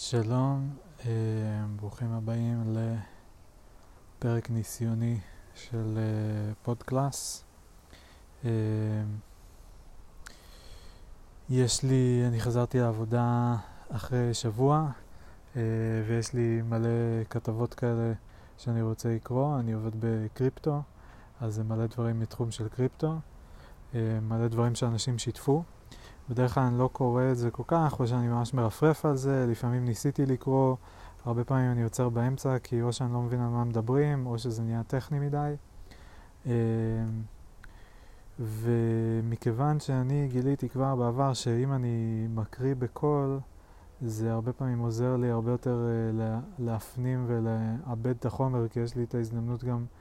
שלום, אה, ברוכים הבאים לפרק ניסיוני של אה, פודקלאס. אה, יש לי, אני חזרתי לעבודה אחרי שבוע ויש לי מלא כתבות כאלה שאני רוצה לקרוא. אני עובד בקריפטו, אז זה מלא דברים מתחום של קריפטו, מלא דברים שאנשים שיתפו. בדרך כלל אני לא קורא את זה כל כך, או שאני ממש מרפרף על זה, לפעמים ניסיתי לקרוא, הרבה פעמים אני עוצר באמצע, כי או שאני לא מבין על מה מדברים, או שזה נהיה טכני מדי. אמ, ומכיוון שאני גיליתי כבר בעבר שאם אני מקריא בקול, זה הרבה פעמים עוזר לי הרבה יותר uh, להפנים ולעבד את החומר, כי יש לי את ההזדמנות גם אה,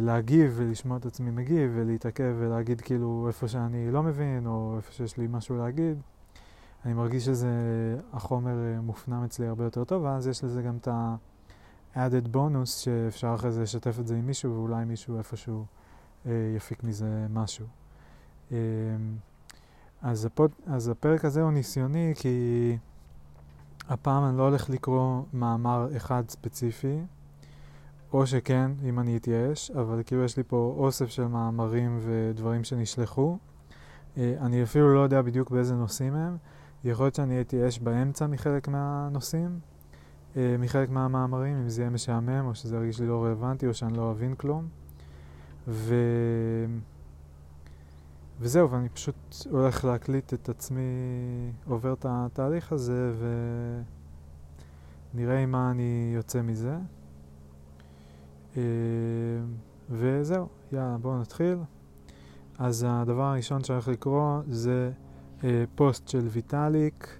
להגיב ולשמוע את עצמי מגיב ולהתעכב ולהגיד כאילו איפה שאני לא מבין או איפה שיש לי משהו להגיד. אני מרגיש שזה, החומר אה, מופנם אצלי הרבה יותר טוב, ואז יש לזה גם את ה-added bonus שאפשר אחרי זה לשתף את זה עם מישהו ואולי מישהו איפשהו אה, יפיק מזה משהו. אה, אז, הפוד, אז הפרק הזה הוא ניסיוני כי הפעם אני לא הולך לקרוא מאמר אחד ספציפי, או שכן, אם אני אתייאש, אבל כאילו יש לי פה אוסף של מאמרים ודברים שנשלחו. אה, אני אפילו לא יודע בדיוק באיזה נושאים הם. יכול להיות שאני אתייאש באמצע מחלק מהנושאים, אה, מחלק מהמאמרים, אם זה יהיה משעמם, או שזה ירגיש לי לא רלוונטי, או שאני לא אבין כלום. ו... וזהו, ואני פשוט הולך להקליט את עצמי, עובר את התהליך הזה, ונראה עם מה אני יוצא מזה. אה, וזהו, יאללה, בואו נתחיל. אז הדבר הראשון שאני הולך לקרוא זה אה, פוסט של ויטאליק,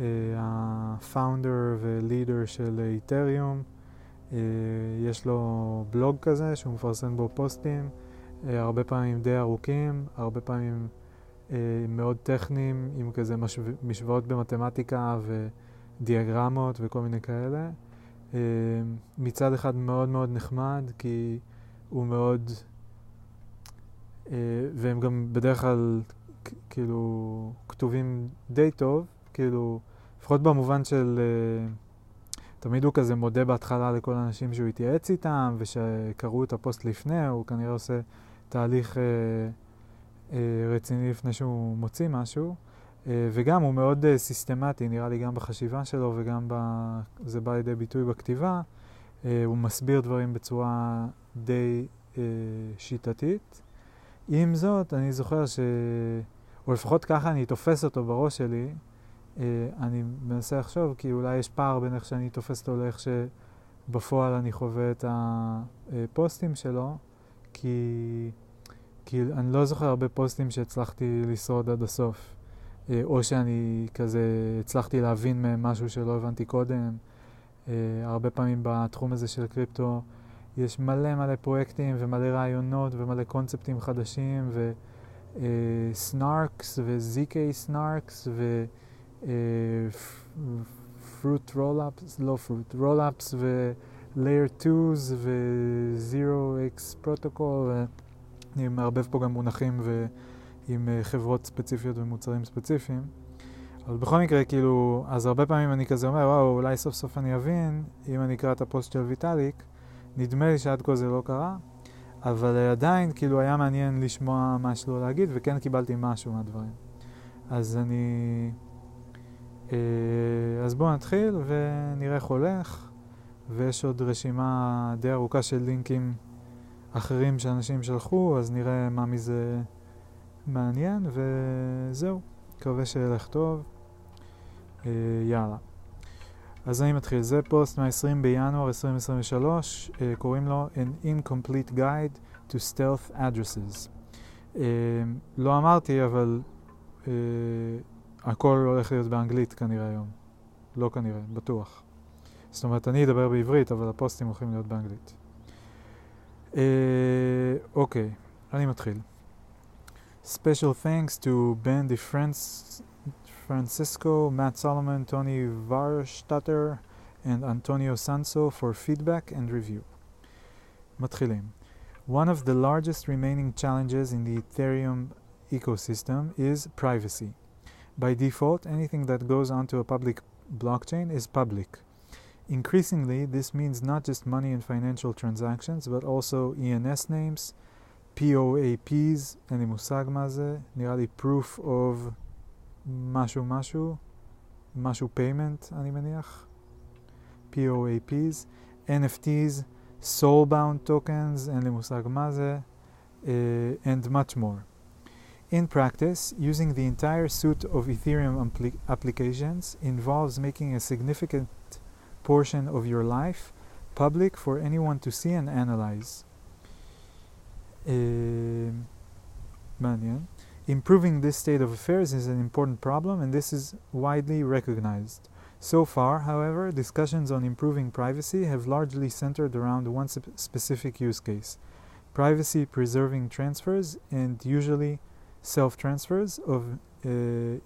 אה, הפאונדר ולידר של איתריום. יש לו בלוג כזה שהוא מפרסם בו פוסטים, הרבה פעמים די ארוכים, הרבה פעמים מאוד טכניים, עם כזה משוואות במתמטיקה ודיאגרמות וכל מיני כאלה. אה, מצד אחד מאוד מאוד נחמד, כי הוא מאוד... אה, והם גם בדרך כלל כאילו כתובים די טוב, כאילו, לפחות במובן של... אה, תמיד הוא כזה מודה בהתחלה לכל האנשים שהוא התייעץ איתם, ושקראו את הפוסט לפני, הוא כנראה עושה תהליך אה, אה, רציני לפני שהוא מוציא משהו. אה, וגם הוא מאוד אה, סיסטמטי, נראה לי גם בחשיבה שלו וגם ב... זה בא לידי ביטוי בכתיבה. אה, הוא מסביר דברים בצורה די שיטתית. עם זאת, אני זוכר ש... או לפחות ככה אני תופס אותו בראש שלי, אני מנסה לחשוב, כי אולי יש פער בין איך שאני תופס אותו לאיך שבפועל אני חווה את הפוסטים שלו, כי, כי אני לא זוכר הרבה פוסטים שהצלחתי לשרוד עד הסוף. אה, או שאני כזה הצלחתי להבין מהם משהו שלא הבנתי קודם. אה, הרבה פעמים בתחום הזה של קריפטו יש מלא מלא פרויקטים ומלא רעיונות ומלא קונספטים חדשים וסנארקס ו-ZK סנארקס ו-fruit roll-ups, לא fruit, roll-ups ו-layer 2's ו-zero x protocol ואני מערבב פה גם מונחים ו... עם uh, חברות ספציפיות ומוצרים ספציפיים. אבל בכל מקרה, כאילו, אז הרבה פעמים אני כזה אומר, וואו, אולי סוף סוף אני אבין, אם אני אקרא את הפוסט של ויטאליק, נדמה לי שעד כה זה לא קרה, אבל uh, עדיין, כאילו, היה מעניין לשמוע מה יש להגיד, וכן קיבלתי משהו מהדברים. אז אני... Uh, אז בואו נתחיל ונראה איך הולך, ויש עוד רשימה די ארוכה של לינקים אחרים שאנשים שלחו, אז נראה מה מזה... מעניין, וזהו, מקווה שילך טוב. אה, יאללה. אז אני מתחיל. זה פוסט מה-20 בינואר 2023, אה, קוראים לו An Incomplete Guide to Stealth Addresses. אה, לא אמרתי, אבל אה, הכל הולך להיות באנגלית כנראה היום. לא כנראה, בטוח. זאת אומרת, אני אדבר בעברית, אבל הפוסטים הולכים להיות באנגלית. אה, אוקיי, אני מתחיל. Special thanks to Ben DiFrancesco, Francisco, Matt Solomon, Toni Wahrstätter and Antonio Sanso for feedback and review. מתחילים. One of the largest remaining challenges in the Ethereum ecosystem is privacy. By default, anything that goes onto a public blockchain is public. Increasingly, this means not just money and financial transactions, but also ENS names, POAPs, אין לי מושג מה זה, נראה לי proof of משהו משהו, משהו payment אני מניח, POAPs, NFTs, soulbound tokens, אין לי מושג מה זה, uh, and much more. In practice, using the entire suite of Ethereum apli applications involves making a significant portion of your life public for anyone to see and analyze. Uh, Improving this state of affairs is an important problem, and this is widely recognized. So far, however, discussions on improving privacy have largely centered around one specific use case privacy preserving transfers and usually self transfers of uh,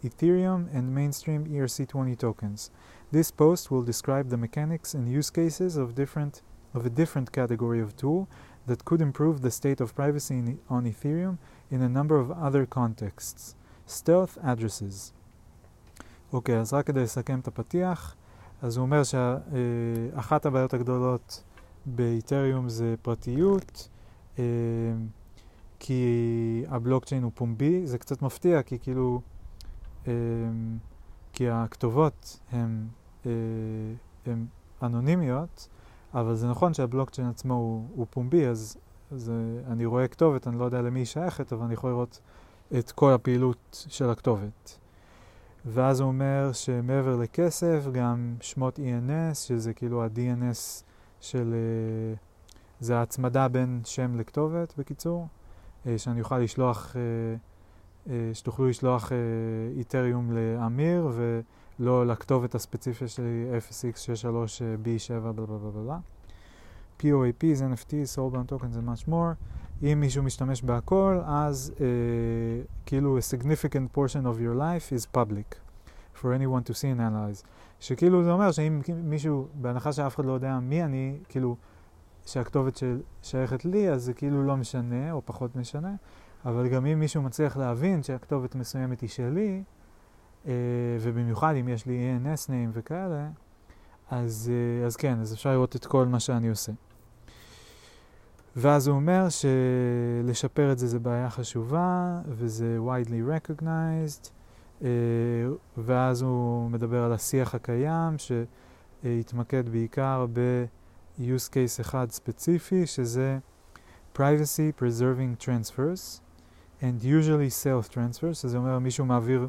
Ethereum and mainstream ERC20 tokens. This post will describe the mechanics and use cases of different of a different category of tool that could improve the state of privacy in, on Ethereum in a number of other contexts. Stealth addresses. אוקיי, okay, אז רק כדי לסכם את הפתיח, אז הוא אומר שאחת הבעיות הגדולות באיתריום זה פרטיות, כי הבלוקצ'יין הוא פומבי, זה קצת מפתיע, כי כאילו, כי הכתובות הן אנונימיות, אבל זה נכון שהבלוקצ'יין עצמו הוא, הוא פומבי, אז, אז אני רואה כתובת, אני לא יודע למי היא שייכת, אבל אני יכול לראות את כל הפעילות של הכתובת. ואז הוא אומר שמעבר לכסף, גם שמות ENS, שזה כאילו ה-DNS של... זה ההצמדה בין שם לכתובת, בקיצור, שאני אוכל לשלוח, שתוכלו לשלוח איתריום לאמיר, ולא לכתובת הספציפית שלי 0x63b7 בלה בלה NFTs, and much more. לא לא ובמיוחד אם יש לי ENS name וכאלה, אז, uh, אז כן, אז אפשר לראות את כל מה שאני עושה. ואז הוא אומר שלשפר את זה זה בעיה חשובה, וזה widely recognized, uh, ואז הוא מדבר על השיח הקיים, שהתמקד בעיקר ב-use case אחד ספציפי, שזה privacy preserving transfers, and usually self transfers, שזה אומר מישהו מעביר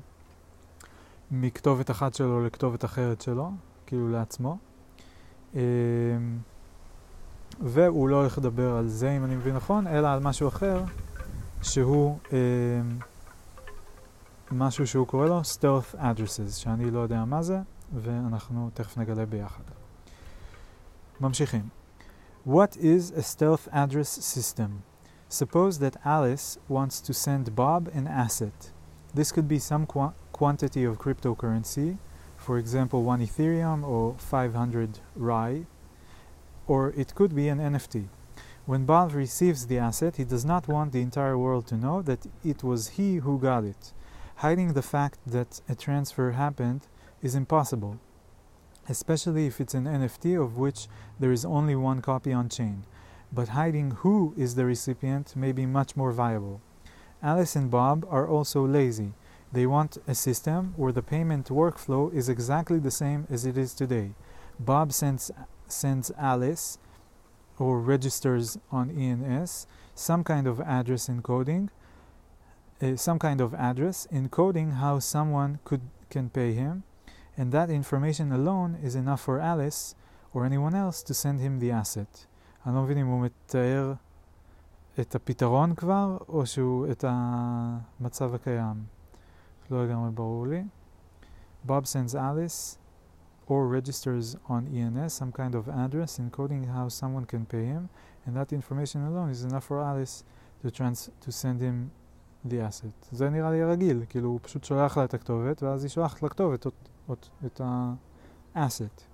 מכתובת אחת שלו לכתובת אחרת שלו, כאילו לעצמו. Uh, והוא לא הולך לדבר על זה, אם אני מבין נכון, אלא על משהו אחר, שהוא אה, משהו שהוא קורא לו stealth addresses, שאני לא יודע מה זה, ואנחנו תכף נגלה ביחד. ממשיכים. What is a stealth address system? Suppose that Alice wants to send Bob an asset. This could be some quantity of cryptocurrency, for example, one Ethereum or 500 RAI, or it could be an NFT. When Bob receives the asset, he does not want the entire world to know that it was he who got it. Hiding the fact that a transfer happened is impossible, especially if it's an NFT of which there is only one copy on chain. But hiding who is the recipient may be much more viable. Alice and Bob are also lazy. They want a system where the payment workflow is exactly the same as it is today. Bob sends sends Alice or registers on ENS some kind of address encoding, uh, some kind of address encoding how someone could can pay him, and that information alone is enough for Alice or anyone else to send him the asset. אני לא מבין אם הוא מתאר את הפתרון כבר, או שהוא את המצב הקיים. לא לגמרי ברור לי. Bob sends Alice or registers on ENS some kind of address encoding how someone can pay him, and that information alone is enough for Alice to, trans to send him the asset. זה נראה לי רגיל, כאילו הוא פשוט שולח לה את הכתובת, ואז היא שולחת לכתובת את ה-asset.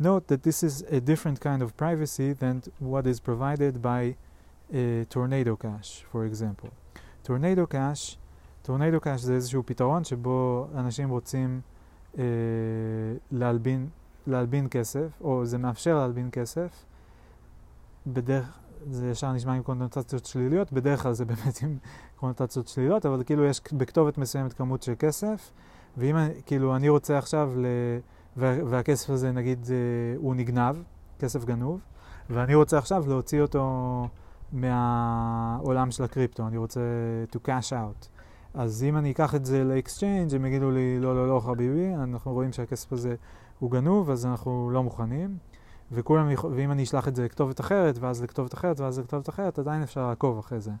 Note that this is a different kind of privacy than what is provided by uh, Tornado Cash, for example. Tornado Cash טורנדו קאש זה איזשהו פתרון שבו אנשים רוצים אה, להלבין, להלבין כסף, או זה מאפשר להלבין כסף, בדרך, זה ישר נשמע עם קונוטציות שליליות, בדרך כלל זה באמת עם קונוטציות שליליות, אבל כאילו יש בכתובת מסוימת כמות של כסף, ואם כאילו אני רוצה עכשיו, ל... וה, והכסף הזה נגיד אה, הוא נגנב, כסף גנוב, ואני רוצה עכשיו להוציא אותו מהעולם של הקריפטו, אני רוצה to cash out. אז אם אני אקח את זה לאקסצ'יינג' הם יגידו לי לא, לא, לא, חביבי, אנחנו רואים שהכסף הזה הוא גנוב, אז אנחנו לא מוכנים. וכולם, ואם אני אשלח את זה לכתובת אחרת, ואז לכתובת אחרת, ואז לכתובת אחרת, עדיין אפשר לעקוב אחרי זה.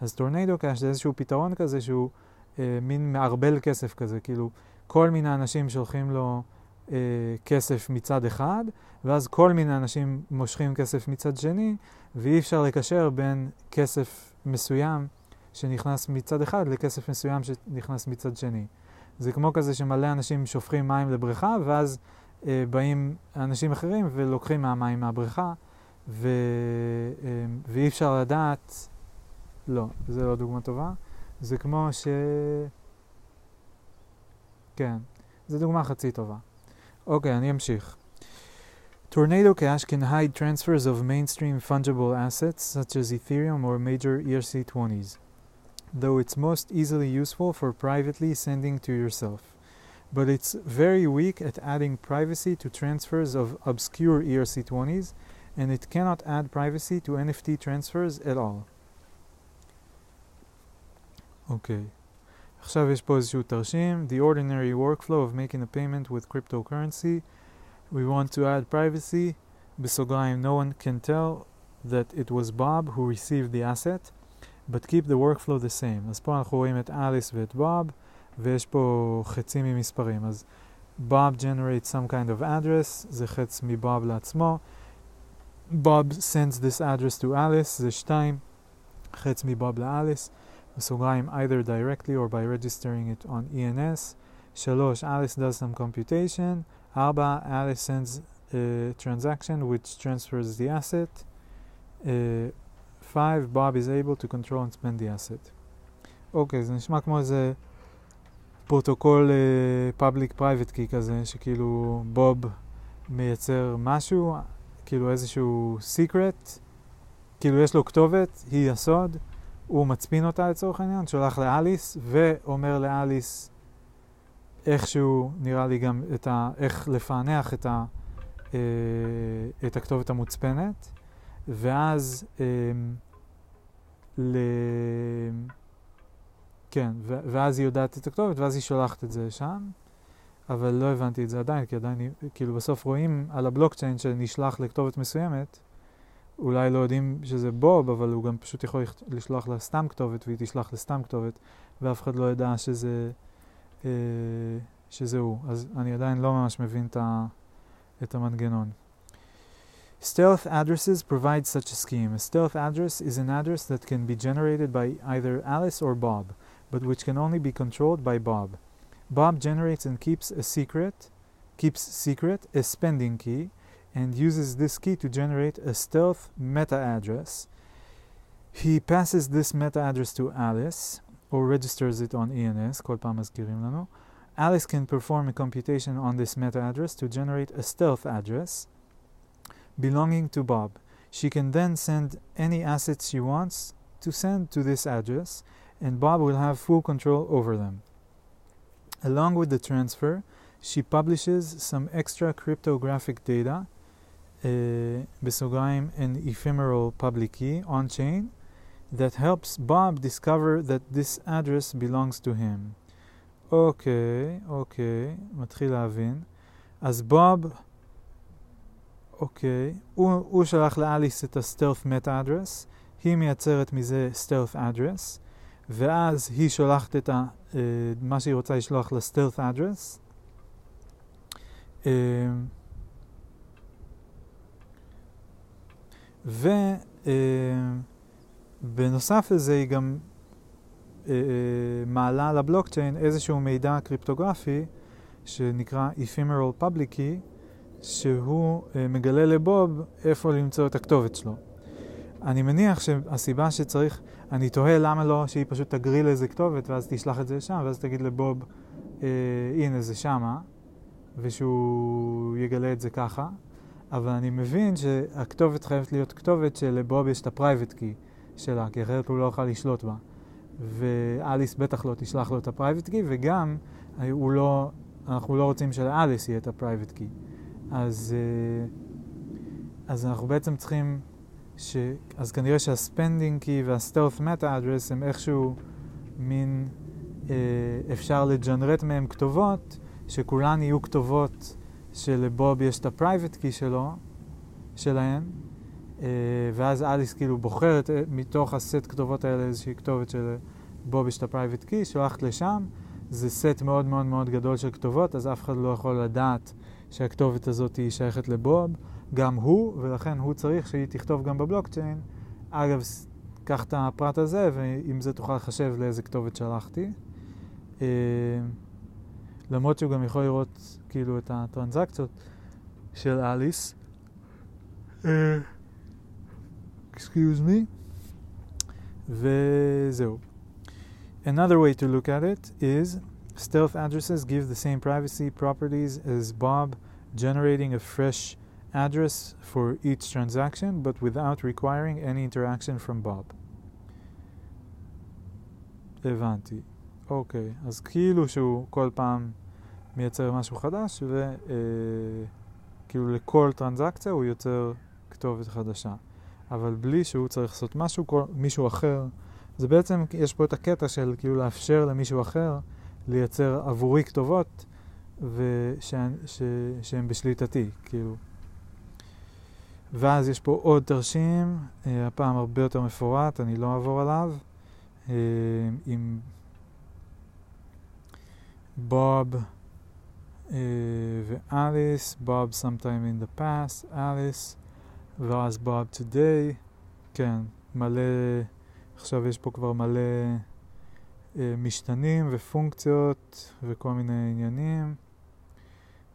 אז טורנדו קאש זה איזשהו פתרון כזה שהוא אה, מין מערבל כסף כזה, כאילו כל מיני אנשים שולחים לו אה, כסף מצד אחד, ואז כל מיני אנשים מושכים כסף מצד שני, ואי אפשר לקשר בין כסף מסוים שנכנס מצד אחד לכסף מסוים שנכנס מצד שני. זה כמו כזה שמלא אנשים שופכים מים לבריכה, ואז אה, באים אנשים אחרים ולוקחים מהמים מהבריכה, ו, אה, ואי אפשר לדעת, לא, זו לא דוגמה טובה. זה כמו ש... כן, זו דוגמה חצי טובה. אוקיי, אני אמשיך. Tornado Cash can hide transfers of mainstream fungible assets such as Ethereum or major ERC20s, though it's most easily useful for privately sending to yourself. But it's very weak at adding privacy to transfers of obscure ERC20s, and it cannot add privacy to NFT transfers at all. אוקיי. Okay. עכשיו יש פה איזשהו תרשים. The ordinary workflow of making a payment with cryptocurrency. We want to add privacy. בסוגריים, no one can tell that it was Bob who received the asset, but keep the workflow the same. אז פה אנחנו רואים את אליס ואת בוב, ויש פה חצים ממספרים. אז Bob generates some kind of address, זה חץ מבוב לעצמו. Bob sends this address to Alice, זה שתיים, חץ מבוב לאליס. בסוגריים either directly or by registering it on ENS. שלוש, Alice does some computation. ארבע, Alice sends a transaction which transfers the asset. Uh, five, Bob is able to control and spend the asset. אוקיי, okay, זה נשמע כמו איזה פרוטוקול פאבליק פרייבט קי כזה, שכאילו בוב מייצר משהו, כאילו איזשהו סיקרט, כאילו יש לו כתובת, היא הסוד. הוא מצפין אותה לצורך העניין, שולח לאליס, ואומר לאליס איכשהו, נראה לי גם את ה... איך לפענח את, ה, אה, את הכתובת המוצפנת, ואז אה, ל... כן, ו- ואז היא יודעת את הכתובת, ואז היא שולחת את זה לשם, אבל לא הבנתי את זה עדיין, כי עדיין, כאילו בסוף רואים על הבלוקצ'יין שנשלח לכתובת מסוימת, אולי לא יודעים שזה בוב, אבל הוא גם פשוט יכול לשלוח לה סתם כתובת והיא תשלח לסתם כתובת, ואף אחד לא ידע שזה, אה, שזה הוא. אז אני עדיין לא ממש מבין את, ה, את המנגנון. Stealth addresses provide such a scheme. A stealth address is an address that can be generated by either Alice or Bob, but which can only be controlled by Bob. Bob generates and keeps a secret, keeps secret a spending key, and uses this key to generate a stealth meta address. He passes this meta address to Alice, or registers it on ENS, Alice can perform a computation on this meta address to generate a stealth address belonging to Bob. She can then send any assets she wants to send to this address, and Bob will have full control over them. Along with the transfer, she publishes some extra cryptographic data בסוגריים an ephemeral public key on chain that helps Bob discover that this address belongs to him. אוקיי, אוקיי, מתחיל להבין. אז בוב, אוקיי, הוא, הוא שלח לאליס את ה-stealth meta address, היא מייצרת מזה stealth address, ואז היא שולחת את ה, uh, מה שהיא רוצה לשלוח ל-stealth address. Uh, ובנוסף לזה היא גם אה, אה, מעלה על הבלוקצ'יין איזשהו מידע קריפטוגרפי שנקרא Ephemeral Public Key, שהוא אה, מגלה לבוב איפה למצוא את הכתובת שלו. אני מניח שהסיבה שצריך, אני תוהה למה לא שהיא פשוט תגריל לאיזה כתובת ואז תשלח את זה לשם, ואז תגיד לבוב, אה, הנה זה שמה, ושהוא יגלה את זה ככה. אבל אני מבין שהכתובת חייבת להיות כתובת שלבוב יש את הפרייבט קי שלה, כי אחרת הוא לא יוכל לשלוט בה. ואליס בטח לא תשלח לו את הפרייבט קי, וגם הוא לא, אנחנו לא רוצים שלאליס יהיה את הפרייבט קי. אז, אה, אז אנחנו בעצם צריכים, ש, אז כנראה שהספנדינג קי והסטלף מטה אדרס הם איכשהו מין, אה, אפשר לג'נרט מהם כתובות, שכולן יהיו כתובות שלבוב יש את הפרייבט קי שלו, שלהם, אה, ואז אליס כאילו בוחרת מתוך הסט כתובות האלה איזושהי כתובת שלבוב יש את הפרייבט קי, שולחת לשם, זה סט מאוד מאוד מאוד גדול של כתובות, אז אף אחד לא יכול לדעת שהכתובת הזאת היא שייכת לבוב, גם הוא, ולכן הוא צריך שהיא תכתוב גם בבלוקצ'יין. אגב, קח את הפרט הזה, ועם זה תוכל לחשב לאיזה כתובת שלחתי. אה, למרות שהוא גם יכול לראות כאילו את הטרנזקציות של אליס. excuse me. וזהו. Another way to look at it is stealth addresses give the same privacy properties as Bob, generating a fresh address for each transaction, but without requiring any interaction from Bob. הבנתי. אוקיי, אז כאילו שהוא כל פעם מייצר משהו חדש, וכאילו לכל טרנזקציה הוא יוצר כתובת חדשה. אבל בלי שהוא צריך לעשות משהו, כל, מישהו אחר. זה בעצם, יש פה את הקטע של כאילו לאפשר למישהו אחר לייצר עבורי כתובות שהן בשליטתי, כאילו. ואז יש פה עוד תרשים, אה, הפעם הרבה יותר מפורט, אני לא אעבור עליו, אה, עם בוב אה, ואליס, בוב sometime in the past, אליס, ואז בוב today, כן, מלא, עכשיו יש פה כבר מלא משתנים ופונקציות וכל מיני עניינים.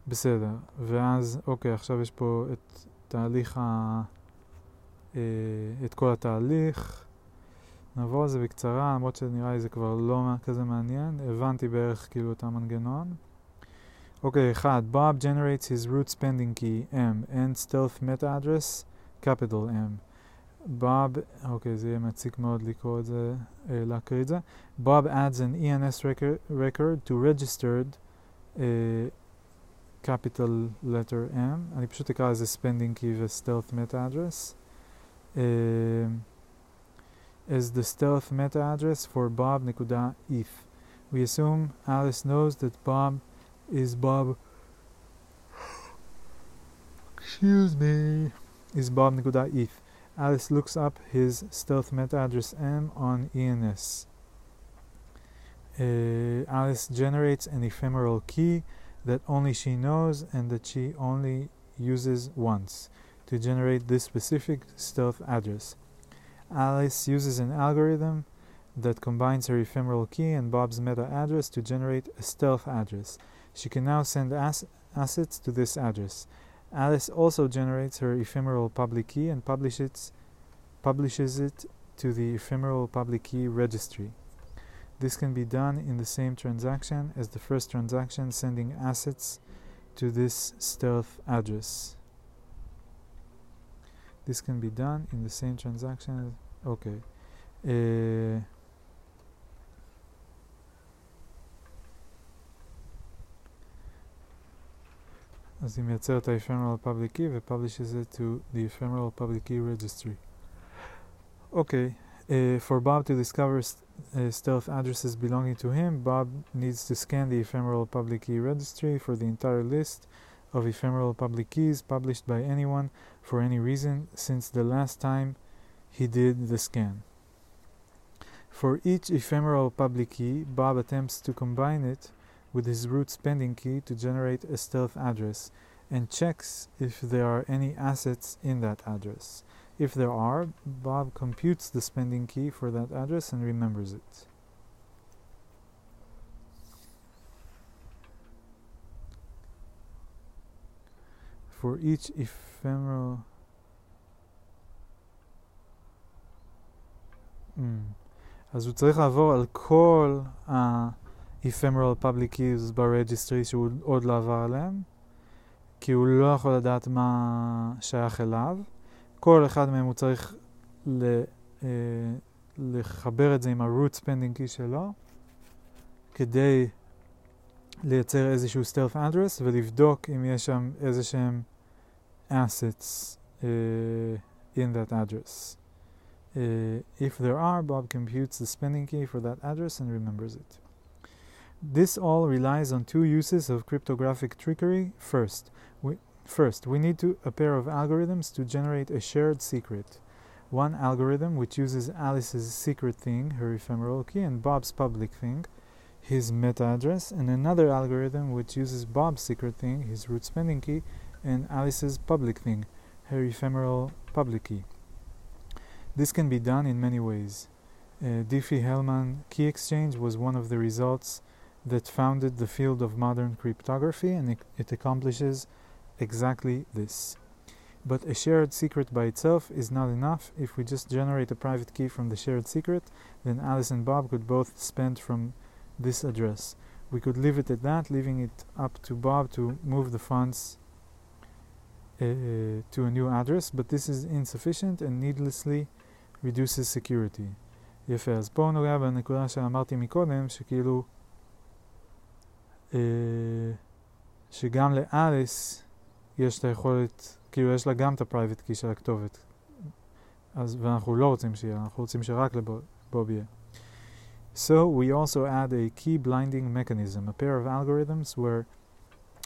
בסדר, ואז, אוקיי, עכשיו יש פה את תהליך ה... אה, את כל התהליך. נעבור על זה בקצרה, למרות שנראה לי זה כבר לא כזה מעניין. הבנתי בערך כאילו את המנגנון. אוקיי, אחד, Bob generates his root spending key M and stealth meta address capital M. Bob, Okay, זה יהיה מציק מאוד לקרוא את זה, להקריא את זה. Bob adds an ENS record, record to registered uh, capital letter M. אני פשוט אקרא לזה spending key ו-stealth meta address. Uh, is the stealth meta address for Bob.eth. We assume Alice knows that Bob is Bob. Excuse me. Is Bob.eth. Alice looks up his stealth meta address M on ENS. Uh, Alice generates an ephemeral key that only she knows and that she only uses once to generate this specific stealth address. Alice uses an algorithm that combines her ephemeral key and Bob's meta address to generate a stealth address. She can now send as assets to this address. Alice also generates her ephemeral public key and publishes, publishes it to the ephemeral public key registry. This can be done in the same transaction as the first transaction sending assets to this stealth address. This can be done in the same transaction. Okay. Uh, אז היא מייצרת ה-ephemeral public key ו-publishes it to the ephemeral public key registry. Okay, uh, for Bob to discover st uh, stealth addresses belonging to him, Bob needs to scan the ephemeral public key registry for the entire list of ephemeral public keys published by anyone for any reason since the last time he did the scan. For each ephemeral public key, Bob attempts to combine it with his root spending key to generate a stealth address and checks if there are any assets in that address. If there are, Bob computes the spending key for that address and remembers it. For each ephemeral Mm. אז הוא צריך לעבור על כל ה-ephemeral public keys ברג'יסטרי שהוא עוד לא עבר עליהם, כי הוא לא יכול לדעת מה שייך אליו. כל אחד מהם הוא צריך ל, אה, לחבר את זה עם ה-root spending key שלו, כדי לייצר איזשהו stealth address ולבדוק אם יש שם איזה שהם assets uh, in that address. Uh, if there are, Bob computes the spending key for that address and remembers it. This all relies on two uses of cryptographic trickery. First, we, first, we need to, a pair of algorithms to generate a shared secret. One algorithm which uses Alice's secret thing, her ephemeral key, and Bob's public thing, his meta address, and another algorithm which uses Bob's secret thing, his root spending key, and Alice's public thing, her ephemeral public key. This can be done in many ways. Uh, Diffie-Hellman key exchange was one of the results that founded the field of modern cryptography, and it, it accomplishes exactly this. But a shared secret by itself is not enough. If we just generate a private key from the shared secret, then Alice and Bob could both spend from this address. We could leave it at that, leaving it up to Bob to move the funds uh, to a new address, but this is insufficient and needlessly reduces security. יפה, אז פה נוגע בנקודה שאמרתי מקודם, שכאילו, אה, שגם לאליס יש את היכולת, כאילו יש לה גם את ה-private key של הכתובת. אז, ואנחנו לא רוצים שיהיה, אנחנו רוצים שרק לבוב יהיה. So we also add a key blinding mechanism, a pair of algorithms where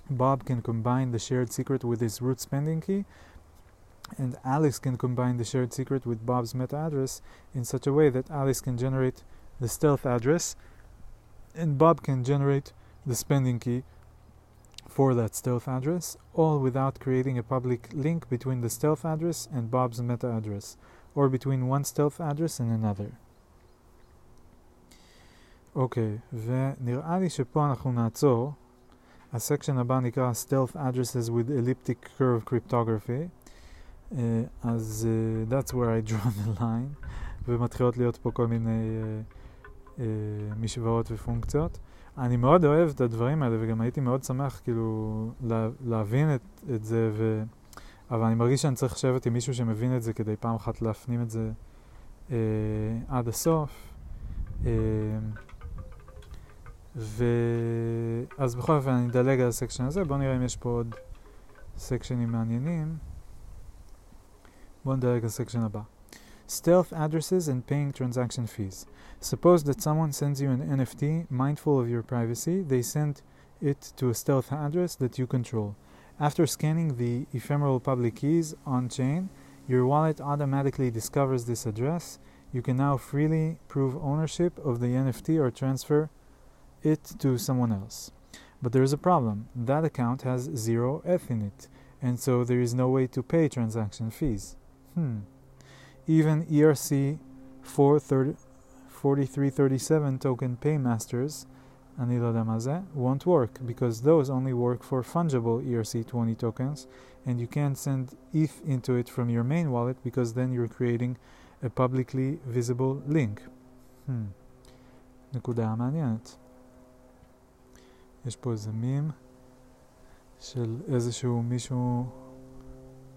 Bob can combine the shared secret with his root spending key, and Alice can combine the shared secret with Bob's meta address in such a way that Alice can generate the stealth address and Bob can generate the spending key for that stealth address, all without creating a public link between the stealth address and Bob's meta address, or between one stealth address and another. אוקיי, okay, ונראה לי שפה אנחנו נעצור. הסקשן הבא נקרא Stealth Addresses with Elliptic Curve Cryptography. Uh, אז uh, that's where I draw the line, ומתחילות להיות פה כל מיני uh, uh, משוואות ופונקציות. אני מאוד אוהב את הדברים האלה, וגם הייתי מאוד שמח כאילו לה, להבין את, את זה, ו... אבל אני מרגיש שאני צריך לשבת עם מישהו שמבין את זה כדי פעם אחת להפנים את זה uh, עד הסוף. Uh, ו... אז בכל אופן אני אדלג על הסקשן הזה, בואו נראה אם יש פה עוד סקשנים מעניינים. בואו נדלג על הסקשן הבא. Stealth addresses and paying transaction fees. Suppose that someone sends you an NFT mindful of your privacy. They send it to a stealth address that you control. After scanning the ephemeral public keys on chain, your wallet automatically discovers this address. You can now freely prove ownership of the NFT or transfer it to someone else. But there is a problem. That account has zero ETH in it, and so there is no way to pay transaction fees. Hmm Even ERC 4337 token paymasters won't work because those only work for fungible ERC20 tokens and you can't send ETH into it from your main wallet because then you're creating a publicly visible link. Hmm. נקודה מעניינת. יש פה איזה מים של איזשהו מישהו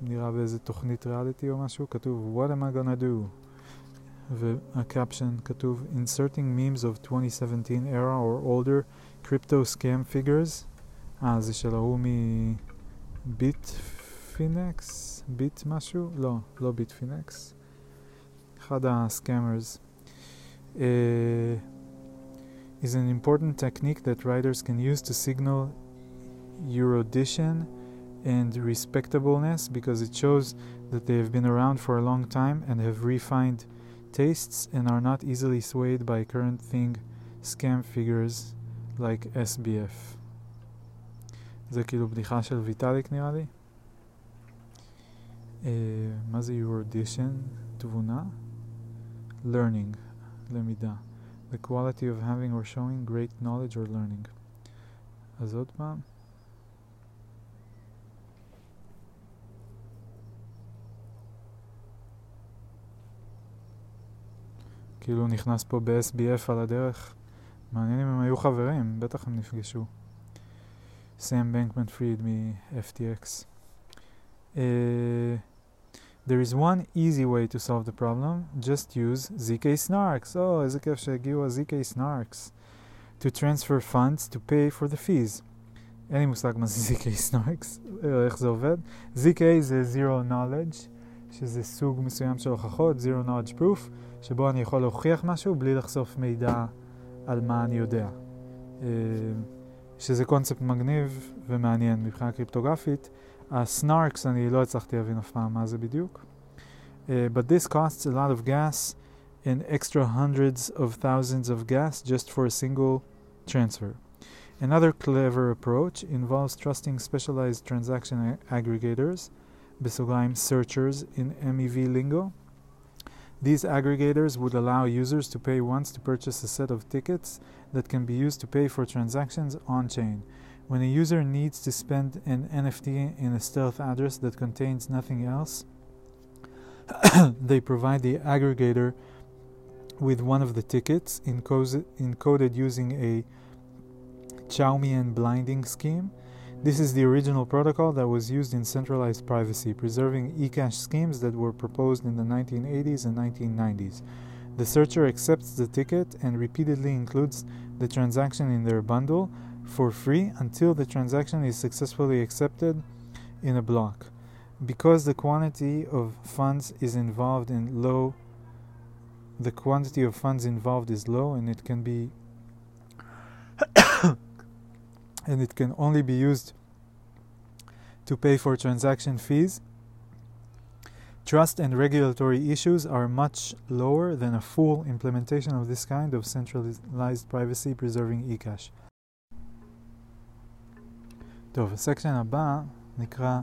נראה באיזה תוכנית ריאליטי או משהו, כתוב What am I gonna do? והקפשן כתוב Inserting memes of 2017 era or older crypto scam figures אה, זה של ההוא מביט פינקס? ביט משהו? לא, לא ביט פינקס. אחד הסקאמרס. Uh, is an important technique that writers can use to signal erudition and respectableness because it shows that they have been around for a long time and have refined tastes and are not easily swayed by current thing scam figures like SBF. זה כאילו בדיחה של ויטאליק נראה לי. Uh, מה זה erudition? תבונה? learning, למידה. the quality of having or showing great knowledge or learning. אז עוד פעם. כאילו נכנס פה ב-SBF על הדרך. מעניין אם הם היו חברים, בטח הם נפגשו. סאם בנקמן פריד מ-FTX. Uh, there is one easy way to solve the problem, just use ZK Snarks. Oh, איזה כיף שהגיעו ה-ZK Snarks. To transfer funds to pay for the fees. אין לי מושג מה זה ZK Snarks, איך זה עובד. ZK זה Zero Knowledge, שזה סוג מסוים של הוכחות, Zero Knowledge Proof, שבו אני יכול להוכיח משהו בלי לחשוף מידע על מה אני יודע. שזה קונספט מגניב ומעניין מבחינה קריפטוגרפית. הסנארקס, אני לא הצלחתי להבין אף פעם מה זה בדיוק. Uh, but this costs a lot of gas and extra hundreds of thousands of gas just for a single transfer. Another clever approach involves trusting specialized transaction aggregators, בסוגריים searchers in MEV lingo. these aggregators would allow users to pay once to purchase a set of tickets that can be used to pay for transactions on chain. When a user needs to spend an NFT in a stealth address that contains nothing else, they provide the aggregator with one of the tickets encoded, using a Chaumian blinding scheme. This is the original protocol that was used in centralized privacy, preserving eCash schemes that were proposed in the 1980s and 1990s. The searcher accepts the ticket and repeatedly includes the transaction in their bundle for free until the transaction is successfully accepted in a block. Because the quantity of funds is involved in low the quantity of funds involved is low and it can be and it can only be used to pay for transaction fees Trust and regulatory issues are much lower than a full implementation of this kind of centralized privacy preserving eCash. טוב, הסקשן הבא נקרא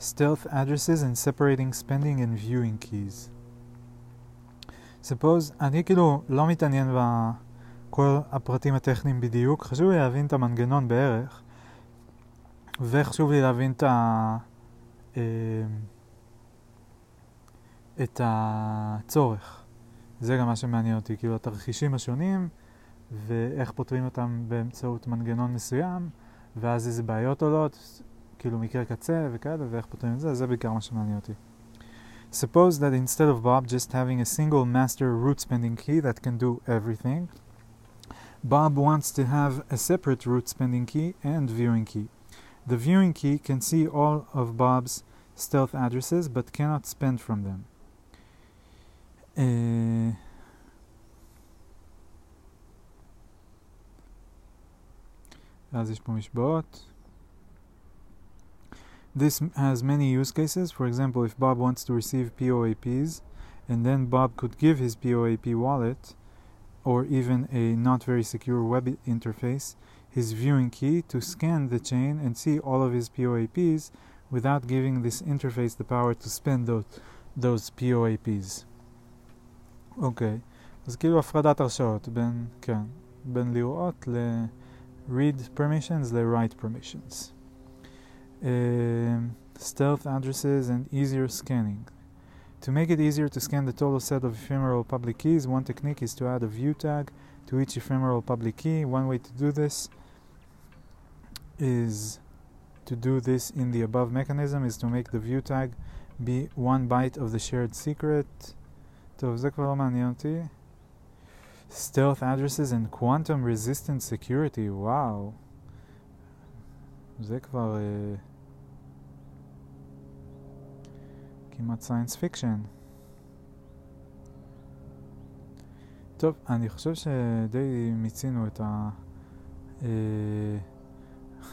Stealth Addresses and Separating Spending and Viewing Keys. Suppose, אני כאילו לא מתעניין בכל הפרטים הטכניים בדיוק, חשוב לי להבין את המנגנון בערך, וחשוב לי להבין את ה... את הצורך. זה גם מה שמעניין אותי, כאילו התרחישים השונים ואיך פותרים אותם באמצעות מנגנון מסוים, ואז איזה בעיות עולות, כאילו מקרה קצה וכאלה, ואיך פותרים את זה, זה בעיקר מה שמעניין אותי. Suppose that instead of Bob just having a single master root spending key that can do everything, Bob wants to have a separate root spending key and viewing key. The viewing key can see all of Bob's stealth addresses but cannot spend from them. Uh, אז יש פה משבעות. This has many use cases. For example, if Bob wants to receive POAPs, and then Bob could give his POAP wallet, or even a not very secure web interface, his viewing key to scan the chain and see all of his POAPs without giving this interface the power to spend those, those POAPs. אוקיי, אז כאילו הפרדת הרשאות בין, כן, בין לראות ל-read permissions ל-write permissions. Uh, stealth addresses and easier scanning. To make it easier to scan the total set of ephemeral public keys, one technique is to add a view tag to each ephemeral public key. One way to do this is to do this in the above mechanism is to make the view tag be one byte of the shared secret. טוב, זה כבר לא מעניין אותי. Stealth addresses and quantum resistant security, וואו. זה כבר uh, כמעט סיינס פיקשן. טוב, אני חושב שדי מיצינו את ה... Uh,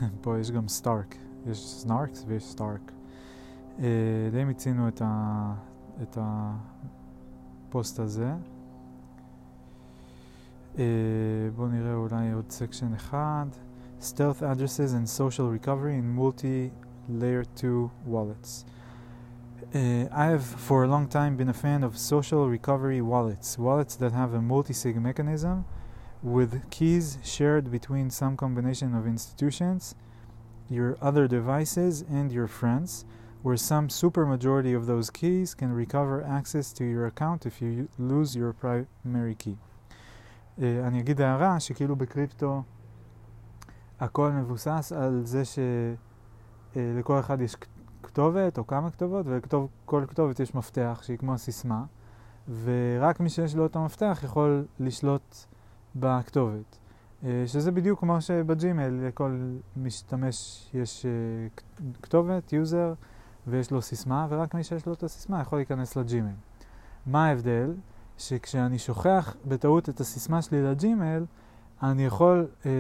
פה יש גם סטארק, יש סנארקס ויש סטארק. Uh, די מיצינו את ה... את. הפוסט הזה. Uh, בואו נראה אולי עוד סקשן אחד. Stealth addresses and social recovery in multi-layer 2 wallets. Uh, I have for a long time been a fan of social recovery wallets, wallets that have a multi-sig mechanism with keys shared between some combination of institutions, your other devices, and your friends, where some supermajority of those keys can recover access to your account if you lose your primary key. Uh, אני אגיד הערה שכאילו בקריפטו הכל מבוסס על זה שלכל אחד יש כתובת או כמה כתובות, ולכל כתובת יש מפתח שהיא כמו סיסמה, ורק מי שיש לו אותו מפתח יכול לשלוט בכתובת. שזה בדיוק כמו שבג'ימייל לכל משתמש יש כתובת, יוזר, ויש לו סיסמה, ורק מי שיש לו את הסיסמה יכול להיכנס לג'ימייל. מה ההבדל? שכשאני שוכח בטעות את הסיסמה שלי לג'ימייל, אני יכול אה,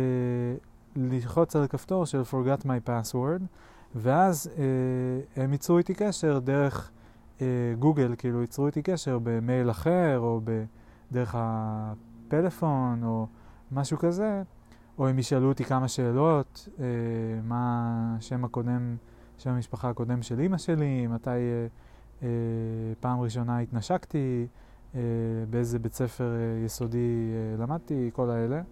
ללחוץ על הכפתור של forgot my password, ואז אה, הם ייצרו איתי קשר דרך אה, גוגל, כאילו ייצרו איתי קשר במייל אחר, או דרך הפלאפון, או משהו כזה, או הם ישאלו אותי כמה שאלות, אה, מה השם הקודם, שם המשפחה הקודם של אימא שלי, מתי אה, אה, פעם ראשונה התנשקתי, אה, באיזה בית ספר אה, יסודי אה, למדתי, כל האלה.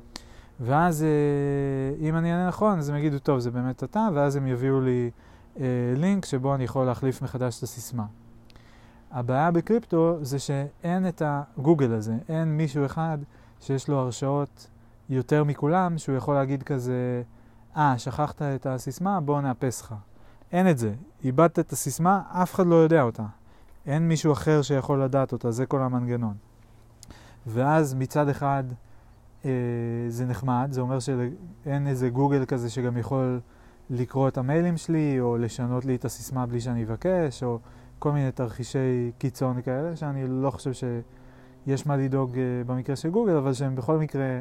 ואז אה, אם אני אענה נכון, אז הם יגידו, טוב, זה באמת אתה, ואז הם יביאו לי אה, לינק שבו אני יכול להחליף מחדש את הסיסמה. הבעיה בקריפטו זה שאין את הגוגל הזה, אין מישהו אחד שיש לו הרשאות יותר מכולם, שהוא יכול להגיד כזה, אה, ah, שכחת את הסיסמה, בוא נאפס לך. אין את זה. איבדת את הסיסמה, אף אחד לא יודע אותה. אין מישהו אחר שיכול לדעת אותה, זה כל המנגנון. ואז מצד אחד זה נחמד, זה אומר שאין איזה גוגל כזה שגם יכול לקרוא את המיילים שלי, או לשנות לי את הסיסמה בלי שאני אבקש, או כל מיני תרחישי קיצון כאלה, שאני לא חושב שיש מה לדאוג אה, במקרה של גוגל, אבל שהם בכל מקרה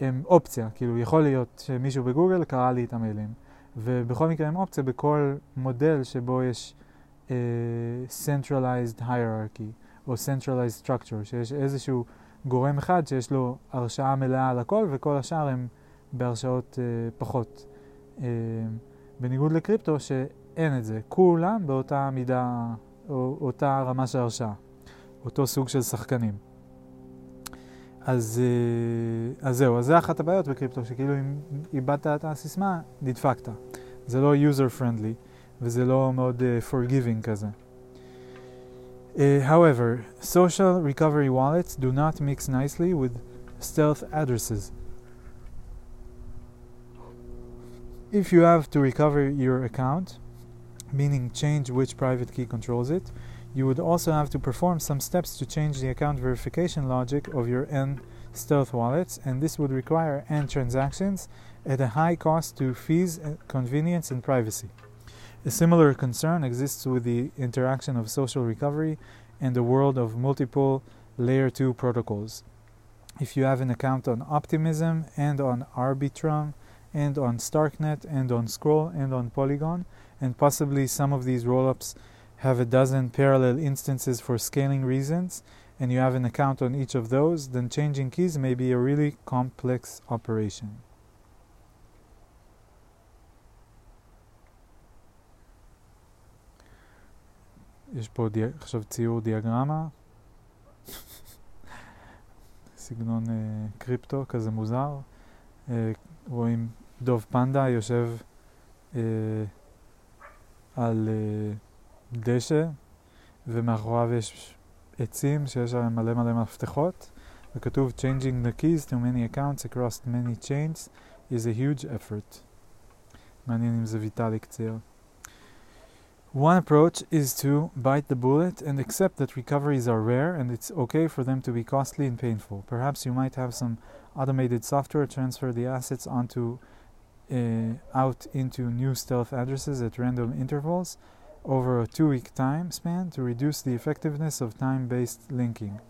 הם אופציה, כאילו יכול להיות שמישהו בגוגל קרא לי את המיילים, ובכל מקרה הם אופציה בכל מודל שבו יש uh, centralized hierarchy או centralized structure, שיש איזשהו גורם אחד שיש לו הרשאה מלאה על הכל וכל השאר הם בהרשאות uh, פחות. Uh, בניגוד לקריפטו שאין את זה, כולם באותה מידה, או אותה רמה של הרשאה, אותו סוג של שחקנים. אז, אה, אז זהו, אז זה אחת הבעיות בקריפטו, שכאילו אם איבדת את הסיסמה, נדפקת. זה לא user friendly, וזה לא מאוד uh, forgiving כזה. Uh, however, social recovery wallets do not mix nicely with stealth addresses. If you have to recover your account, meaning change which private key controls it, you would also have to perform some steps to change the account verification logic of your N stealth wallets, and this would require N transactions at a high cost to fees, uh, convenience, and privacy. A similar concern exists with the interaction of social recovery and the world of multiple layer 2 protocols. If you have an account on Optimism and on Arbitrum and on Starknet and on Scroll and on Polygon, and possibly some of these rollups have a dozen parallel instances for scaling reasons, and you have an account on each of those, then changing keys may be a really complex operation. יש פה די... עכשיו ציור דיאגרמה, סגנון uh, קריפטו כזה מוזר. Uh, רואים דוב פנדה יושב uh, על uh, דשא, ומאחוריו יש עצים שיש עליהם מלא מלא מפתחות, וכתוב Changing the keys to many accounts across many chains is a huge effort. מעניין אם זה ויטאליק צייר. One approach is to bite the bullet and accept that recoveries are rare and it's okay for them to be costly and painful. Perhaps you might have some automated software transfer the assets onto uh, out into new stealth addresses at random intervals over a two week time span to reduce the effectiveness of time based linking.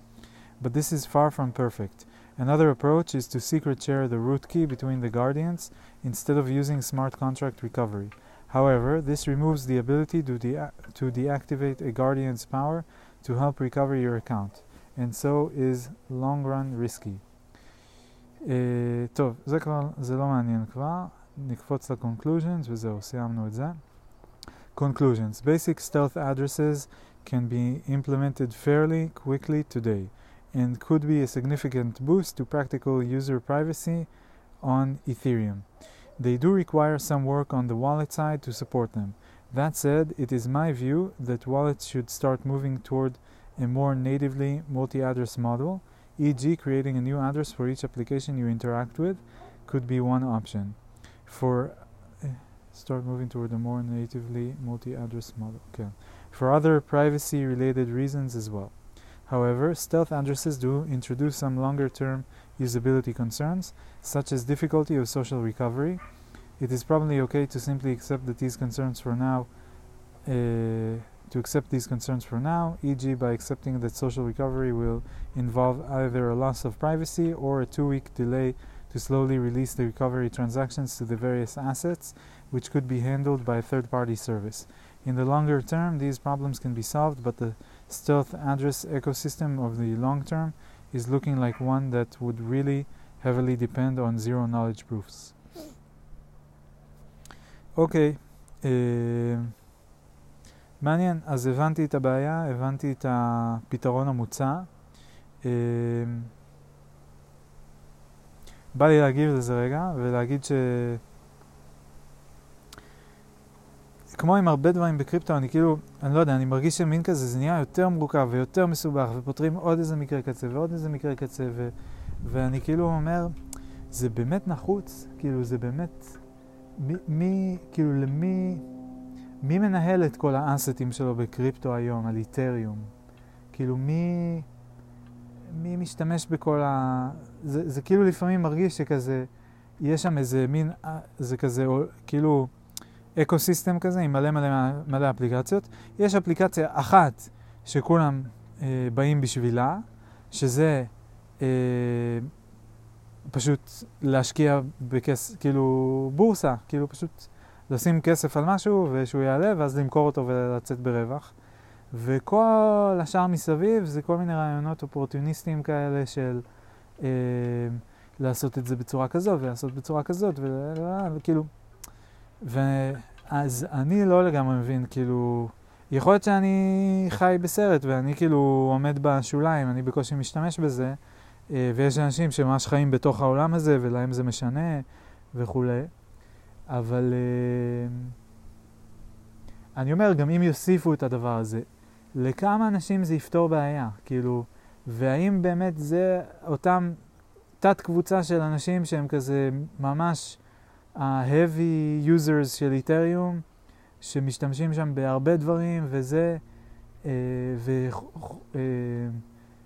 But this is far from perfect. Another approach is to secret share the root key between the guardians instead of using smart contract recovery. However, this removes the ability to, de- to deactivate a guardian's power to help recover your account, and so is long run risky. Uh, טוב, זה כבר, זה לא מעניין כבר, נקפוץ ל-conclusions וזהו, סיימנו את זה. Conclusions Basic stealth addresses can be implemented fairly quickly today and could be a significant boost to practical user privacy on Ethereum. They do require some work on the wallet side to support them. That said, it is my view that wallets should start moving toward a more natively multi-address model, e.g. creating a new address for each application you interact with could be one option. For uh, start moving toward a more natively multi-address model. Okay. For other privacy-related reasons as well. However, stealth addresses do introduce some longer-term usability concerns, such as difficulty of social recovery. It is probably okay to simply accept that these concerns for now uh, to accept these concerns for now, e.g., by accepting that social recovery will involve either a loss of privacy or a two week delay to slowly release the recovery transactions to the various assets, which could be handled by a third party service. In the longer term, these problems can be solved, but the stealth address ecosystem of the long term is looking like one that would really heavily depend on zero knowledge proofs. Okay. Uh, מעניין, אז הבנתי את הבעיה, הבנתי את הפתרון המוצע. אמ, בא לי להגיב לזה רגע ולהגיד ש... כמו עם הרבה דברים בקריפטו, אני כאילו, אני לא יודע, אני מרגיש שמין כזה, זה נהיה יותר מורכב ויותר מסובך, ופותרים עוד איזה מקרה קצה ועוד איזה מקרה קצה, ו... ואני כאילו אומר, זה באמת נחוץ? כאילו, זה באמת... מי, מי כאילו, למי... מי מנהל את כל האסטים שלו בקריפטו היום, על איתריום? כאילו, מי, מי משתמש בכל ה... זה, זה כאילו לפעמים מרגיש שכזה, יש שם איזה מין, זה כזה, כאילו, אקו סיסטם כזה עם מלא מלא מלא אפליקציות. יש אפליקציה אחת שכולם אה, באים בשבילה, שזה אה, פשוט להשקיע בכס, כאילו, בורסה, כאילו פשוט... לשים כסף על משהו ושהוא יעלה ואז למכור אותו ולצאת ברווח. וכל השאר מסביב זה כל מיני רעיונות אופורטוניסטיים כאלה של אה, לעשות את זה בצורה כזאת ולעשות בצורה כזאת וכאילו... ואז אני לא לגמרי מבין, כאילו... יכול להיות שאני חי בסרט ואני כאילו עומד בשוליים, אני בקושי משתמש בזה, אה, ויש אנשים שממש חיים בתוך העולם הזה ולהם זה משנה וכולי. אבל uh, אני אומר, גם אם יוסיפו את הדבר הזה, לכמה אנשים זה יפתור בעיה? כאילו, והאם באמת זה אותם תת קבוצה של אנשים שהם כזה ממש ה-heavy users של איתריום, שמשתמשים שם בהרבה דברים וזה, uh,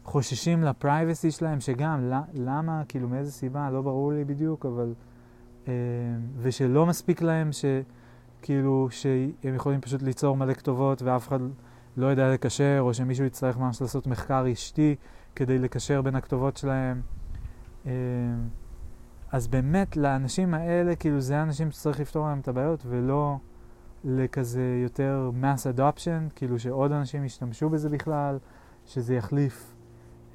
וחוששים uh, לפרייבסי שלהם, שגם, למה, כאילו מאיזה סיבה, לא ברור לי בדיוק, אבל... אה, ושלא מספיק להם שכאילו שהם יכולים פשוט ליצור מלא כתובות ואף אחד לא יודע לקשר, או שמישהו יצטרך ממש לעשות מחקר אשתי כדי לקשר בין הכתובות שלהם. אז באמת לאנשים האלה, כאילו זה האנשים שצריך לפתור להם את הבעיות ולא לכזה יותר mass adoption, כאילו שעוד אנשים ישתמשו בזה בכלל, שזה יחליף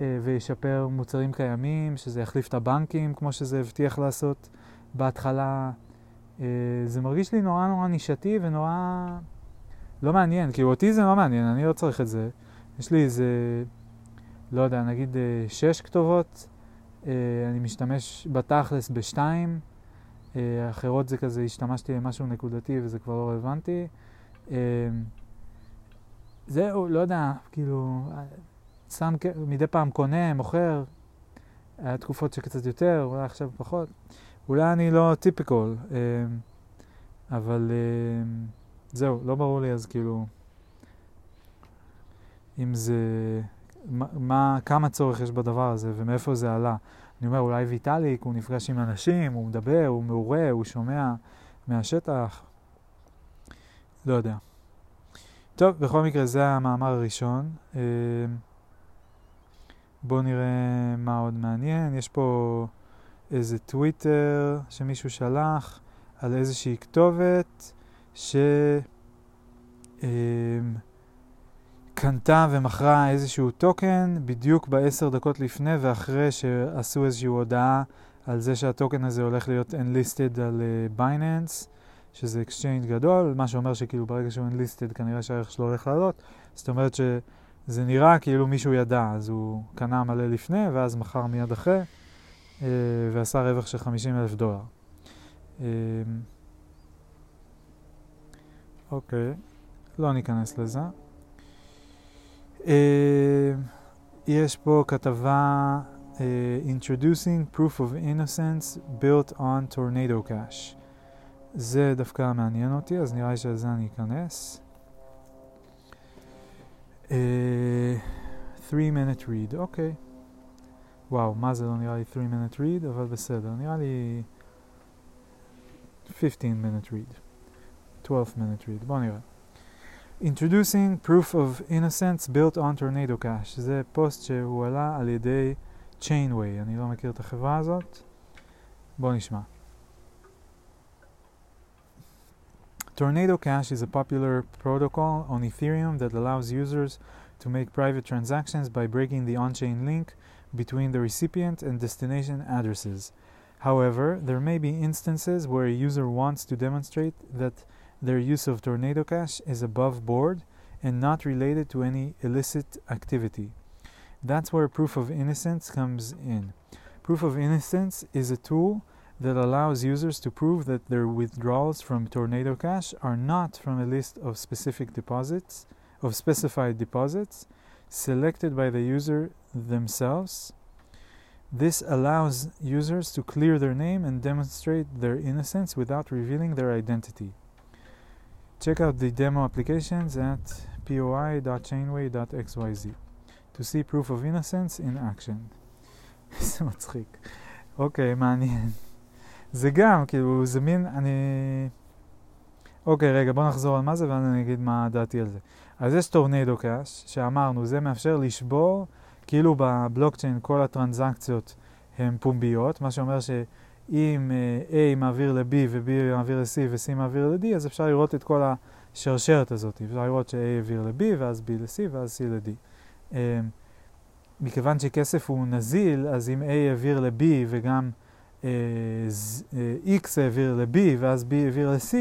אה, וישפר מוצרים קיימים, שזה יחליף את הבנקים כמו שזה הבטיח לעשות. בהתחלה אה, זה מרגיש לי נורא נורא נישתי ונורא לא מעניין. כאילו אותי זה לא מעניין, אני לא צריך את זה. יש לי איזה, לא יודע, נגיד אה, שש כתובות, אני משתמש בתכלס בשתיים, אה, אחרות זה כזה, השתמשתי במשהו נקודתי וזה כבר לא רלוונטי. אה, זהו, לא יודע, כאילו, שם מדי פעם קונה, מוכר, היה תקופות שקצת יותר, אולי עכשיו פחות. אולי אני לא טיפיקול, אה, אבל אה, זהו, לא ברור לי אז כאילו אם זה, מה, כמה צורך יש בדבר הזה ומאיפה זה עלה. אני אומר, אולי ויטאליק, הוא נפגש עם אנשים, הוא מדבר, הוא מעורה, הוא שומע מהשטח, לא יודע. טוב, בכל מקרה זה המאמר הראשון. אה, בואו נראה מה עוד מעניין. יש פה... איזה טוויטר שמישהו שלח על איזושהי כתובת שקנתה אמ, ומכרה איזשהו טוקן בדיוק בעשר דקות לפני ואחרי שעשו איזושהי הודעה על זה שהטוקן הזה הולך להיות enlisted על בייננס, uh, שזה אקסצ'יינג גדול, מה שאומר שכאילו ברגע שהוא enlisted כנראה שהערך שלו הולך לעלות, זאת אומרת שזה נראה כאילו מישהו ידע, אז הוא קנה מלא לפני ואז מכר מיד אחרי. אה, ועשה רווח של 50 אלף דולר. אה, אוקיי, לא ניכנס לזה. אה, יש פה כתבה uh, Introducing Proof of Innocence Built on Tornado Cache. זה דווקא מעניין אותי, אז נראה לי שלזה אני אכנס. Uh, 3 minute read, אוקיי. Okay. וואו, מה זה לא נראה לי 3 minute read, אבל בסדר, נראה לי 15 minute read, 12 minute read, בואו נראה. Introducing Proof of Innocence Built on Tornado Cache, זה פוסט שהועלה על ידי Chainway, אני לא מכיר את החברה הזאת, בואו נשמע. Tornado Cache is a popular protocol on Ethereum that allows users to make private transactions by breaking the on-chain link between the recipient and destination addresses. However, there may be instances where a user wants to demonstrate that their use of Tornado Cash is above board and not related to any illicit activity. That's where proof of innocence comes in. Proof of innocence is a tool that allows users to prove that their withdrawals from Tornado Cash are not from a list of specific deposits, of specified deposits, selected by the user themselves. This allows users to clear their name and demonstrate their innocence without revealing their identity. Check out the demo applications at poi.chainway.xyz to see proof of innocence in action. זה מצחיק. אוקיי, מעניין. זה גם, כאילו, זה מין, אני... אוקיי, רגע, בוא נחזור על מה זה ואז אני אגיד מה דעתי על זה. אז יש טורנדו קאש, שאמרנו, זה מאפשר לשבור, כאילו בבלוקצ'יין כל הטרנזקציות הן פומביות, מה שאומר שאם uh, A מעביר ל-B ו-B מעביר ל-C ו-C מעביר ל-D, אז אפשר לראות את כל השרשרת הזאת. אפשר לראות ש-A העביר ל-B ואז B ל-C ואז C ל-D. Uh, מכיוון שכסף הוא נזיל, אז אם A העביר ל-B וגם uh, X העביר ל-B ואז B העביר ל-C,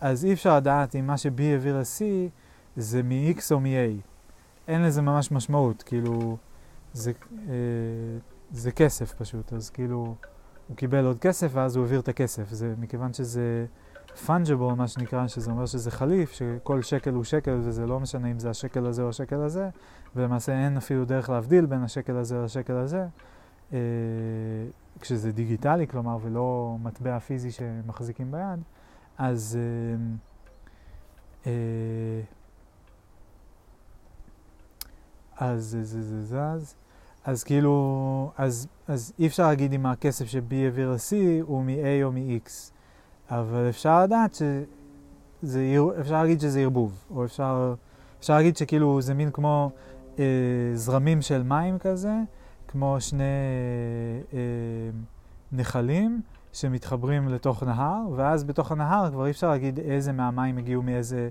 אז אי אפשר לדעת אם מה ש-B העביר ל-C זה מ-X או מ-A. אין לזה ממש משמעות, כאילו, זה, אה, זה כסף פשוט, אז כאילו, הוא קיבל עוד כסף ואז הוא העביר את הכסף. זה מכיוון שזה fungible, מה שנקרא, שזה אומר שזה חליף, שכל שקל הוא שקל וזה לא משנה אם זה השקל הזה או השקל הזה, ולמעשה אין אפילו דרך להבדיל בין השקל הזה לשקל הזה, אה, כשזה דיגיטלי, כלומר, ולא מטבע פיזי שמחזיקים ביד, אז... אה, אה, אז זה זז. אז כאילו, אז, אז אי אפשר להגיד אם הכסף ש-B העביר ל-C הוא מ-A או מ-X, אבל אפשר לדעת שזה, אפשר להגיד שזה ערבוב, או אפשר, אפשר להגיד שכאילו זה מין כמו אה, זרמים של מים כזה, כמו שני אה, נחלים שמתחברים לתוך נהר, ואז בתוך הנהר כבר אי אפשר להגיד איזה מהמים הגיעו מאיזה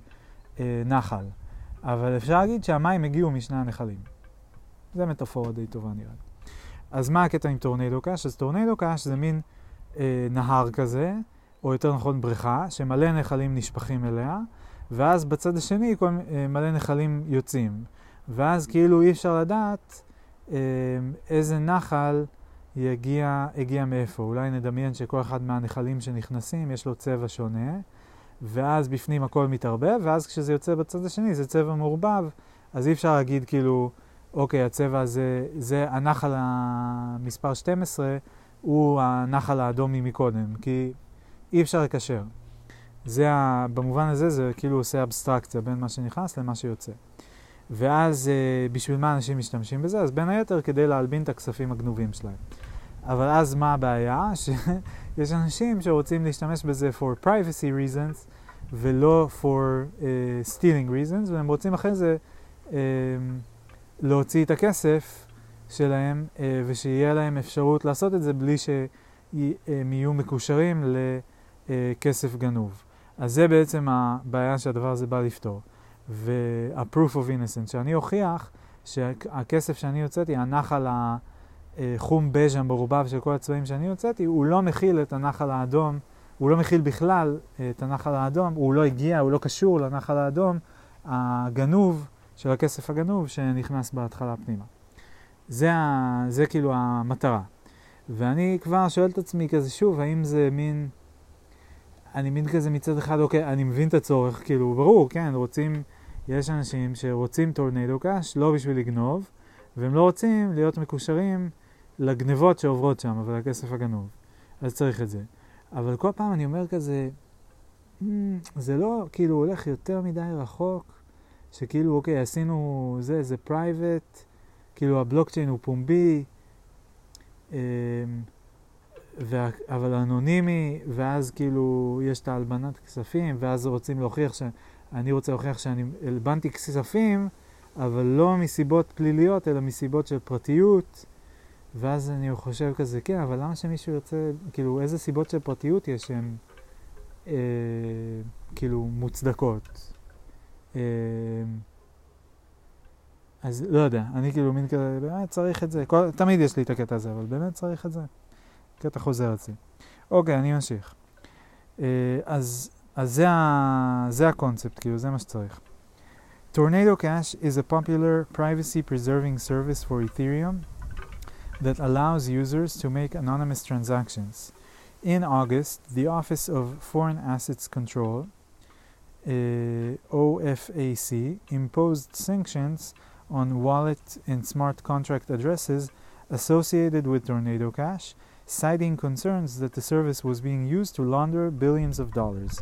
אה, נחל. אבל אפשר להגיד שהמים הגיעו משני הנחלים. זה מטאפורה די טובה נראה לי. אז מה הקטע עם טורנדו קאש? אז טורנדו קאש זה מין אה, נהר כזה, או יותר נכון בריכה, שמלא נחלים נשפכים אליה, ואז בצד השני כל, אה, מלא נחלים יוצאים. ואז כאילו אי אפשר לדעת אה, איזה נחל יגיע, הגיע מאיפה. אולי נדמיין שכל אחד מהנחלים שנכנסים יש לו צבע שונה. ואז בפנים הכל מתערבב, ואז כשזה יוצא בצד השני זה צבע מעורבב, אז אי אפשר להגיד כאילו, אוקיי, הצבע הזה, זה הנחל המספר 12, הוא הנחל האדום ממקודם, כי אי אפשר לקשר. זה, ה, במובן הזה זה כאילו עושה אבסטרקציה בין מה שנכנס למה שיוצא. ואז אה, בשביל מה אנשים משתמשים בזה? אז בין היתר כדי להלבין את הכספים הגנובים שלהם. אבל אז מה הבעיה? שיש אנשים שרוצים להשתמש בזה for privacy reasons ולא for uh, stealing reasons, והם רוצים אחרי זה uh, להוציא את הכסף שלהם uh, ושיהיה להם אפשרות לעשות את זה בלי שהם יהיו מקושרים לכסף גנוב. אז זה בעצם הבעיה שהדבר הזה בא לפתור. וה-proof of innocence, שאני אוכיח שהכסף שאני הוצאתי, הנחל ה... חום בז' המעורבב של כל הצבעים שאני הוצאתי, הוא לא מכיל את הנחל האדום, הוא לא מכיל בכלל את הנחל האדום, הוא לא הגיע, הוא לא קשור לנחל האדום הגנוב של הכסף הגנוב שנכנס בהתחלה פנימה. זה, ה, זה כאילו המטרה. ואני כבר שואל את עצמי כזה שוב, האם זה מין... אני מין כזה מצד אחד, אוקיי, אני מבין את הצורך, כאילו, ברור, כן, רוצים, יש אנשים שרוצים טורנדו קאש לא בשביל לגנוב, והם לא רוצים להיות מקושרים לגנבות שעוברות שם, אבל הכסף הגנוב. אז צריך את זה. אבל כל פעם אני אומר כזה, mm, זה לא, כאילו, הולך יותר מדי רחוק, שכאילו, אוקיי, עשינו זה, זה פרייבט, כאילו הבלוקצ'יין הוא פומבי, אמ, וה, אבל אנונימי, ואז כאילו יש את ההלבנת כספים, ואז רוצים להוכיח ש... אני רוצה להוכיח שאני הלבנתי כספים, אבל לא מסיבות פליליות, אלא מסיבות של פרטיות. ואז אני חושב כזה, כן, אבל למה שמישהו ירצה, כאילו, איזה סיבות של פרטיות יש שהן אה, כאילו מוצדקות? אה, אז לא יודע, אני כאילו מין כזה, באמת צריך את זה, כל, תמיד יש לי את הקטע הזה, אבל באמת צריך את זה. קטע חוזר אצלי. אוקיי, אני ממשיך. אה, אז, אז זה, ה, זה הקונספט, כאילו, זה מה שצריך. Tornado Cash is a popular privacy preserving service for Ethereum that allows users to make anonymous transactions. In August, the Office of Foreign Assets Control, uh, OFAC, imposed sanctions on wallet and smart contract addresses associated with Tornado Cash, citing concerns that the service was being used to launder billions of dollars.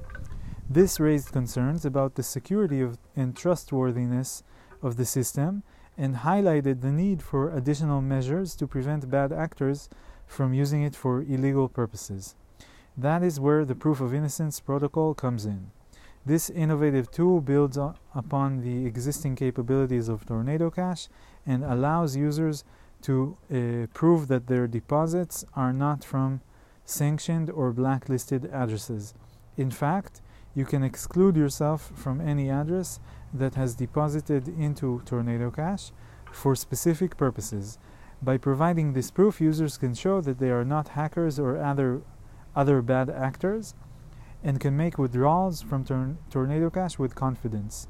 This raised concerns about the security of, and trustworthiness of the system and highlighted the need for additional measures to prevent bad actors from using it for illegal purposes. That is where the proof of innocence protocol comes in. This innovative tool builds upon the existing capabilities of Tornado Cash and allows users to uh, prove that their deposits are not from sanctioned or blacklisted addresses. In fact, you can exclude yourself from any address that has deposited into Tornado Cash for specific purposes. By providing this proof, users can show that they are not hackers or other, other bad actors and can make withdrawals from tor- Tornado Cash with confidence.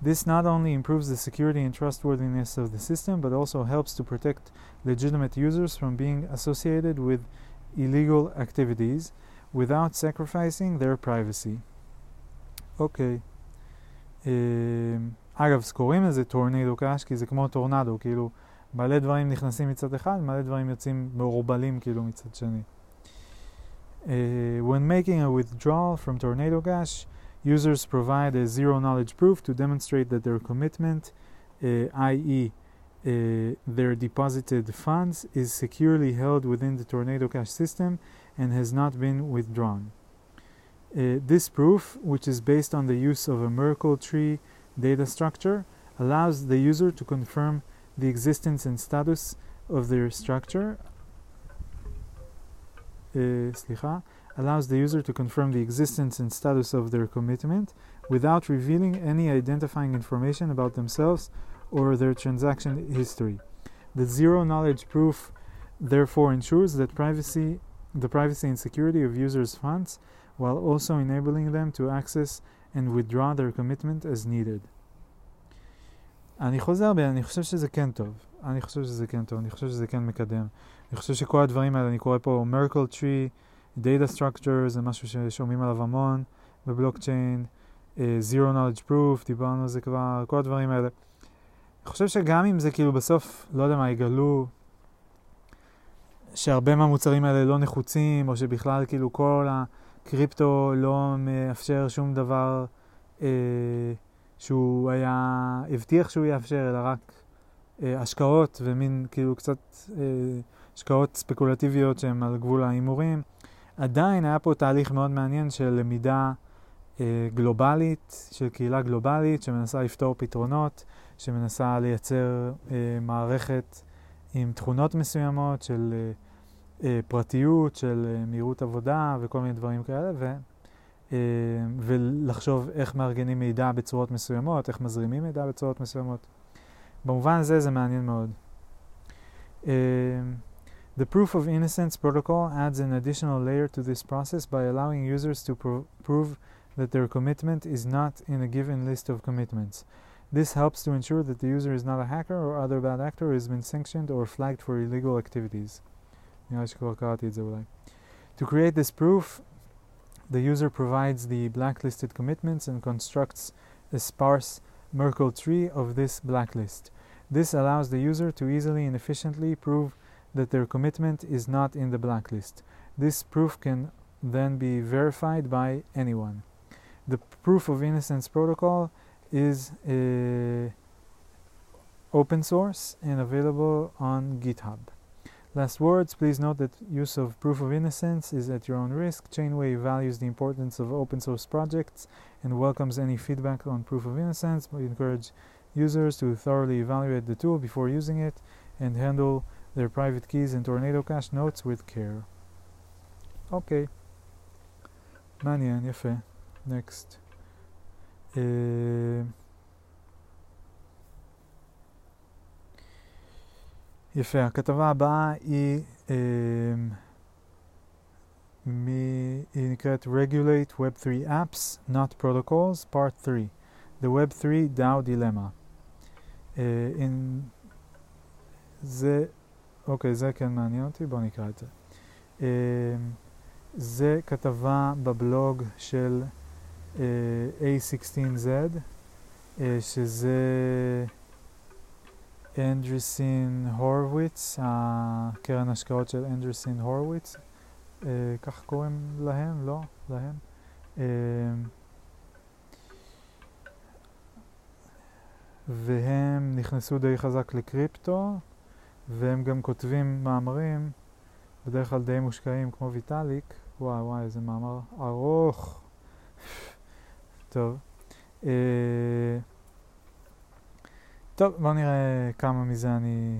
This not only improves the security and trustworthiness of the system, but also helps to protect legitimate users from being associated with illegal activities without sacrificing their privacy. אוקיי. Okay. אגב, קוראים לזה טורנידו קאש כי זה כמו טורנדו, כאילו מלא דברים נכנסים מצד אחד, מלא דברים יוצאים מעורבלים כאילו מצד שני. Uh, when making a withdrawal from Tornado Cash, users provide a zero knowledge proof to demonstrate that their commitment, uh, i.e., uh, their deposited funds, is securely held within the Tornado Cash system and has not been withdrawn. Uh, this proof, which is based on the use of a Merkle tree data structure, allows the user to confirm the existence and status of their structure Uh, allows the user to confirm the existence and status of their commitment without revealing any identifying information about themselves or their transaction history. The zero knowledge proof therefore ensures that privacy, the privacy and security of users' funds while also enabling them to access and withdraw their commitment as needed. אני חוזר בי, אני חושב שזה כן טוב. אני חושב שזה כן טוב, אני חושב שזה כן מקדם. אני חושב שכל הדברים האלה, אני קורא פה Merkle Tree, Data Structure, זה משהו ששומעים עליו המון בבלוקצ'יין, uh, Zero Knowledge Proof, דיברנו על זה כבר, כל הדברים האלה. אני חושב שגם אם זה כאילו בסוף, לא יודע מה, יגלו שהרבה מהמוצרים האלה לא נחוצים, או שבכלל כאילו כל ה... קריפטו לא מאפשר שום דבר אה, שהוא היה, הבטיח שהוא יאפשר, אלא רק אה, השקעות ומין כאילו קצת אה, השקעות ספקולטיביות שהן על גבול ההימורים. עדיין היה פה תהליך מאוד מעניין של למידה אה, גלובלית, של קהילה גלובלית שמנסה לפתור פתרונות, שמנסה לייצר אה, מערכת עם תכונות מסוימות של... אה, אה, פרטיות, של אה, מהירות עבודה וכל מיני דברים כאלה, ו, אה, ולחשוב איך מארגנים מידע בצורות מסוימות, איך מזרימים מידע בצורות מסוימות. במובן הזה זה מעניין מאוד. Uh, The proof of innocence protocol adds an additional layer to this process by allowing users to pro prove that their commitment is not in a given list of commitments. This helps to ensure that the user is not a hacker or other bad actor who has been sanctioned or flagged for illegal activities. To create this proof, the user provides the blacklisted commitments and constructs a sparse Merkle tree of this blacklist. This allows the user to easily and efficiently prove that their commitment is not in the blacklist. This proof can then be verified by anyone. The proof of innocence protocol is uh, open source and available on GitHub. Last words, please note that use of proof of innocence is at your own risk. Chainway values the importance of open source projects and welcomes any feedback on proof of innocence. We encourage users to thoroughly evaluate the tool before using it and handle their private keys and Tornado Cash notes with care. אוקיי. מעניין, יפה. נקסט. Uh, יפה, הכתבה הבאה היא, um, מ, היא נקראת Regulate Web 3 Apps, Not Protocols, Part 3, The Web 3 DAO Dilemma. Uh, in, זה, אוקיי, זה כן מעניין אותי, בואו נקרא את זה. Uh, זה כתבה בבלוג של uh, A16Z, uh, שזה אנדרסין הורוויץ, הקרן השקעות של אנדרסין הורוויץ, uh, כך קוראים להם? לא? להם? Uh, והם נכנסו די חזק לקריפטו, והם גם כותבים מאמרים, בדרך כלל די מושקעים כמו ויטאליק. וואי וואי, איזה מאמר ארוך. טוב. Uh, טוב, בואו נראה כמה מזה אני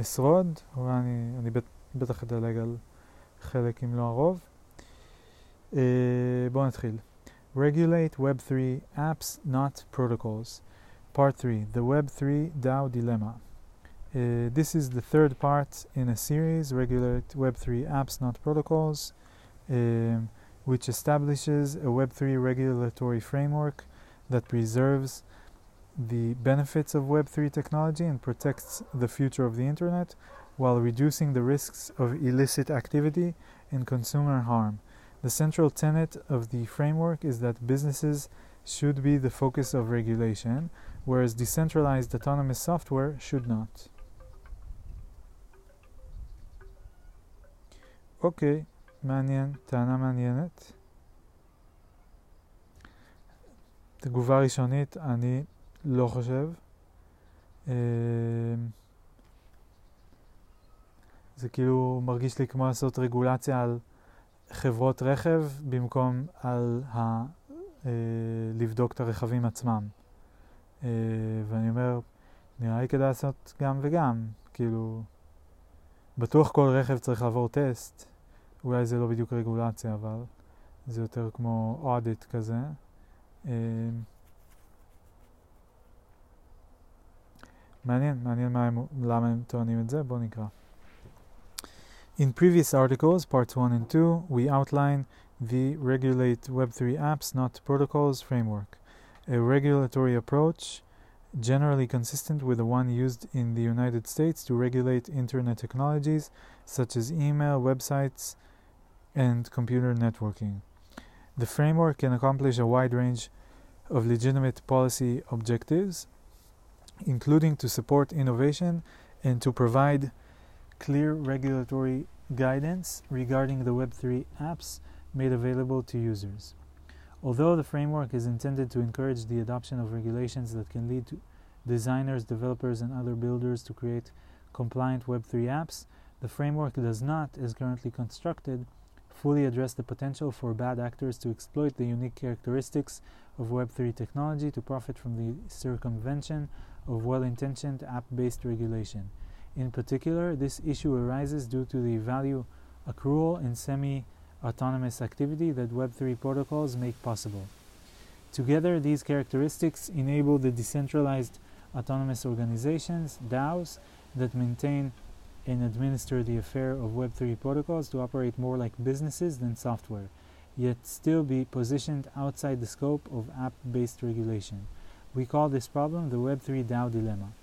אשרוד, אולי אני, אני בט, בטח אדלג על חלק אם לא הרוב. Uh, בואו נתחיל. Regulate Web 3 Apps, Not Protocols. Part 3, The Web 3 DAO Dilemma. Uh, this is the third part in a series, Regulate Web 3 Apps, Not Protocols, um, which establishes a Web 3 regulatory framework that preserves the benefits of Web3 technology and protects the future of the Internet while reducing the risks of illicit activity and consumer harm. The central tenet of the framework is that businesses should be the focus of regulation, whereas decentralized autonomous software should not. Okay, מעניין, טענה מעניינת. תגובה ראשונית, אני לא חושב. זה כאילו מרגיש לי כמו לעשות רגולציה על חברות רכב במקום על ה... לבדוק את הרכבים עצמם. ואני אומר, נראה לי כדאי לעשות גם וגם. כאילו, בטוח כל רכב צריך לעבור טסט. אולי זה לא בדיוק רגולציה, אבל זה יותר כמו אודיט כזה. מעניין, מעניין מה למה הם טוענים את זה, בואו נקרא. In previous articles, parts 1 and 2, we outline the Regulate Web3 Apps Not Protocols framework, a regulatory approach generally consistent with the one used in the United States to regulate internet technologies such as email, websites, and computer networking. The framework can accomplish a wide range of legitimate policy objectives, including to support innovation and to provide clear regulatory guidance regarding the Web3 apps made available to users. Although the framework is intended to encourage the adoption of regulations that can lead to designers, developers, and other builders to create compliant Web3 apps, the framework does not, as currently constructed, fully address the potential for bad actors to exploit the unique characteristics of Web3 technology to profit from the circumvention of well intentioned app based regulation. In particular, this issue arises due to the value accrual and semi autonomous activity that Web3 protocols make possible. Together, these characteristics enable the decentralized autonomous organizations, DAOs, that maintain and administer the affair of Web3 protocols to operate more like businesses than software, yet still be positioned outside the scope of app based regulation. We call this problem the Web3 DAO dilemma.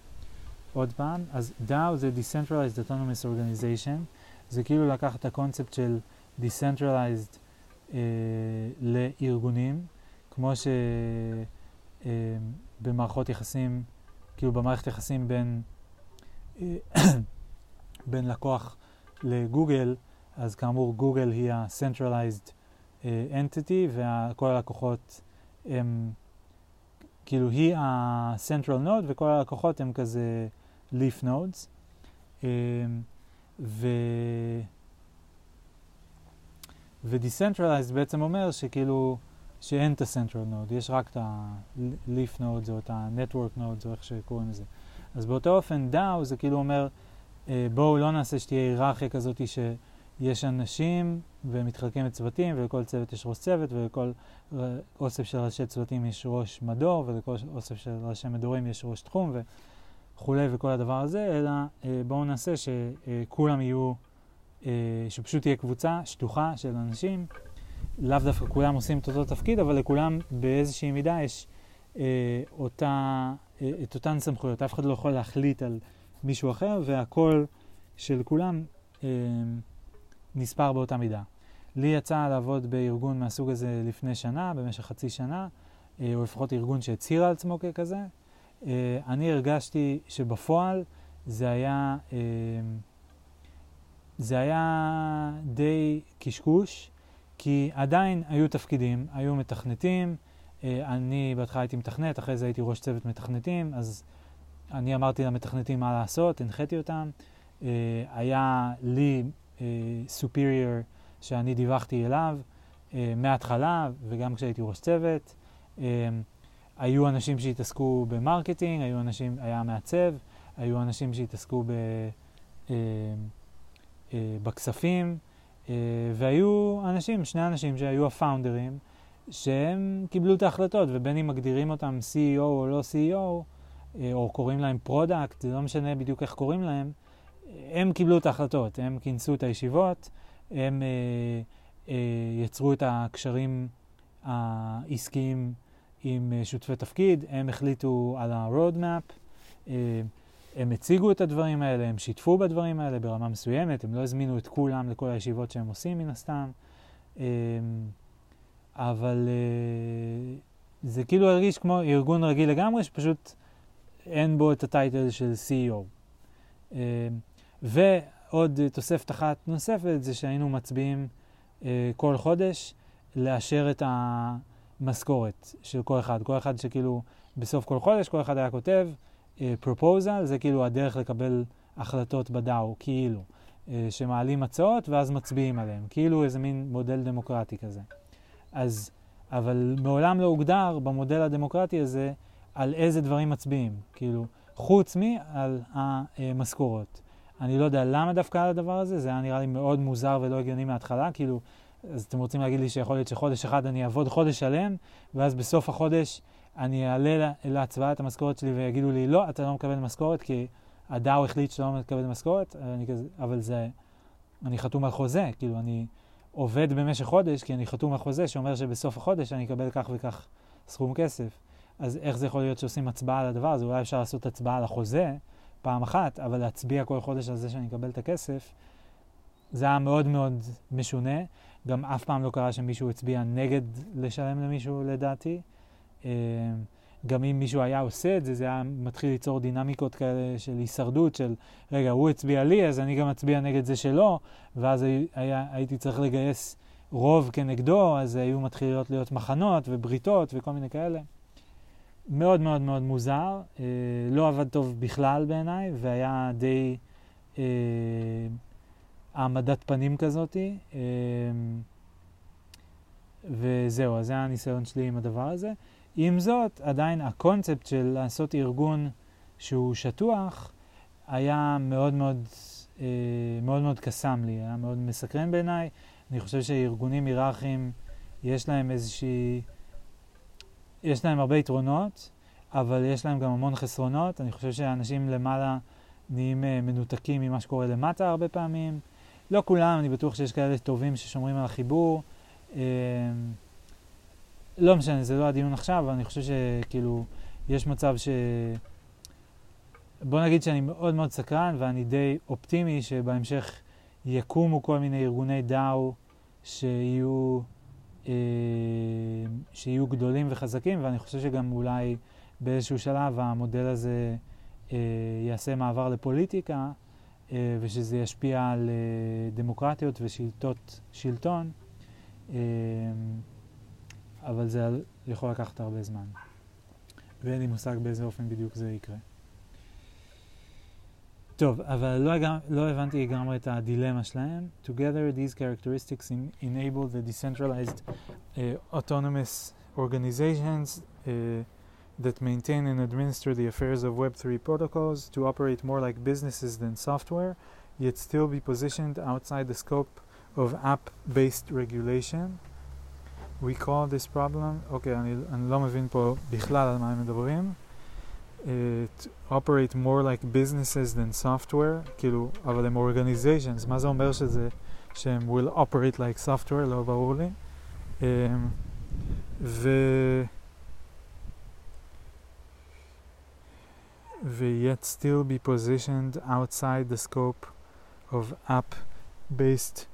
עוד פעם, אז DAO זה Decentralized Autonomous Organization, זה כאילו לקחת את הקונספט של Decentralized אה, לארגונים, כמו שבמערכות אה, יחסים, כאילו במערכת יחסים בין, אה, בין לקוח לגוגל, אז כאמור גוגל היא ה-centralized entity וכל הלקוחות הם, כאילו היא ה-central node וכל הלקוחות הם כזה leaf nodes. ו... ו-decentralized בעצם אומר שכאילו, שאין את ה-central node, יש רק את ה-leaf nodes או את ה-network nodes או איך שקוראים לזה. אז באותו אופן DAO זה כאילו אומר, אה, בואו לא נעשה שתהיה היררכיה כזאת שיש אנשים ומתחלקים לצוותים ולכל צוות יש ראש צוות ולכל אוסף של ראשי צוותים יש ראש מדור ולכל אוסף של ראשי מדורים יש ראש תחום וכולי וכל הדבר הזה, אלא אה, בואו נעשה שכולם יהיו שפשוט תהיה קבוצה שטוחה של אנשים, לאו דווקא כולם עושים את אותו תפקיד, אבל לכולם באיזושהי מידה יש אה, אותה, אה, את אותן סמכויות. אף אחד לא יכול להחליט על מישהו אחר, והקול של כולם אה, נספר באותה מידה. לי יצא לעבוד בארגון מהסוג הזה לפני שנה, במשך חצי שנה, אה, או לפחות ארגון שהצהיר על עצמו ככזה. אה, אני הרגשתי שבפועל זה היה... זה היה די קשקוש, כי עדיין היו תפקידים, היו מתכנתים, אה, אני בהתחלה הייתי מתכנת, אחרי זה הייתי ראש צוות מתכנתים, אז אני אמרתי למתכנתים מה לעשות, הנחיתי אותם. אה, היה לי סופיריור אה, שאני דיווחתי אליו מההתחלה, וגם כשהייתי ראש צוות. היו אנשים שהתעסקו במרקטינג, היו אנשים, היה מעצב, היו אנשים שהתעסקו ב... אה, בכספים, אה, והיו אנשים, שני אנשים שהיו הפאונדרים, שהם קיבלו את ההחלטות, ובין אם מגדירים אותם CEO או לא CEO, אה, או קוראים להם פרודקט, זה לא משנה בדיוק איך קוראים להם, הם קיבלו את ההחלטות, הם כינסו את הישיבות, הם אה, אה, יצרו את הקשרים העסקיים עם שותפי תפקיד, הם החליטו על ה-road map, אה, הם הציגו את הדברים האלה, הם שיתפו בדברים האלה ברמה מסוימת, הם לא הזמינו את כולם לכל הישיבות שהם עושים מן הסתם, אמ, אבל אה, זה כאילו הרגיש כמו ארגון רגיל לגמרי, שפשוט אין בו את הטייטל של CEO. אמ, ועוד תוספת אחת נוספת זה שהיינו מצביעים אה, כל חודש לאשר את המשכורת של כל אחד. כל אחד שכאילו בסוף כל חודש, כל אחד היה כותב, פרופוזל uh, זה כאילו הדרך לקבל החלטות בדאו, כאילו, uh, שמעלים הצעות ואז מצביעים עליהן, כאילו איזה מין מודל דמוקרטי כזה. אז, אבל מעולם לא הוגדר במודל הדמוקרטי הזה על איזה דברים מצביעים, כאילו, חוץ מעל המשכורות. אני לא יודע למה דווקא על הדבר הזה, זה היה נראה לי מאוד מוזר ולא הגיוני מההתחלה, כאילו, אז אתם רוצים להגיד לי שיכול להיות שחודש אחד אני אעבוד חודש שלם, ואז בסוף החודש אני אעלה להצבעה את המשכורת שלי ויגידו לי, לא, אתה לא מקבל משכורת כי הדאו החליט שאתה לא מקבל משכורת, אבל זה, אני חתום על חוזה, כאילו אני עובד במשך חודש כי אני חתום על חוזה שאומר שבסוף החודש אני אקבל כך וכך סכום כסף. אז איך זה יכול להיות שעושים הצבעה על הדבר הזה? אולי אפשר לעשות הצבעה על החוזה פעם אחת, אבל להצביע כל חודש על זה שאני אקבל את הכסף, זה היה מאוד מאוד משונה. גם אף פעם לא קרה שמישהו הצביע נגד לשלם למישהו לדעתי. אה, גם אם מישהו היה עושה את זה, זה היה מתחיל ליצור דינמיקות כאלה של הישרדות, של רגע, הוא הצביע לי, אז אני גם אצביע נגד זה שלו, ואז היה, הייתי צריך לגייס רוב כנגדו, אז היו מתחילות להיות מחנות ובריתות וכל מיני כאלה. מאוד מאוד מאוד מוזר, אה, לא עבד טוב בכלל בעיניי, והיה די אה, העמדת פנים כזאתי. אה, וזהו, אז זה הניסיון שלי עם הדבר הזה. עם זאת, עדיין הקונספט של לעשות ארגון שהוא שטוח היה מאוד מאוד, אה, מאוד מאוד קסם לי, היה מאוד מסקרן בעיניי. אני חושב שארגונים היררכיים יש להם איזושהי, יש להם הרבה יתרונות, אבל יש להם גם המון חסרונות. אני חושב שאנשים למעלה נהיים אה, מנותקים ממה שקורה למטה הרבה פעמים. לא כולם, אני בטוח שיש כאלה טובים ששומרים על החיבור. לא משנה, זה לא הדיון עכשיו, אבל אני חושב שכאילו, יש מצב ש... בוא נגיד שאני מאוד מאוד סקרן ואני די אופטימי שבהמשך יקומו כל מיני ארגוני דאו שיהיו אה, שיהיו גדולים וחזקים, ואני חושב שגם אולי באיזשהו שלב המודל הזה אה, יעשה מעבר לפוליטיקה, אה, ושזה ישפיע על אה, דמוקרטיות ושיטות שלטון, אה, אבל זה יכול לקחת הרבה זמן. ואין לי מושג באיזה אופן בדיוק זה יקרה. טוב, אבל לא, לא הבנתי לגמרי את הדילמה שלהם. Together these characteristics in, enable the decentralized uh, autonomous organizations uh, that maintain and administer the affairs of Web3 protocols to operate more like businesses than software, yet still be positioned outside the scope of app-based regulation. We call this problem, אוקיי, okay, אני, אני לא מבין פה בכלל על מה הם מדברים. Uh, to operate more like businesses than software, כאילו, אבל הם organizations, מה זה אומר שזה, שהם will operate like software, לא ברור לי. Um, ו... yet still be positioned outside the scope of app-based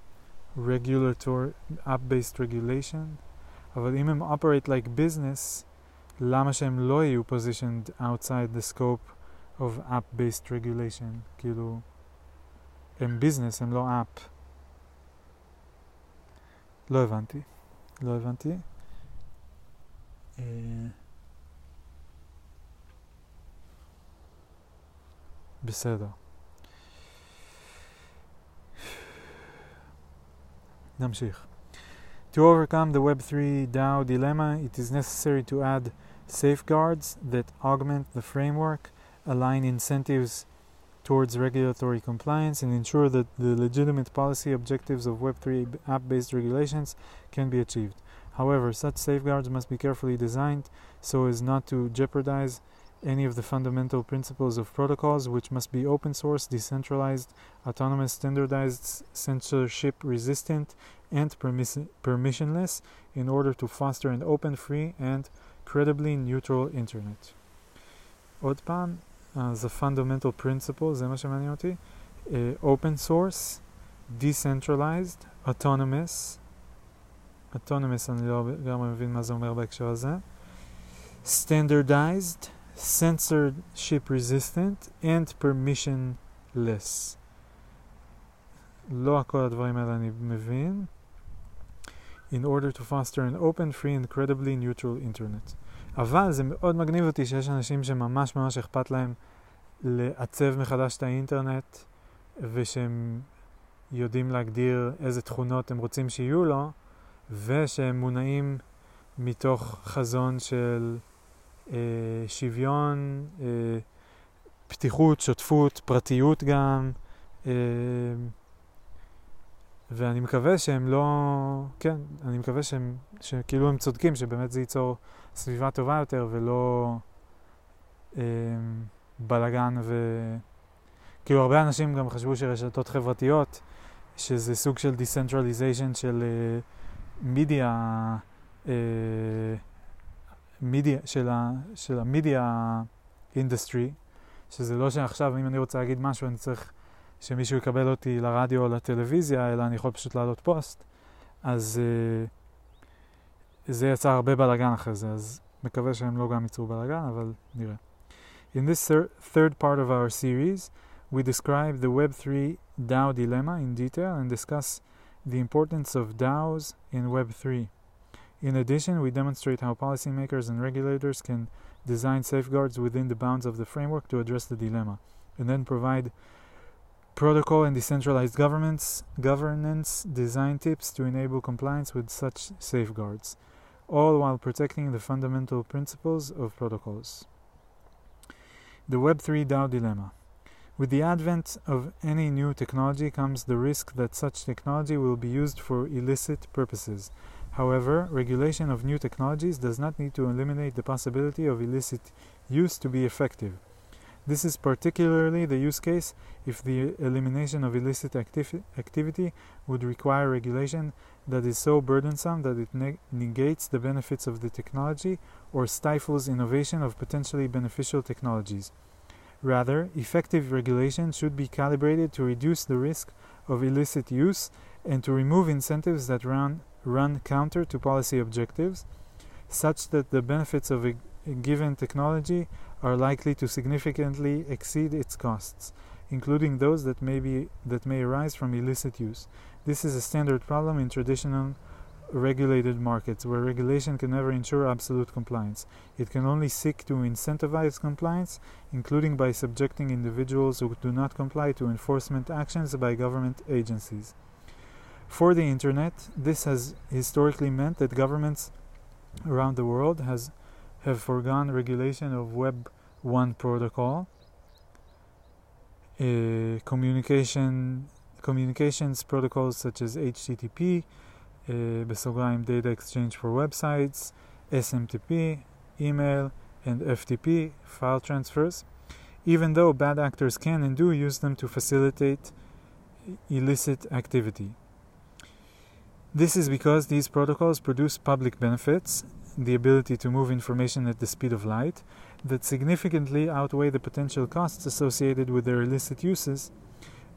regulatory, app-based regulation. אבל אם הם operate like business, למה שהם לא יהיו positioned outside the scope of app-based regulation? כאילו, הם business, הם לא app. לא הבנתי. לא הבנתי. Uh, בסדר. נמשיך. To overcome the Web3 DAO dilemma, it is necessary to add safeguards that augment the framework, align incentives towards regulatory compliance, and ensure that the legitimate policy objectives of Web3 app based regulations can be achieved. However, such safeguards must be carefully designed so as not to jeopardize any of the fundamental principles of protocols, which must be open source, decentralized, autonomous, standardized, censorship resistant, and permiss- permissionless in order to foster an open, free, and credibly neutral internet. עוד פעם, אז ה-fundamental principle, זה מה שמעניין אותי, uh, open source, decentralized, autonomous, autonomous אני לא לגמרי מבין מה זה אומר בהקשר הזה, standardized, censorship resistant and permissionless. לא הכל הדברים האלה אני מבין. In order to foster an open, free and credibly neutral internet. אבל זה מאוד מגניב אותי שיש אנשים שממש ממש אכפת להם לעצב מחדש את האינטרנט ושהם יודעים להגדיר איזה תכונות הם רוצים שיהיו לו ושהם מונעים מתוך חזון של אה, שוויון, אה, פתיחות, שותפות, פרטיות גם, אה, ואני מקווה שהם לא, כן, אני מקווה שהם, שכאילו הם צודקים, שבאמת זה ייצור סביבה טובה יותר ולא אה, בלאגן ו... כאילו הרבה אנשים גם חשבו שרשתות חברתיות, שזה סוג של decentralization של מידיה, אה, מידיה, של, ה, של המדיה אינדסטרי, שזה לא שעכשיו אם אני רוצה להגיד משהו אני צריך שמישהו יקבל אותי לרדיו או לטלוויזיה, אלא אני יכול פשוט לעלות פוסט, אז uh, זה יצר הרבה בלאגן אחרי זה, אז מקווה שהם לא גם ייצרו בלאגן, אבל נראה. In this thir third part of our series, we describe the Web3 DAO dilemma in detail and discuss the importance of DAOs in Web3. In addition, we demonstrate how policymakers and regulators can design safeguards within the bounds of the framework to address the dilemma, and then provide protocol and decentralized governments governance design tips to enable compliance with such safeguards, all while protecting the fundamental principles of protocols. The Web3 DAO dilemma. With the advent of any new technology comes the risk that such technology will be used for illicit purposes However, regulation of new technologies does not need to eliminate the possibility of illicit use to be effective. This is particularly the use case if the elimination of illicit activ- activity would require regulation that is so burdensome that it ne- negates the benefits of the technology or stifles innovation of potentially beneficial technologies. Rather, effective regulation should be calibrated to reduce the risk of illicit use and to remove incentives that run run counter to policy objectives, such that the benefits of a, a given technology are likely to significantly exceed its costs, including those that may be that may arise from illicit use. This is a standard problem in traditional regulated markets where regulation can never ensure absolute compliance. It can only seek to incentivize compliance, including by subjecting individuals who do not comply to enforcement actions by government agencies. For the internet, this has historically meant that governments around the world has have foregone regulation of Web 1 protocol, uh, communication communications protocols such as HTTP, בסוגריים Data Exchange for Websites, SMTP, email, and FTP, file transfers, even though bad actors can and do use them to facilitate illicit activity. This is because these protocols produce public benefits, the ability to move information at the speed of light, that significantly outweigh the potential costs associated with their illicit uses,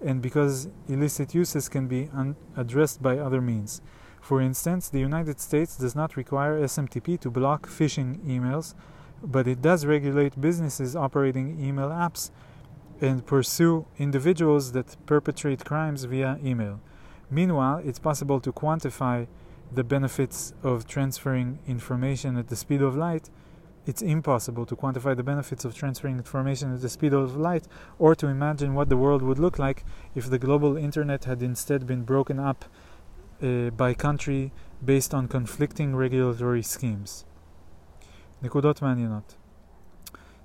and because illicit uses can be un- addressed by other means. For instance, the United States does not require SMTP to block phishing emails, but it does regulate businesses operating email apps and pursue individuals that perpetrate crimes via email. Meanwhile, it's possible to quantify the benefits of transferring information at the speed of light. It's impossible to quantify the benefits of transferring information at the speed of light or to imagine what the world would look like if the global internet had instead been broken up uh, by country based on conflicting regulatory schemes. נקודות מעניינות.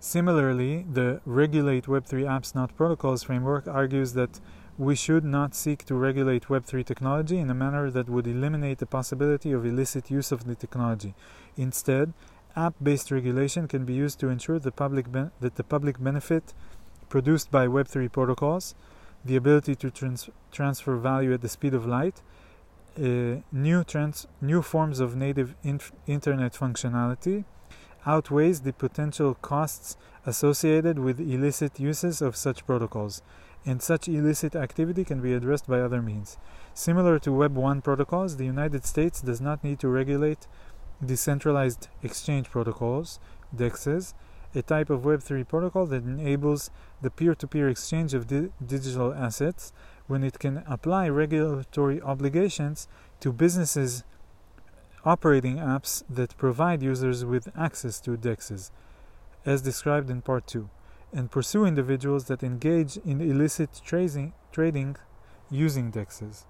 Similarly, the Regulate Web3 Apps Not Protocols framework argues that we should not seek to regulate Web3 technology in a manner that would eliminate the possibility of illicit use of the technology. Instead, app based regulation can be used to ensure the public ben- that the public benefit produced by Web3 protocols, the ability to trans- transfer value at the speed of light, uh, new trans- new forms of native inf- internet functionality outweighs the potential costs associated with illicit uses of such protocols, and such illicit activity can be addressed by other means. Similar to Web 1 protocols, the United States does not need to regulate decentralized exchange protocols, DEXs, a type of Web3 protocol that enables the peer to peer exchange of di- digital assets when it can apply regulatory obligations to businesses operating apps that provide users with access to DEXs, as described in Part 2, and pursue individuals that engage in illicit trading, trading using DEXs.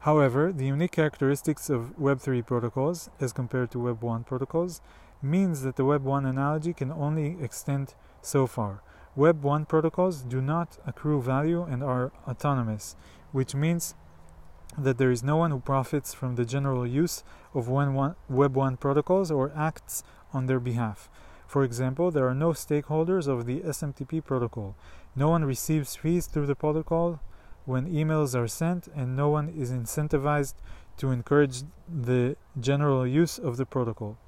However, the unique characteristics of Web3 protocols, as compared to Web 1 protocols, means that the Web 1 analogy can only extend so far. Web 1 protocols do not accrue value and are autonomous, which means that there is no one who profits from the general use of Web 1 protocols or acts on their behalf. For example, there are no stakeholders of the SMTP protocol. No one receives fees through the protocol when emails are sent, and no one is incentivized to encourage the general use of the protocol.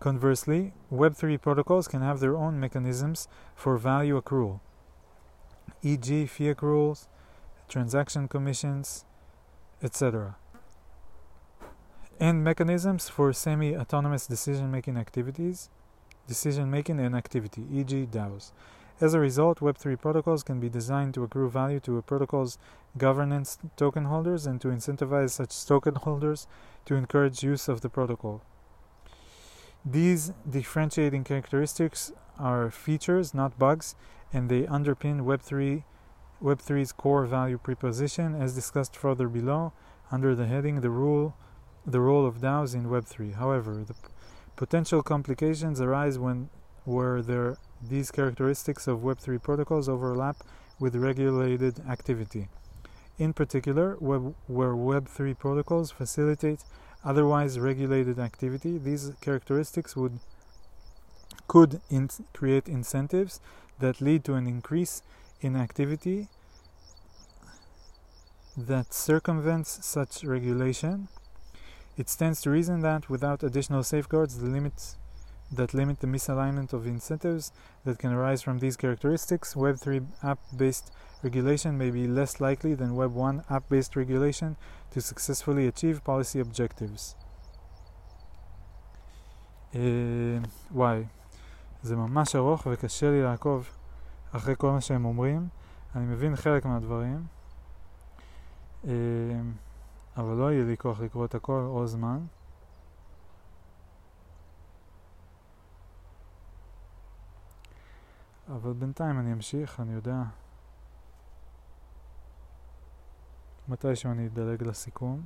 Conversely, Web3 protocols can have their own mechanisms for value accrual, e.g., fee accruals, transaction commissions, etc., and mechanisms for semi autonomous decision making activities, decision making and activity, e.g., DAOs. As a result, Web3 protocols can be designed to accrue value to a protocol's governance token holders and to incentivize such token holders to encourage use of the protocol. These differentiating characteristics are features, not bugs, and they underpin Web3 Web3's core value proposition as discussed further below under the heading the rule the role of DAOs in Web3. However, the potential complications arise when where there these characteristics of Web3 protocols overlap with regulated activity. In particular, web, where Web3 protocols facilitate otherwise regulated activity, these characteristics would could in create incentives that lead to an increase in activity that circumvents such regulation. It stands to reason that without additional safeguards, the limits that limit the misalignment of incentives that can arise from these characteristics, Web3 app based regulation may be less likely than Web 1 app based regulation to successfully achieve policy objectives. וואי, זה ממש ארוך וקשה לי לעקוב אחרי כל מה שהם אומרים. אני מבין חלק מהדברים, אבל לא יהיה לי כוח לקרוא את הכל או זמן. אבל בינתיים אני אמשיך, אני יודע. מתישהו אני אדלג לסיכום.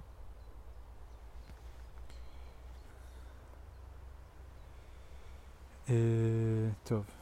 אה, טוב.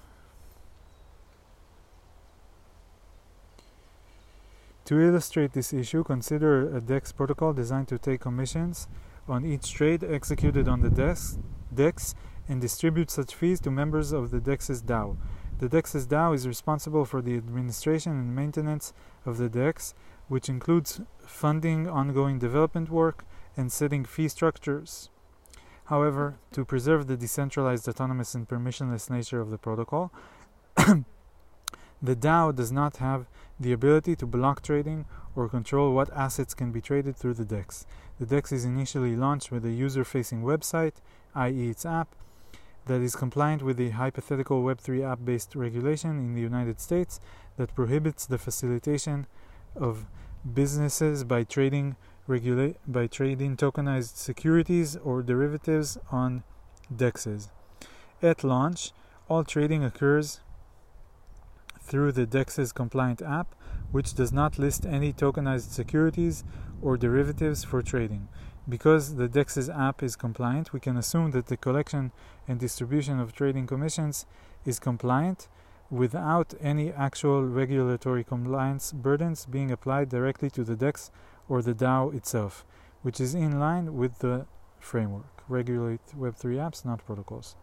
To illustrate this issue, consider a DEX protocol designed to take commissions on each trade executed on the DEX, and distribute such fees to members of the DEX's DAO. The DEX's DAO is responsible for the administration and maintenance of the DEX, which includes funding ongoing development work and setting fee structures. However, to preserve the decentralized, autonomous, and permissionless nature of the protocol, the DAO does not have the ability to block trading or control what assets can be traded through the DEX. The DEX is initially launched with a user facing website, i.e., its app, that is compliant with the hypothetical Web3 app based regulation in the United States that prohibits the facilitation of businesses by trading by trading tokenized securities or derivatives on dexes. At launch, all trading occurs through the DEX's compliant app, which does not list any tokenized securities or derivatives for trading. Because the DEX's app is compliant, we can assume that the collection and distribution of trading commissions is compliant without any actual regulatory compliance burdens being applied directly to the DEX or the DAO itself, which is in line with the framework. Regulate Web3 apps, not protocols.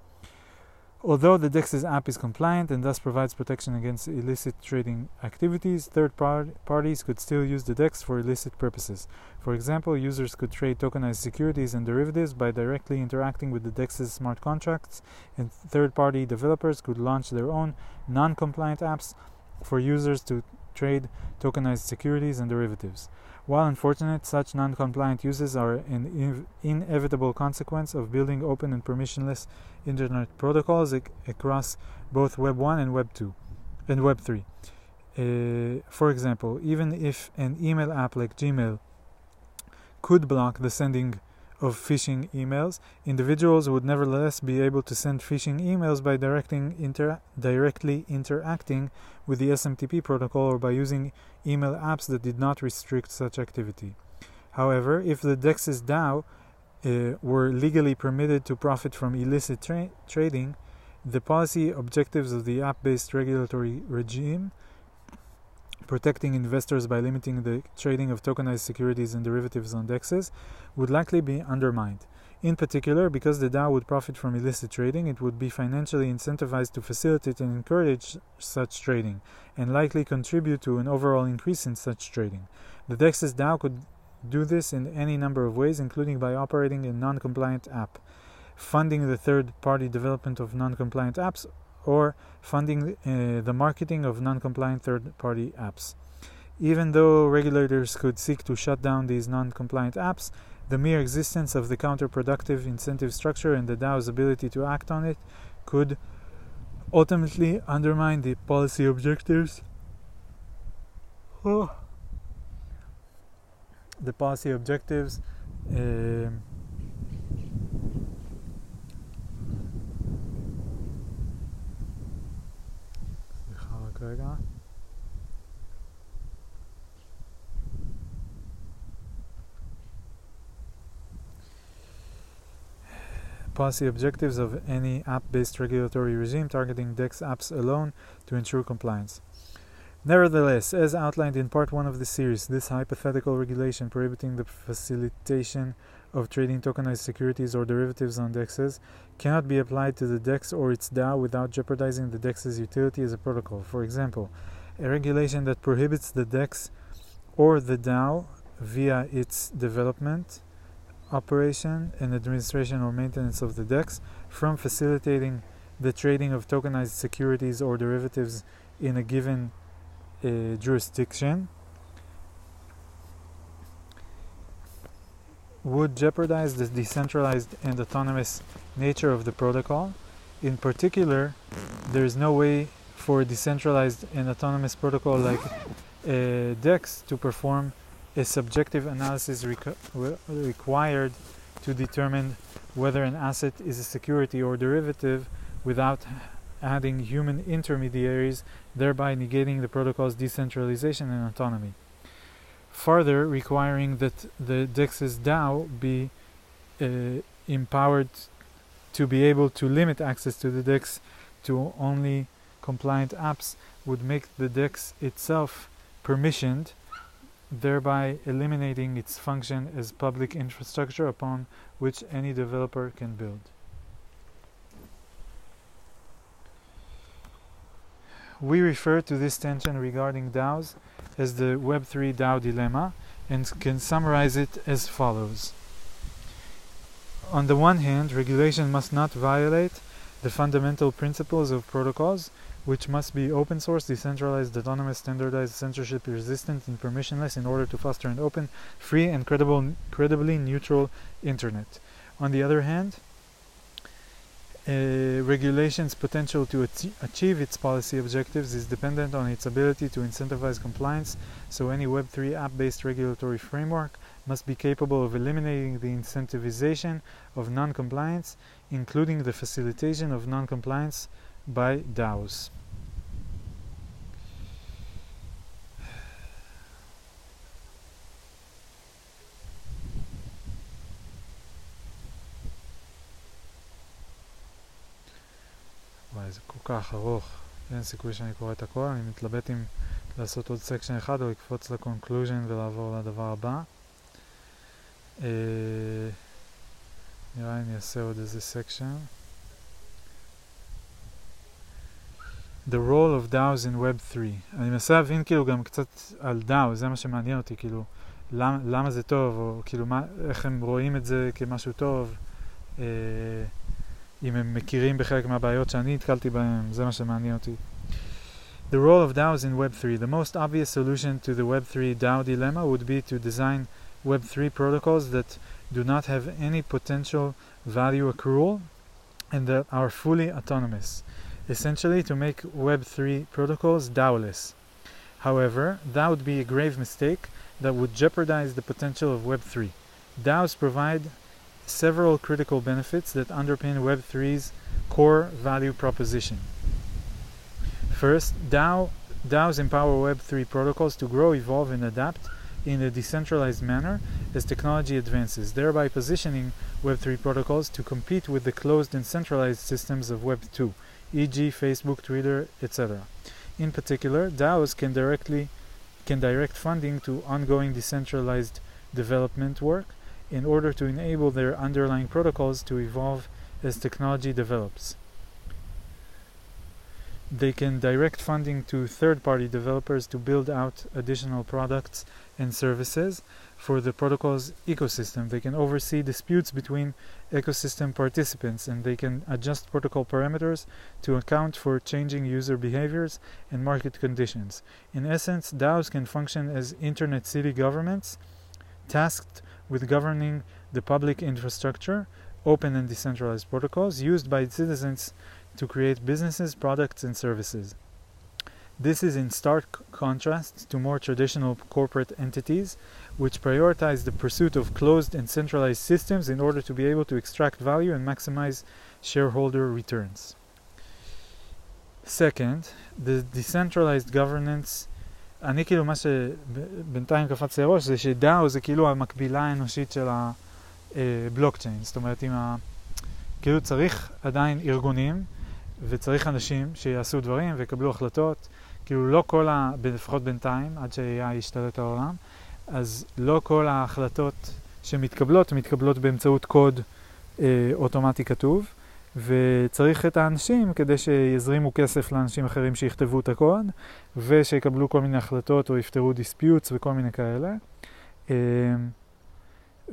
Although the DEX's app is compliant and thus provides protection against illicit trading activities, third par- parties could still use the DEX for illicit purposes. For example, users could trade tokenized securities and derivatives by directly interacting with the DEX's smart contracts, and third party developers could launch their own non compliant apps for users to trade tokenized securities and derivatives. While unfortunate, such non compliant uses are an in- inevitable consequence of building open and permissionless internet protocols ac- across both Web 1 and Web 2 and Web 3. Uh, for example, even if an email app like Gmail could block the sending of phishing emails, individuals would nevertheless be able to send phishing emails by directing inter- directly interacting with the SMTP protocol or by using email apps that did not restrict such activity. However, if the DEX's DAO uh, were legally permitted to profit from illicit tra- trading, the policy objectives of the app based regulatory regime protecting investors by limiting the trading of tokenized securities and derivatives on DEXs would likely be undermined. In particular, because the DAO would profit from illicit trading, it would be financially incentivized to facilitate and encourage such trading, and likely contribute to an overall increase in such trading. The DEX's DAO could do this in any number of ways, including by operating a non compliant app, funding the third party development of non compliant apps, or funding uh, the marketing of non compliant third party apps. Even though regulators could seek to shut down these non compliant apps, the mere existence of the counterproductive incentive structure and the DAO's ability to act on it could ultimately undermine the policy objectives. Oh. The policy objectives. Uh, Kröger. Policy objectives of any app based regulatory regime targeting DEX apps alone to ensure compliance. Nevertheless, as outlined in part one of the series, this hypothetical regulation prohibiting the facilitation of trading tokenized securities or derivatives on DEXs cannot be applied to the DEX or its DAO without jeopardizing the DEX's utility as a protocol. For example, a regulation that prohibits the DEX or the DAO via its development operation and administration or maintenance of the DEX, from facilitating the trading of tokenized securities or derivatives in a given uh, jurisdiction, would jeopardize the decentralized and autonomous nature of the protocol. In particular, there is no way for a decentralized and autonomous protocol like uh, DEX to perform a subjective analysis requ- required to determine whether an asset is a security or derivative without adding human intermediaries, thereby negating the protocol's decentralization and autonomy further requiring that the DEX's DAO be uh, empowered to be able to limit access to the DEX to only compliant apps would make the DEX itself permissioned, thereby eliminating its function as public infrastructure upon which any developer can build. We refer to this tension regarding DAOs as the Web3 DAO dilemma and can summarize it as follows. On the one hand, regulation must not violate the fundamental principles of protocols, which must be open source, decentralized, autonomous, standardized, censorship resistant, and permissionless in order to foster an open, free, and credible, credibly neutral internet. On the other hand, uh, regulation's potential to achieve its policy objectives is dependent on its ability to incentivize compliance, so any Web3 app based regulatory framework must be capable of eliminating the incentivization of non compliance, including the facilitation of non compliance by DAOs. זה כל כך ארוך, אין סיכוי שאני קורא את הכל, אני מתלבט אם לעשות עוד סקשן אחד או לקפוץ לקונקלוז'ן ולעבור לדבר הבא. אה, נראה לי אני אעשה עוד איזה סקשן. The role of DAOs in Web 3. אני מנסה להבין כאילו גם קצת על DAO, זה מה שמעניין אותי, כאילו למה, למה זה טוב, או כאילו מה, איך הם רואים את זה כמשהו טוב. אה, אם הם מכירים בחלק מהבעיות שאני נתקלתי בהם, זה מה שמעניין אותי. The role of DAOs in Web3. The most obvious solution to the Web3 DAO dilemma would be to design Web3 protocols that do not have any potential value accrual and that are fully autonomous. Essentially, to make Web3 protocols DAO-less. However, that would be a grave mistake that would jeopardize the potential of Web3. DAOs provide several critical benefits that underpin Web3's core value proposition. First, DAO, DAOs empower Web3 protocols to grow, evolve, and adapt in a decentralized manner as technology advances, thereby positioning Web3 protocols to compete with the closed and centralized systems of Web2, e.g., Facebook, Twitter, etc. In particular, DAOs can directly can direct funding to ongoing decentralized development work in order to enable their underlying protocols to evolve as technology develops. They can direct funding to third party developers to build out additional products and services for the protocol's ecosystem. They can oversee disputes between ecosystem participants and they can adjust protocol parameters to account for changing user behaviors and market conditions. In essence, DAOs can function as internet city governments tasked with governing the public infrastructure, open and decentralized protocols used by citizens to create businesses, products, and services. This is in stark contrast to more traditional corporate entities, which prioritize the pursuit of closed and centralized systems in order to be able to extract value and maximize shareholder returns. Second, the decentralized governance אני כאילו, מה שבינתיים קפץ לי ראש זה שדאו זה כאילו המקבילה האנושית של הבלוקצ'יין. זאת אומרת, אם ה... כאילו צריך עדיין ארגונים וצריך אנשים שיעשו דברים ויקבלו החלטות. כאילו לא כל ה... לפחות בינתיים, עד שה-AI ישתלט על העולם, אז לא כל ההחלטות שמתקבלות, מתקבלות באמצעות קוד אה, אוטומטי כתוב. וצריך את האנשים כדי שיזרימו כסף לאנשים אחרים שיכתבו את הקוד ושיקבלו כל מיני החלטות או יפתרו דיספיוטס וכל מיני כאלה. אמ,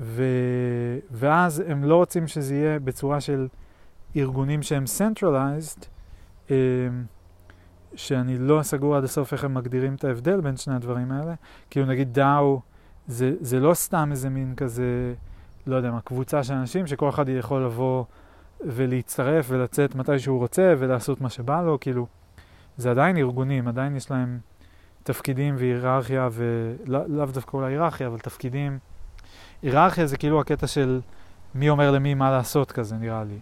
ו... ואז הם לא רוצים שזה יהיה בצורה של ארגונים שהם centralized, אה, שאני לא סגור עד הסוף איך הם מגדירים את ההבדל בין שני הדברים האלה. כאילו נגיד דאו, זה, זה לא סתם איזה מין כזה, לא יודע מה, קבוצה של אנשים שכל אחד יכול לבוא ולהצטרף ולצאת מתי שהוא רוצה ולעשות מה שבא לו, כאילו, זה עדיין ארגונים, עדיין יש להם תפקידים והיררכיה, ולאו לא דווקא אולי היררכיה, אבל תפקידים. היררכיה זה כאילו הקטע של מי אומר למי מה לעשות כזה, נראה לי.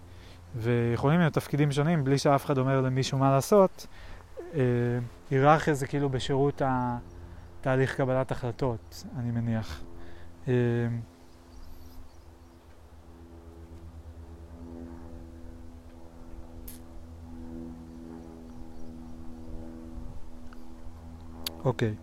ויכולים להיות תפקידים שונים בלי שאף אחד אומר למישהו מה לעשות. אה, היררכיה זה כאילו בשירות התהליך קבלת החלטות, אני מניח. אה, Okay.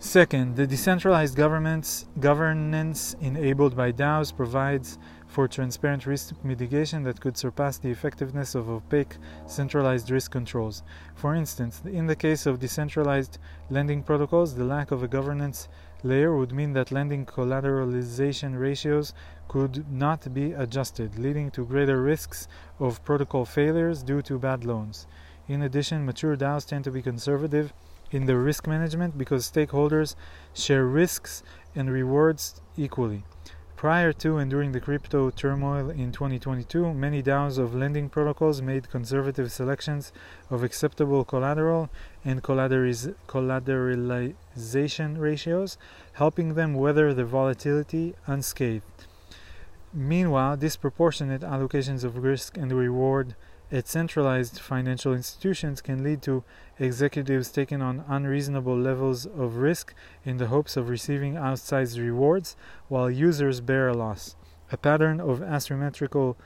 Second, the decentralized governments, governance enabled by DAOs provides for transparent risk mitigation that could surpass the effectiveness of opaque centralized risk controls. For instance, in the case of decentralized lending protocols, the lack of a governance layer would mean that lending collateralization ratios could not be adjusted, leading to greater risks of protocol failures due to bad loans. In addition, mature DAOs tend to be conservative in their risk management because stakeholders share risks and rewards equally. Prior to and during the crypto turmoil in 2022, many DAOs of lending protocols made conservative selections of acceptable collateral and collateralization ratios, helping them weather the volatility unscathed. Meanwhile, disproportionate allocations of risk and reward at centralized financial institutions can lead to executives taking on unreasonable levels of risk in the hopes of receiving outsized rewards while users bear a loss. A pattern of asymmetrical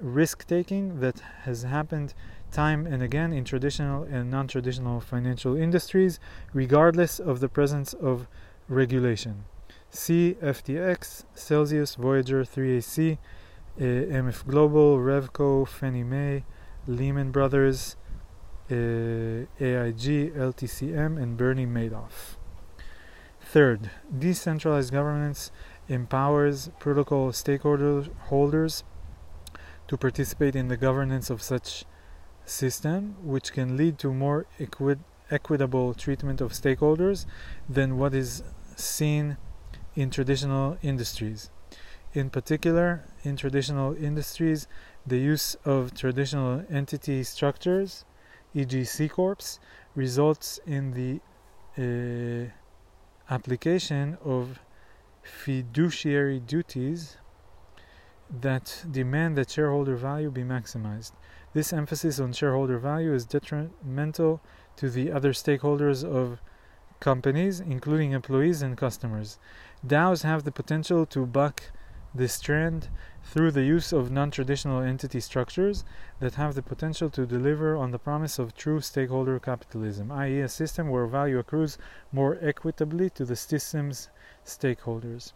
risk taking that has happened time and again in traditional and non traditional financial industries, regardless of the presence of regulation. See FTX, Celsius, Voyager 3AC, uh, MF Global, Refco, Fannie Mae, Lehman Brothers, uh, AIG, LTCM, and Bernie Madoff. Third, decentralized governance empowers protocol stakeholders to participate in the governance of such system, which can lead to more equi- equitable treatment of stakeholders than what is seen in traditional industries. In particular, in traditional industries, the use of traditional entity structures, e.g., C corps, results in the uh, application of fiduciary duties that demand that shareholder value be maximized. This emphasis on shareholder value is detrimental to the other stakeholders of companies, including employees and customers. DAOs have the potential to buck this trend through the use of non traditional entity structures that have the potential to deliver on the promise of true stakeholder capitalism, i.e., a system where value accrues more equitably to the system's stakeholders.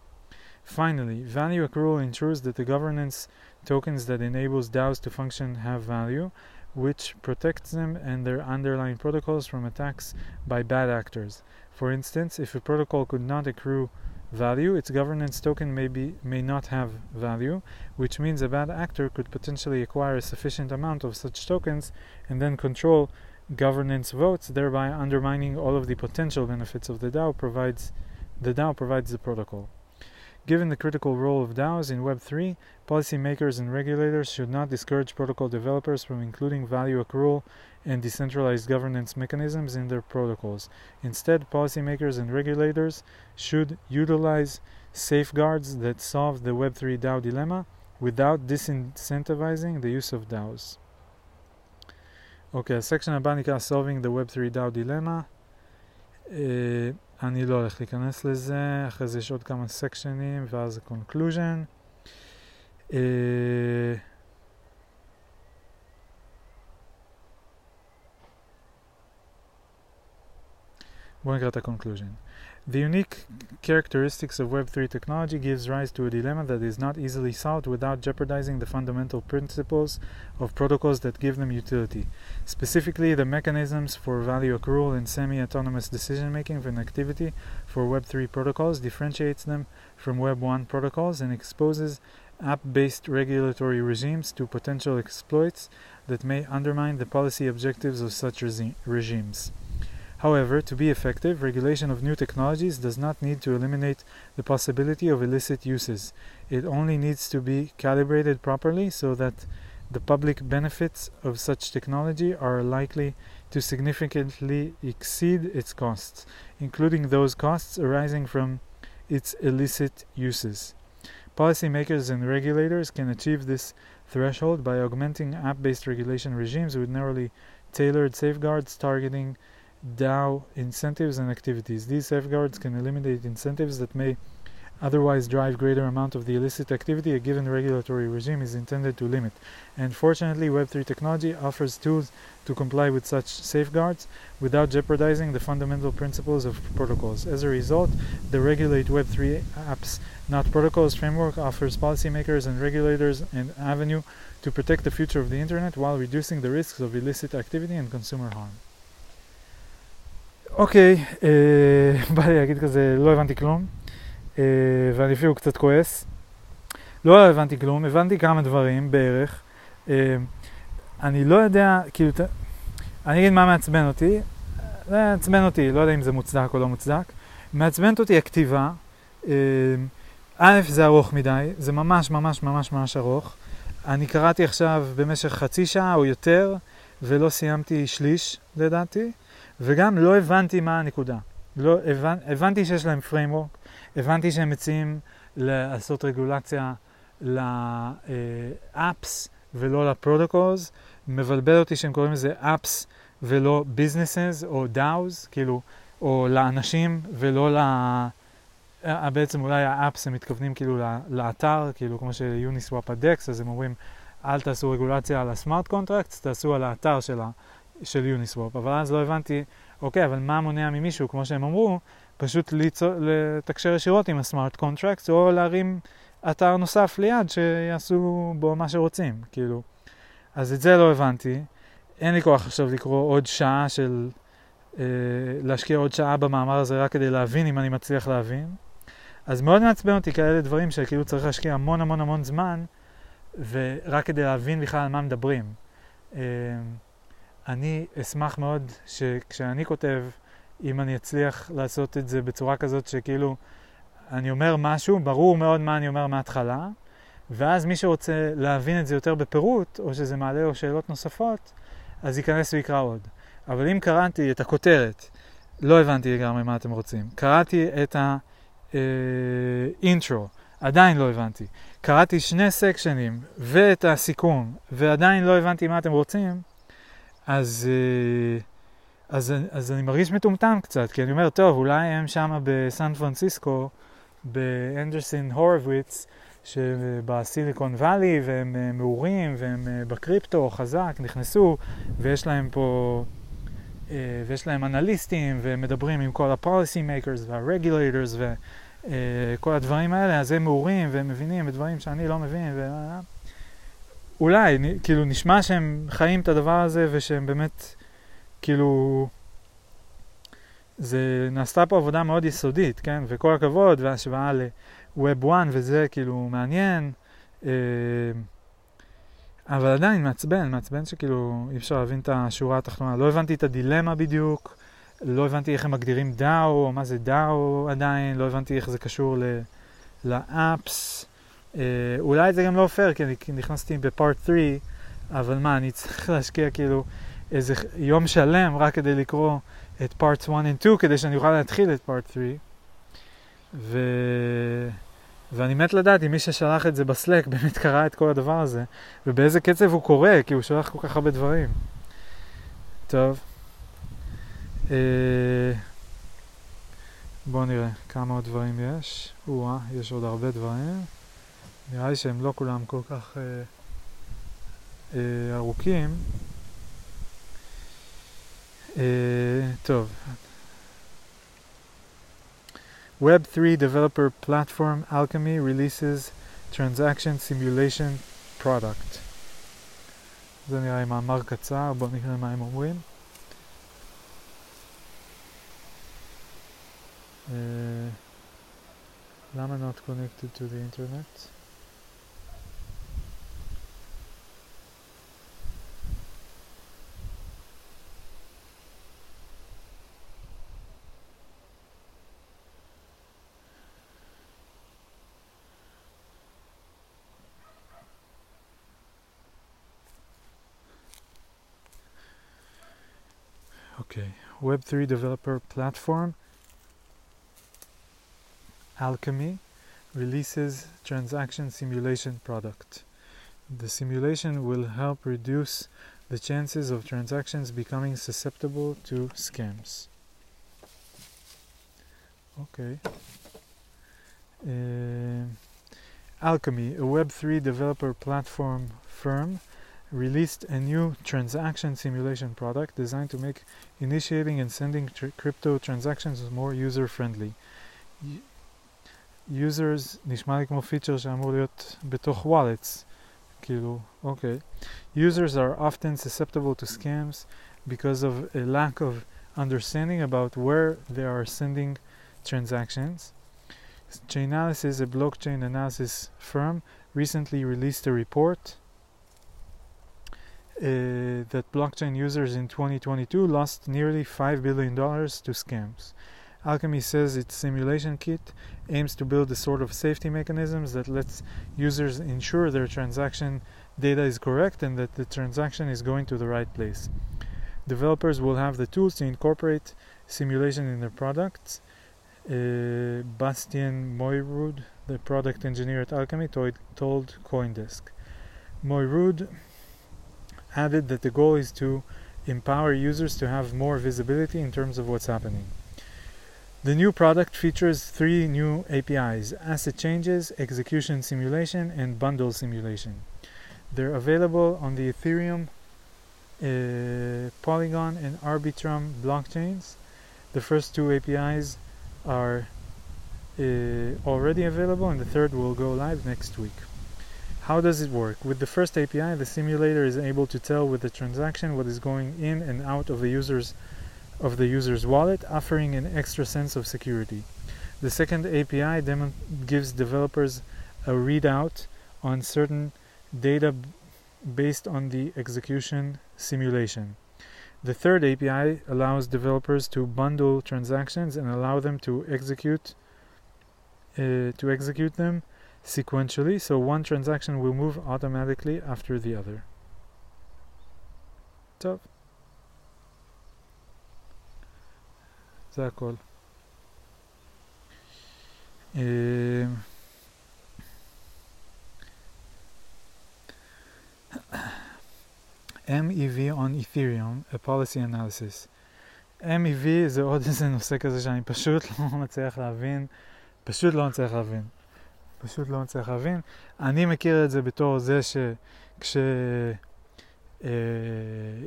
Finally, value accrual ensures that the governance tokens that enables DAOs to function have value, which protects them and their underlying protocols from attacks by bad actors. For instance, if a protocol could not accrue value, its governance token may, be, may not have value, which means a bad actor could potentially acquire a sufficient amount of such tokens and then control governance votes, thereby undermining all of the potential benefits of the DAO provides the DAO provides the protocol. Given the critical role of DAOs in Web3, policymakers and regulators should not discourage protocol developers from including value accrual and decentralized governance mechanisms in their protocols. Instead, policymakers and regulators should utilize safeguards that solve the Web3 DAO dilemma without disincentivizing the use of DAOs. אוקיי, הסקשן הבא נקרא Solving the Web3 DAO Dilemma. Uh, אני לא הולך להיכנס לזה, אחרי זה יש עוד כמה סקשנים ואז ה-conclusion. Uh, One a conclusion. The unique characteristics of Web3 technology gives rise to a dilemma that is not easily solved without jeopardizing the fundamental principles of protocols that give them utility, specifically the mechanisms for value accrual and semi-autonomous decision-making and activity for Web3 protocols differentiates them from Web1 protocols and exposes app-based regulatory regimes to potential exploits that may undermine the policy objectives of such regi- regimes. However, to be effective, regulation of new technologies does not need to eliminate the possibility of illicit uses. It only needs to be calibrated properly so that the public benefits of such technology are likely to significantly exceed its costs, including those costs arising from its illicit uses. Policymakers and regulators can achieve this threshold by augmenting app based regulation regimes with narrowly tailored safeguards targeting DAO incentives and activities. These safeguards can eliminate incentives that may otherwise drive greater amount of the illicit activity a given regulatory regime is intended to limit. And fortunately, Web3 technology offers tools to comply with such safeguards without jeopardizing the fundamental principles of protocols. As a result, the Regulate Web3 apps, not protocols framework offers policymakers and regulators an avenue to protect the future of the internet while reducing the risks of illicit activity and consumer harm. אוקיי, אה, בא לי להגיד כזה, לא הבנתי כלום, אה, ואני אפילו קצת כועס. לא הבנתי כלום, הבנתי כמה דברים בערך. אה, אני לא יודע, כאילו, ת- אני אגיד מה מעצבן אותי. זה מעצבן אותי, לא יודע אם זה מוצדק או לא מוצדק. מעצבנת אותי הכתיבה. אה, א', זה ארוך מדי, זה ממש ממש ממש ממש ארוך. אני קראתי עכשיו במשך חצי שעה או יותר, ולא סיימתי שליש, לדעתי. וגם לא הבנתי מה הנקודה. לא, הבנ, הבנתי שיש להם framework, הבנתי שהם מציעים לעשות רגולציה לאפס ולא לפרוטוקולס, מבלבל אותי שהם קוראים לזה אפס ולא businesses או DAOs, כאילו, או לאנשים ולא ל... אה, בעצם אולי האפס הם מתכוונים כאילו לאתר, כאילו כמו שיוניסוואפ הדקס, אז הם אומרים אל תעשו רגולציה על הסמארט קונטרקטס, תעשו על האתר של, ה- של יוניסוואפ. אבל אז לא הבנתי, אוקיי, אבל מה מונע ממישהו, כמו שהם אמרו, פשוט ליצור, לתקשר ישירות עם הסמארט קונטרקטס, או להרים אתר נוסף ליד שיעשו בו מה שרוצים, כאילו. אז את זה לא הבנתי. אין לי כוח עכשיו לקרוא עוד שעה של... אה, להשקיע עוד שעה במאמר הזה רק כדי להבין אם אני מצליח להבין. אז מאוד מעצבן אותי כאלה דברים שכאילו צריך להשקיע המון המון המון זמן, ורק כדי להבין בכלל על מה מדברים. אה, אני אשמח מאוד שכשאני כותב, אם אני אצליח לעשות את זה בצורה כזאת שכאילו אני אומר משהו, ברור מאוד מה אני אומר מההתחלה, ואז מי שרוצה להבין את זה יותר בפירוט, או שזה מעלה לו שאלות נוספות, אז ייכנס ויקרא עוד. אבל אם קראתי את הכותרת, לא הבנתי לגמרי מה אתם רוצים. קראתי את האינטרו, עדיין לא הבנתי. קראתי שני סקשנים ואת הסיכום, ועדיין לא הבנתי מה אתם רוצים, אז, אה, אז, אז אני מרגיש מטומטם קצת, כי אני אומר, טוב, אולי הם שם בסן פרנסיסקו, באנדרסון הורוביץ, שבסיליקון וואלי, והם אה, מעורים, והם אה, בקריפטו חזק, נכנסו, ויש להם פה, ויש להם אנליסטים, והם מדברים עם כל ה-policy makers וה-regulators וכל הדברים האלה, אז הם מעורים והם מבינים בדברים שאני לא מבין, ו... אולי, כאילו, נשמע שהם חיים את הדבר הזה ושהם באמת, כאילו, זה נעשתה פה עבודה מאוד יסודית, כן? וכל הכבוד, והשוואה ל-Web 1 וזה, כאילו, מעניין. אה, אבל עדיין מעצבן, מעצבן שכאילו אי אפשר להבין את השורה התחתונה. לא הבנתי את הדילמה בדיוק, לא הבנתי איך הם מגדירים DAO, או מה זה DAO עדיין, לא הבנתי איך זה קשור ל- לאפס. אה, אולי זה גם לא פייר, כי אני נכנסתי בפארט 3, אבל מה, אני צריך להשקיע כאילו איזה יום שלם רק כדי לקרוא את פארט 1 and 2, כדי שאני אוכל להתחיל את פארט 3. ו... ואני מת לדעת אם מי ששלח את זה בסלק באמת קרא את כל הדבר הזה, ובאיזה קצב הוא קורא, כי הוא שולח כל כך הרבה דברים. טוב. אה... בואו נראה כמה עוד דברים יש. או-אה, יש עוד הרבה דברים. נראה לי שהם לא כולם כל כך אה, אה, ארוכים. אה, טוב, Web3 developer platform Alchemy releases transaction simulation product. זה נראה לי מאמר קצר, בואו נקרא מה הם אומרים. Uh, למה not connected to the internet? Web3 developer platform Alchemy releases transaction simulation product. The simulation will help reduce the chances of transactions becoming susceptible to scams. Okay. Uh, Alchemy, a Web3 developer platform firm, released a new transaction simulation product designed to make initiating and sending tr- crypto transactions more user friendly. users נשמע לי כמו פיצ'ר שאמור להיות בתוך wallets, כאילו, אוקיי. Users are often susceptible to scams because of a lack of understanding about where they are sending transactions. Chainalysis, a blockchain analysis firm, recently released a report uh, that blockchain users in 2022 lost nearly $5 billion to scams. Alchemy says its simulation kit aims to build a sort of safety mechanisms that lets users ensure their transaction data is correct and that the transaction is going to the right place. Developers will have the tools to incorporate simulation in their products. Uh, Bastian Moirud, the product engineer at Alchemy, told, told Coindesk. Moirud added that the goal is to empower users to have more visibility in terms of what's happening. The new product features three new APIs asset changes, execution simulation, and bundle simulation. They're available on the Ethereum, uh, Polygon, and Arbitrum blockchains. The first two APIs are uh, already available, and the third will go live next week. How does it work? With the first API, the simulator is able to tell with the transaction what is going in and out of the user's of the user's wallet, offering an extra sense of security. The second API gives developers a readout on certain data based on the execution simulation. The third API allows developers to bundle transactions and allow them to execute uh, to execute them sequentially, so one transaction will move automatically after the other. So זה הכל. MEV on Ethereum, a policy analysis. MEV זה עוד איזה נושא כזה שאני פשוט לא מצליח להבין, פשוט לא מצליח להבין. פשוט לא מצליח להבין. אני מכיר את זה בתור זה שכש... אה,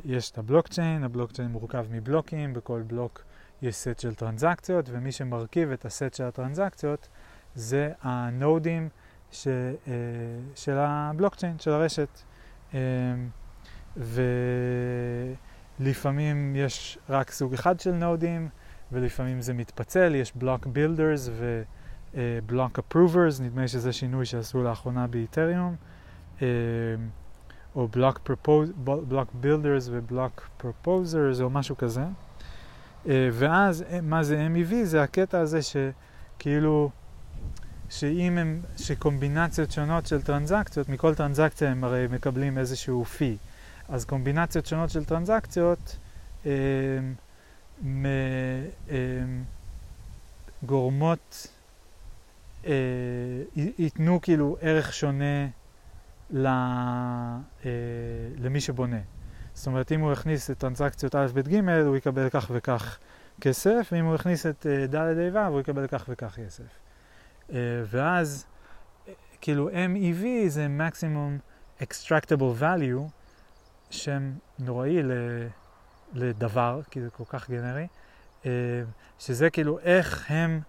יש את הבלוקצ'יין, הבלוקצ'יין מורכב מבלוקים, בכל בלוק יש סט של טרנזקציות, ומי שמרכיב את הסט של הטרנזקציות זה הנודים ש, אה, של הבלוקצ'יין, של הרשת. אה, ולפעמים יש רק סוג אחד של נודים, ולפעמים זה מתפצל, יש בלוק בילדרס ובלוק אפרוברס, נדמה לי שזה שינוי שעשו לאחרונה באיתריום, אה, או בלוק בילדרס ובלוק פרופוזרס או משהו כזה. ואז מה זה MEV? זה הקטע הזה שכאילו, שאם הם, שקומבינציות שונות של טרנזקציות, מכל טרנזקציה הם הרי מקבלים איזשהו פי. אז קומבינציות שונות של טרנזקציות אה, מ, אה, גורמות, אה, ייתנו כאילו ערך שונה ל, אה, למי שבונה. זאת אומרת, אם הוא יכניס את טרנזקציות א', ב', ג', הוא יקבל כך וכך כסף, ואם הוא יכניס את uh, ד', ה', ו', הוא יקבל כך וכך כסף. Uh, ואז, כאילו MEV זה maximum extractable value, שם נוראי ל, לדבר, כי זה כל כך גנרי, שזה כאילו איך הם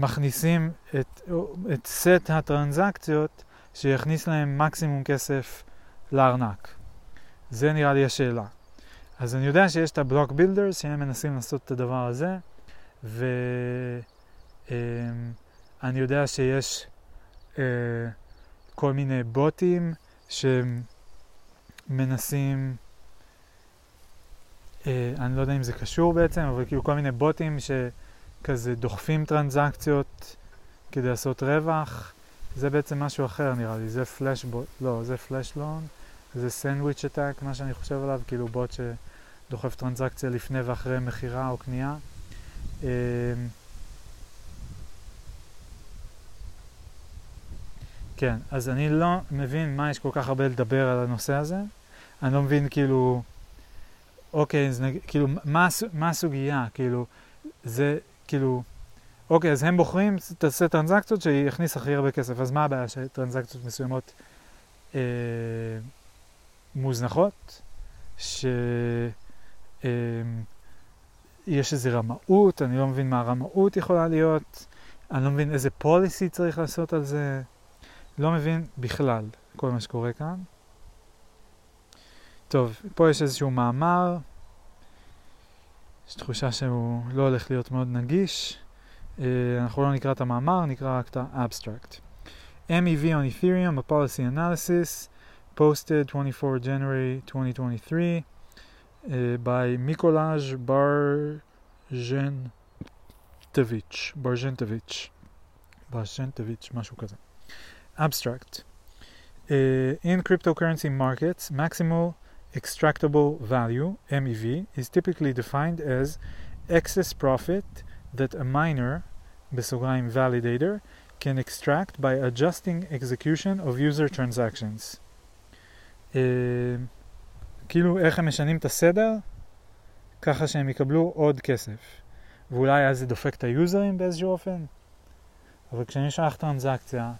מכניסים את, את סט הטרנזקציות שיכניס להם מקסימום כסף לארנק. זה נראה לי השאלה. אז אני יודע שיש את הבלוק בילדרס שהם מנסים לעשות את הדבר הזה, ואני יודע שיש uh, כל מיני בוטים שמנסים, uh, אני לא יודע אם זה קשור בעצם, אבל כאילו כל מיני בוטים שכזה דוחפים טרנזקציות כדי לעשות רווח. זה בעצם משהו אחר נראה לי, זה פלאש בוט, לא, זה פלאש לון, זה סנדוויץ' אטאק, מה שאני חושב עליו, כאילו בוט שדוחף טרנזקציה לפני ואחרי מכירה או קנייה. אמ, כן, אז אני לא מבין מה יש כל כך הרבה לדבר על הנושא הזה. אני לא מבין כאילו, אוקיי, אז נגיד, כאילו, מה, מה הסוגיה? כאילו, זה, כאילו, אוקיי, אז הם בוחרים, תעשה טרנזקציות שיכניס הכי הרבה כסף. אז מה הבעיה שטרנזקציות מסוימות אה, מוזנחות? שיש אה, איזה רמאות, אני לא מבין מה הרמאות יכולה להיות, אני לא מבין איזה פוליסי צריך לעשות על זה, לא מבין בכלל כל מה שקורה כאן. טוב, פה יש איזשהו מאמר, יש תחושה שהוא לא הולך להיות מאוד נגיש. אנחנו לא נקרא את המאמר, נקרא רק את ה-abstract. MEV on Ethereum, a policy analysis, posted 24 January 2023 uh, by Mikolaj Barzentovich, Barzentovich, Barzentovich, משהו כזה. Abstract. Uh, in cryptocurrency markets, maximal extractable value, MEV, is typically defined as excess profit that a miner, בסוגריים validator, can extract by adjusting execution of user transactions. Uh, כאילו איך הם משנים את הסדר, ככה שהם יקבלו עוד כסף. ואולי אז זה דופק את היוזרים באיזשהו אופן. אבל כשאני שולח טרנזקציה,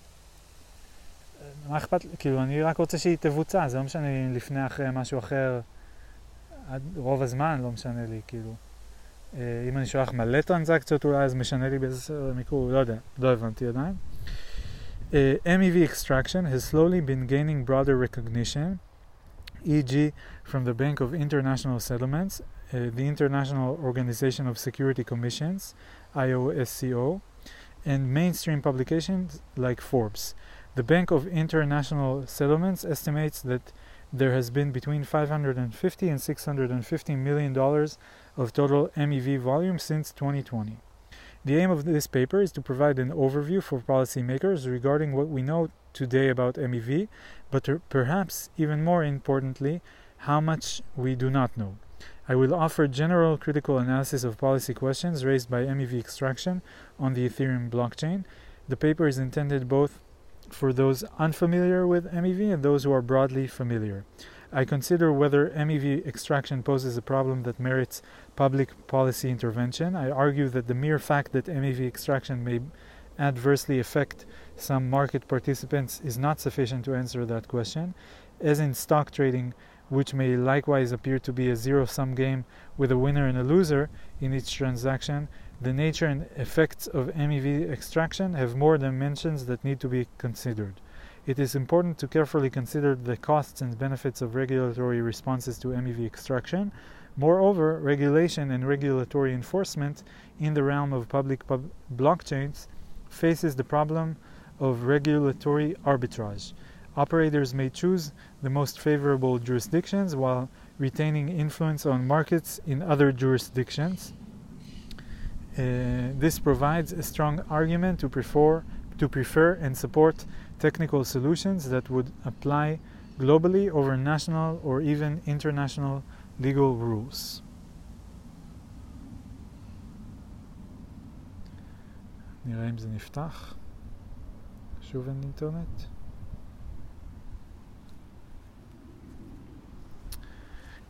מה אכפת לי? כאילו, אני רק רוצה שהיא תבוצע, זה לא משנה לי לפני, אחרי, משהו אחר. עד רוב הזמן לא משנה לי, כאילו. אם אני שולח מלא טרנזקציות אולי אז משנה לי באיזה מיקרו, לא יודע, לא הבנתי עדיין. Uh, MEV extraction has slowly been gaining broader recognition, e.g. from the Bank of International Settlements, uh, the International Organization of Security Commissions, IOSCO, and mainstream publications like Forbes. The Bank of International Settlements estimates that there has been between 550 and 650 million dollars of total MEV volume since 2020. The aim of this paper is to provide an overview for policymakers regarding what we know today about MEV, but perhaps even more importantly, how much we do not know. I will offer general critical analysis of policy questions raised by MEV extraction on the Ethereum blockchain. The paper is intended both for those unfamiliar with MEV and those who are broadly familiar. I consider whether MEV extraction poses a problem that merits public policy intervention. I argue that the mere fact that MEV extraction may adversely affect some market participants is not sufficient to answer that question. As in stock trading, which may likewise appear to be a zero sum game with a winner and a loser in each transaction, the nature and effects of MEV extraction have more dimensions that need to be considered. It is important to carefully consider the costs and benefits of regulatory responses to MEV extraction. Moreover, regulation and regulatory enforcement in the realm of public pub- blockchains faces the problem of regulatory arbitrage. Operators may choose the most favorable jurisdictions while retaining influence on markets in other jurisdictions. Uh, this provides a strong argument to prefer, to prefer and support technical solutions that would apply globally over national or even international legal rules. נראה אם זה נפתח. שוב אין אינטרנט.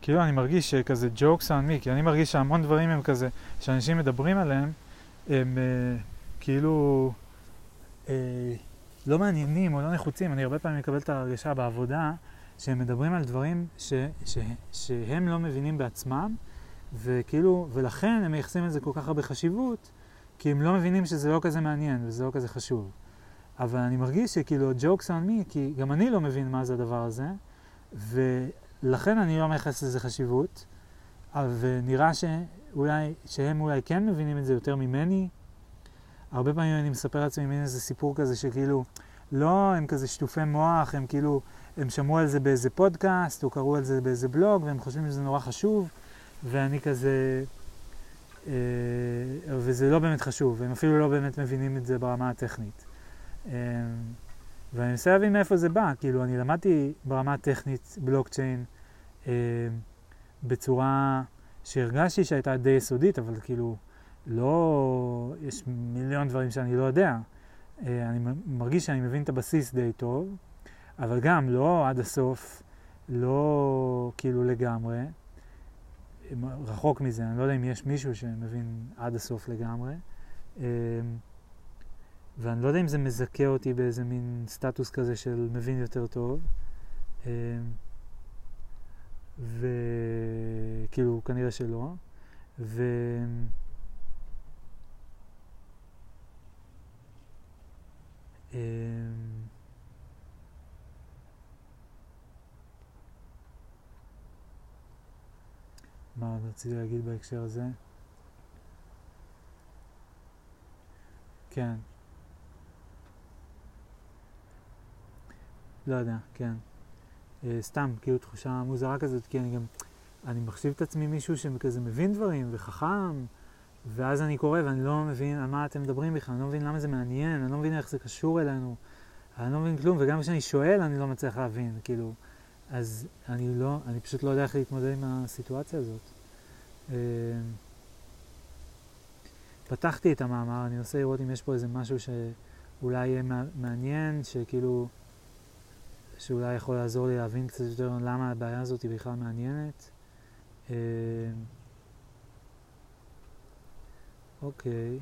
כאילו אני מרגיש שכזה jokes on me, כי אני מרגיש שהמון דברים הם כזה, שאנשים מדברים עליהם, הם uh, כאילו... Uh, לא מעניינים או לא נחוצים. אני הרבה פעמים מקבל את ההרגשה בעבודה שהם מדברים על דברים ש, ש, שהם לא מבינים בעצמם, וכאילו, ולכן הם מייחסים לזה כל כך הרבה חשיבות, כי הם לא מבינים שזה לא כזה מעניין וזה לא כזה חשוב. אבל אני מרגיש שכאילו jokes on me, כי גם אני לא מבין מה זה הדבר הזה, ולכן אני לא מייחס לזה חשיבות, ונראה שאולי, שהם אולי כן מבינים את זה יותר ממני. הרבה פעמים אני מספר לעצמי מין איזה סיפור כזה שכאילו, לא, הם כזה שטופי מוח, הם כאילו, הם שמעו על זה באיזה פודקאסט, או קראו על זה באיזה בלוג, והם חושבים שזה נורא חשוב, ואני כזה, אה, וזה לא באמת חשוב, והם אפילו לא באמת מבינים את זה ברמה הטכנית. אה, ואני מנסה להבין מאיפה זה בא, כאילו, אני למדתי ברמה הטכנית בלוקצ'יין אה, בצורה שהרגשתי שהייתה די יסודית, אבל כאילו, לא, יש מיליון דברים שאני לא יודע. אה, אני מרגיש שאני מבין את הבסיס די טוב, אבל גם לא עד הסוף, לא כאילו לגמרי. רחוק מזה, אני לא יודע אם יש מישהו שמבין עד הסוף לגמרי. אה, ואני לא יודע אם זה מזכה אותי באיזה מין סטטוס כזה של מבין יותר טוב. וכאילו, כנראה שלא. ו... אמ, מה עוד רציתי להגיד בהקשר הזה? כן. לא יודע, כן. Uh, סתם, כאילו תחושה מוזרה כזאת, כי אני גם, אני מחשיב את עצמי מישהו שכזה מבין דברים וחכם, ואז אני קורא ואני לא מבין על מה אתם מדברים בכלל, אני לא מבין למה זה מעניין, אני לא מבין איך זה קשור אלינו, אני לא מבין כלום, וגם כשאני שואל אני לא מצליח להבין, כאילו, אז אני לא, אני פשוט לא יודע איך להתמודד עם הסיטואציה הזאת. אה, פתחתי את המאמר, אני מנסה לראות אם יש פה איזה משהו שאולי יהיה מעניין, שכאילו, שאולי יכול לעזור לי להבין קצת יותר למה הבעיה הזאת היא בכלל מעניינת. אה, אוקיי,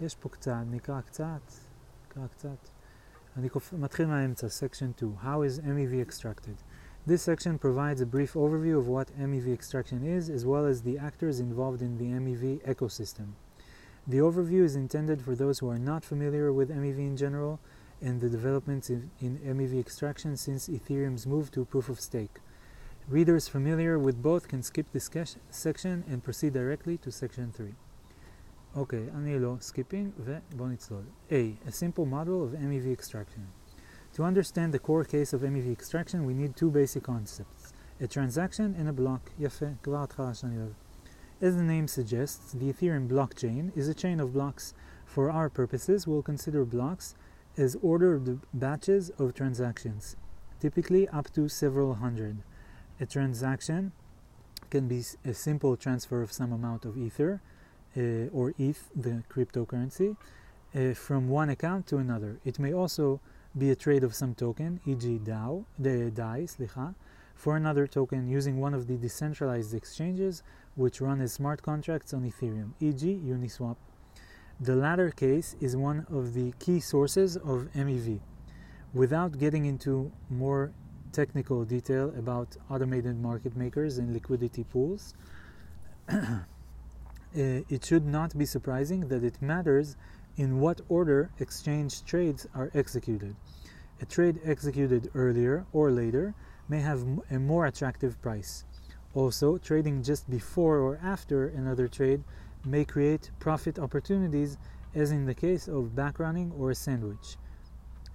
יש פה קצת, נקרא קצת, נקרא קצת. אני קופ... מתחיל מהאמצע, section 2, How is MEV extracted? This section provides a brief overview of what MEV extraction is, as well as the actors involved in the MEV ecosystem. The overview is intended for those who are not familiar with MEV in general and the developments in, in MEV extraction since Ethereum's move to proof of stake. Readers familiar with both can skip this section and proceed directly to section 3. אוקיי, okay, אני לא skipping, ובואו נצלול. A. A simple model of MEV extraction. To understand the core case of MEV extraction, we need two basic concepts. A transaction and a block. יפה, כבר התחלה שאני אוהב. As the name suggests, the Ethereum blockchain is a chain of blocks. For our purposes, we'll consider blocks as ordered batches of transactions, typically up to several hundred. A transaction can be a simple transfer of some amount of Ether, uh, or ETH, the cryptocurrency, uh, from one account to another. It may also be a trade of some token, e.g. DAO, the DAI, slicha, for another token using one of the decentralized exchanges which run as smart contracts on Ethereum, e.g. Uniswap. The latter case is one of the key sources of MEV. Without getting into more technical detail about automated market makers and liquidity pools, uh, it should not be surprising that it matters in what order exchange trades are executed. A trade executed earlier or later may have a more attractive price. Also, trading just before or after another trade may create profit opportunities, as in the case of backrunning or a sandwich.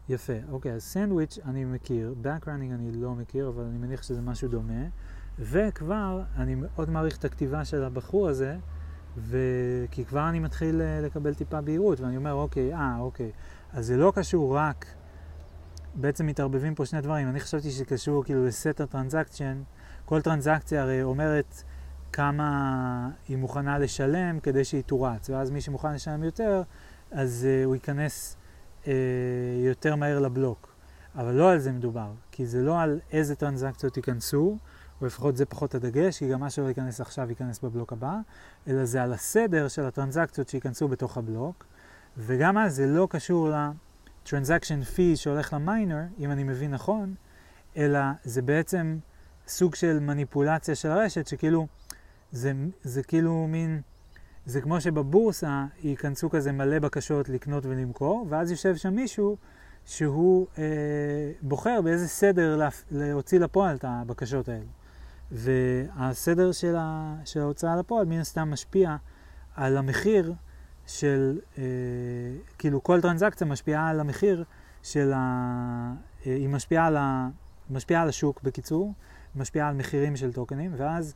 יפה, אוקיי, אז סנדוויץ' אני מכיר, בקראנינג אני לא מכיר, אבל אני מניח שזה משהו דומה, וכבר אני מאוד מעריך את הכתיבה של הבחור הזה, וכי כבר אני מתחיל אה, לקבל טיפה בהירות, ואני אומר, אוקיי, אה, אוקיי, אז זה לא קשור רק, בעצם מתערבבים פה שני דברים, אני חשבתי שזה קשור כאילו לסט הטרנזקצ'ן, כל טרנזקציה הרי אומרת כמה היא מוכנה לשלם כדי שהיא תורץ, ואז מי שמוכן לשלם יותר, אז uh, הוא ייכנס uh, יותר מהר לבלוק. אבל לא על זה מדובר, כי זה לא על איזה טרנזקציות ייכנסו, או לפחות זה פחות הדגש, כי גם מה שלא ייכנס עכשיו ייכנס בבלוק הבא, אלא זה על הסדר של הטרנזקציות שייכנסו בתוך הבלוק, וגם אז זה לא קשור ל-transaction fee שהולך למיינר, אם אני מבין נכון, אלא זה בעצם סוג של מניפולציה של הרשת, שכאילו, זה, זה כאילו מין זה כמו שבבורסה ייכנסו כזה מלא בקשות לקנות ולמכור, ואז יושב שם מישהו שהוא אה, בוחר באיזה סדר לה, להוציא לפועל את הבקשות האלה. והסדר של, ה, של ההוצאה לפועל מן הסתם משפיע על המחיר של, אה, כאילו כל טרנזקציה משפיעה על המחיר של ה... אה, היא משפיעה על, ה, משפיעה על השוק בקיצור, משפיעה על מחירים של טוקנים, ואז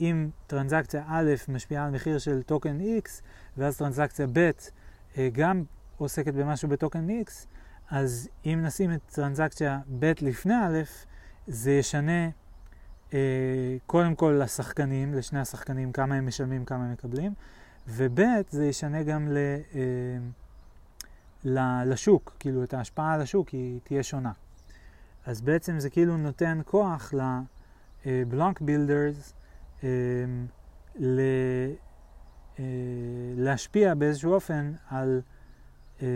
אם טרנזקציה א' משפיעה על מחיר של טוקן X, ואז טרנזקציה ב' אה, גם עוסקת במשהו בטוקן X, אז אם נשים את טרנזקציה ב' לפני א', זה ישנה אה, קודם כל לשחקנים, לשני השחקנים, כמה הם משלמים, כמה הם מקבלים, וב' זה ישנה גם ל, אה, ל, לשוק, כאילו את ההשפעה על השוק היא תהיה שונה. אז בעצם זה כאילו נותן כוח לבלוק בילדרס אה, ל, אה, להשפיע באיזשהו אופן על אה,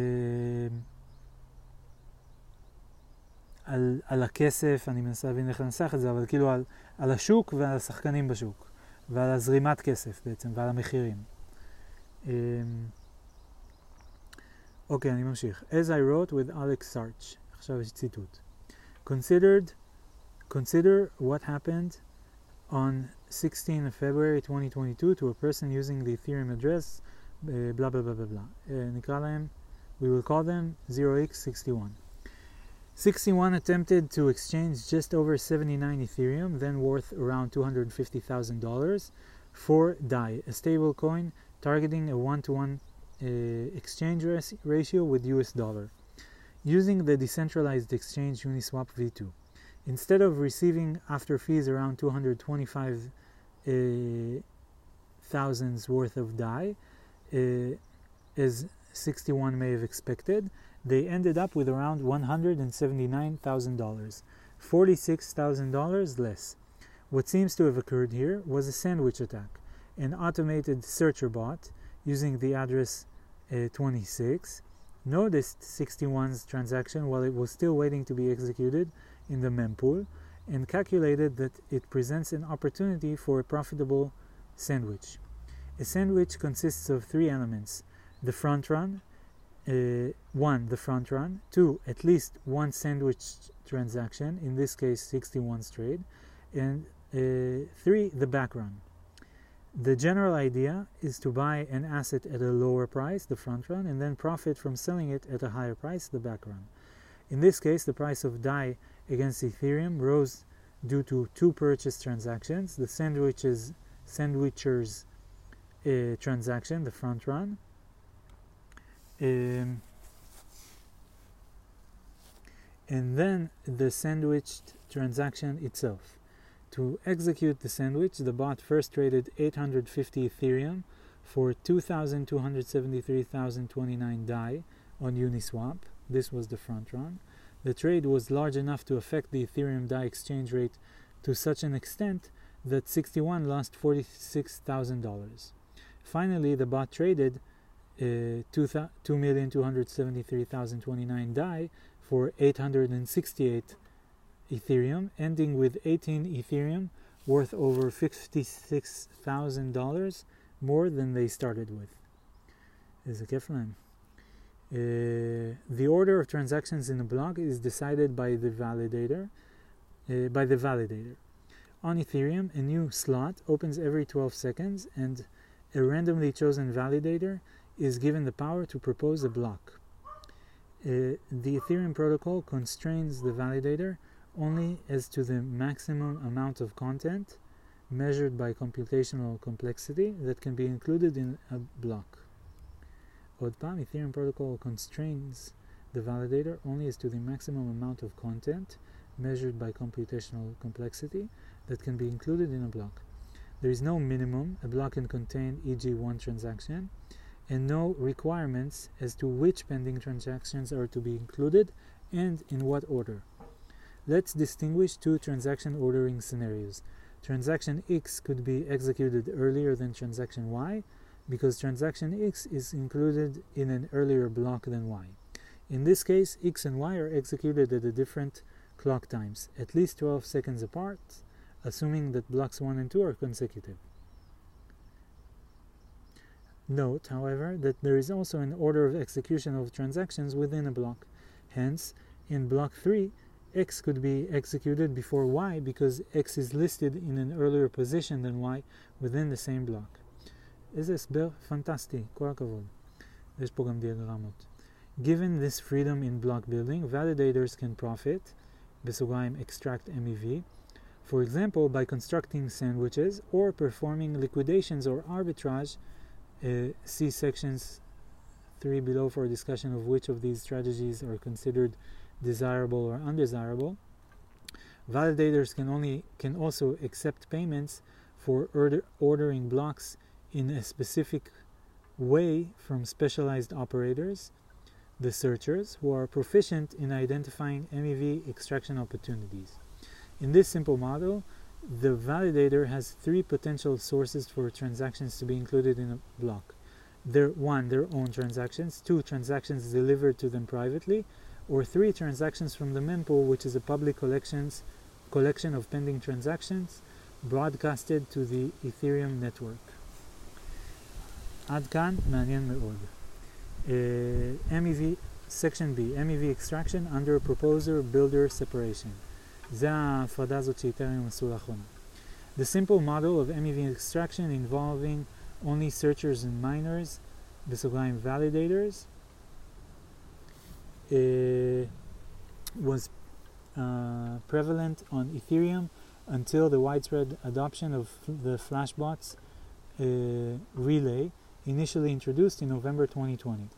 על, על הכסף, אני מנסה להבין איך לנסח את זה, אבל כאילו על, על השוק ועל השחקנים בשוק, ועל הזרימת כסף בעצם, ועל המחירים. אוקיי, אני ממשיך. As I wrote with Alex Sarch, עכשיו יש ציטוט. Considered, Consider what happened on 16 February 2022 to a person using the Ethereum address uh, blah blah blah blah blah. Uh, we will call them 0x61. 61 attempted to exchange just over 79 Ethereum, then worth around $250,000, for DAI, a stable coin targeting a one to one exchange ratio with US dollar, using the decentralized exchange Uniswap v2. Instead of receiving after fees around 225 uh, thousands worth of DAI, uh, as 61 may have expected, they ended up with around $179,000, $46,000 less. What seems to have occurred here was a sandwich attack. An automated searcher bot using the address uh, 26 noticed 61's transaction while it was still waiting to be executed in the mempool and calculated that it presents an opportunity for a profitable sandwich. A sandwich consists of three elements the front run, uh, one, the front run, two, at least one sandwich transaction, in this case 61 trade, and uh, three, the back run. The general idea is to buy an asset at a lower price, the front run, and then profit from selling it at a higher price, the back run. In this case, the price of DAI against Ethereum rose due to two purchase transactions, the sandwiches, sandwichers uh, transaction, the front run, um, and then the sandwiched transaction itself. To execute the sandwich, the bot first traded 850 Ethereum for 2,273,029 DAI on Uniswap. This was the front run. The trade was large enough to affect the Ethereum DAI exchange rate to such an extent that 61 lost $46,000. Finally, the bot traded uh, 2,273,029 DAI for 868 Ethereum, ending with 18 Ethereum worth over $56,000 more than they started with. Is a keflan. Uh, the order of transactions in a block is decided by the validator. Uh, by the validator. On Ethereum, a new slot opens every 12 seconds, and a randomly chosen validator is given the power to propose a block. Uh, the Ethereum protocol constrains the validator only as to the maximum amount of content measured by computational complexity that can be included in a block. Odpam, Ethereum protocol constrains the validator only as to the maximum amount of content measured by computational complexity that can be included in a block. There is no minimum, a block can contain e.g. one transaction, and no requirements as to which pending transactions are to be included and in what order. Let's distinguish two transaction ordering scenarios. Transaction X could be executed earlier than transaction Y, because transaction X is included in an earlier block than Y. In this case, X and Y are executed at a different clock times, at least 12 seconds apart, assuming that blocks 1 and 2 are consecutive. Note, however, that there is also an order of execution of transactions within a block. Hence, in block 3, x could be executed before y because x is listed in an earlier position than y within the same block. איזה הסבר פנטסטי, כל הכבוד. יש פה גם דיאגרמות. Given this freedom in block building, validators can profit, בסוגריים extract MEV, for example, by constructing sandwiches or performing liquidations or arbitrage. Uh, see sections 3 below for a discussion of which of these strategies are considered desirable or undesirable. Validators can only can also accept payments for order, ordering blocks in a specific way from specialized operators, the searchers, who are proficient in identifying MEV extraction opportunities. In this simple model, the validator has three potential sources for transactions to be included in a block. Their, one, their own transactions, two, transactions delivered to them privately, or three, transactions from the mempool, which is a public collections, collection of pending transactions broadcasted to the Ethereum network. עד כאן מעניין מאוד. Uh, MEV, section B, MEV extraction under proposer builder separation. זה ההפרדה הזאת שאיתריום עשו לאחרונה. The simple model of MEV extraction involving only searchers and miners, בסוגריים validators, uh, was uh, prevalent on Ethereum until the widespread adoption of the Flashbots uh, relay initially introduced in November 2020.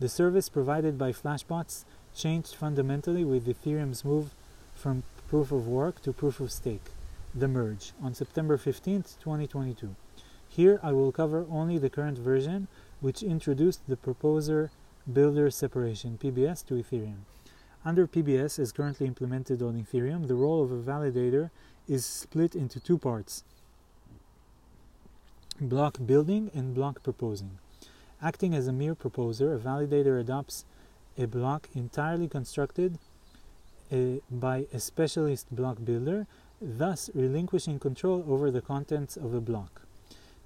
The service provided by Flashbots changed fundamentally with Ethereum's move from proof of work to proof of stake, the merge, on September 15, 2022. Here I will cover only the current version, which introduced the proposer builder separation, PBS, to Ethereum. Under PBS, as currently implemented on Ethereum, the role of a validator is split into two parts block building and block proposing. Acting as a mere proposer, a validator adopts a block entirely constructed uh, by a specialist block builder, thus relinquishing control over the contents of a block.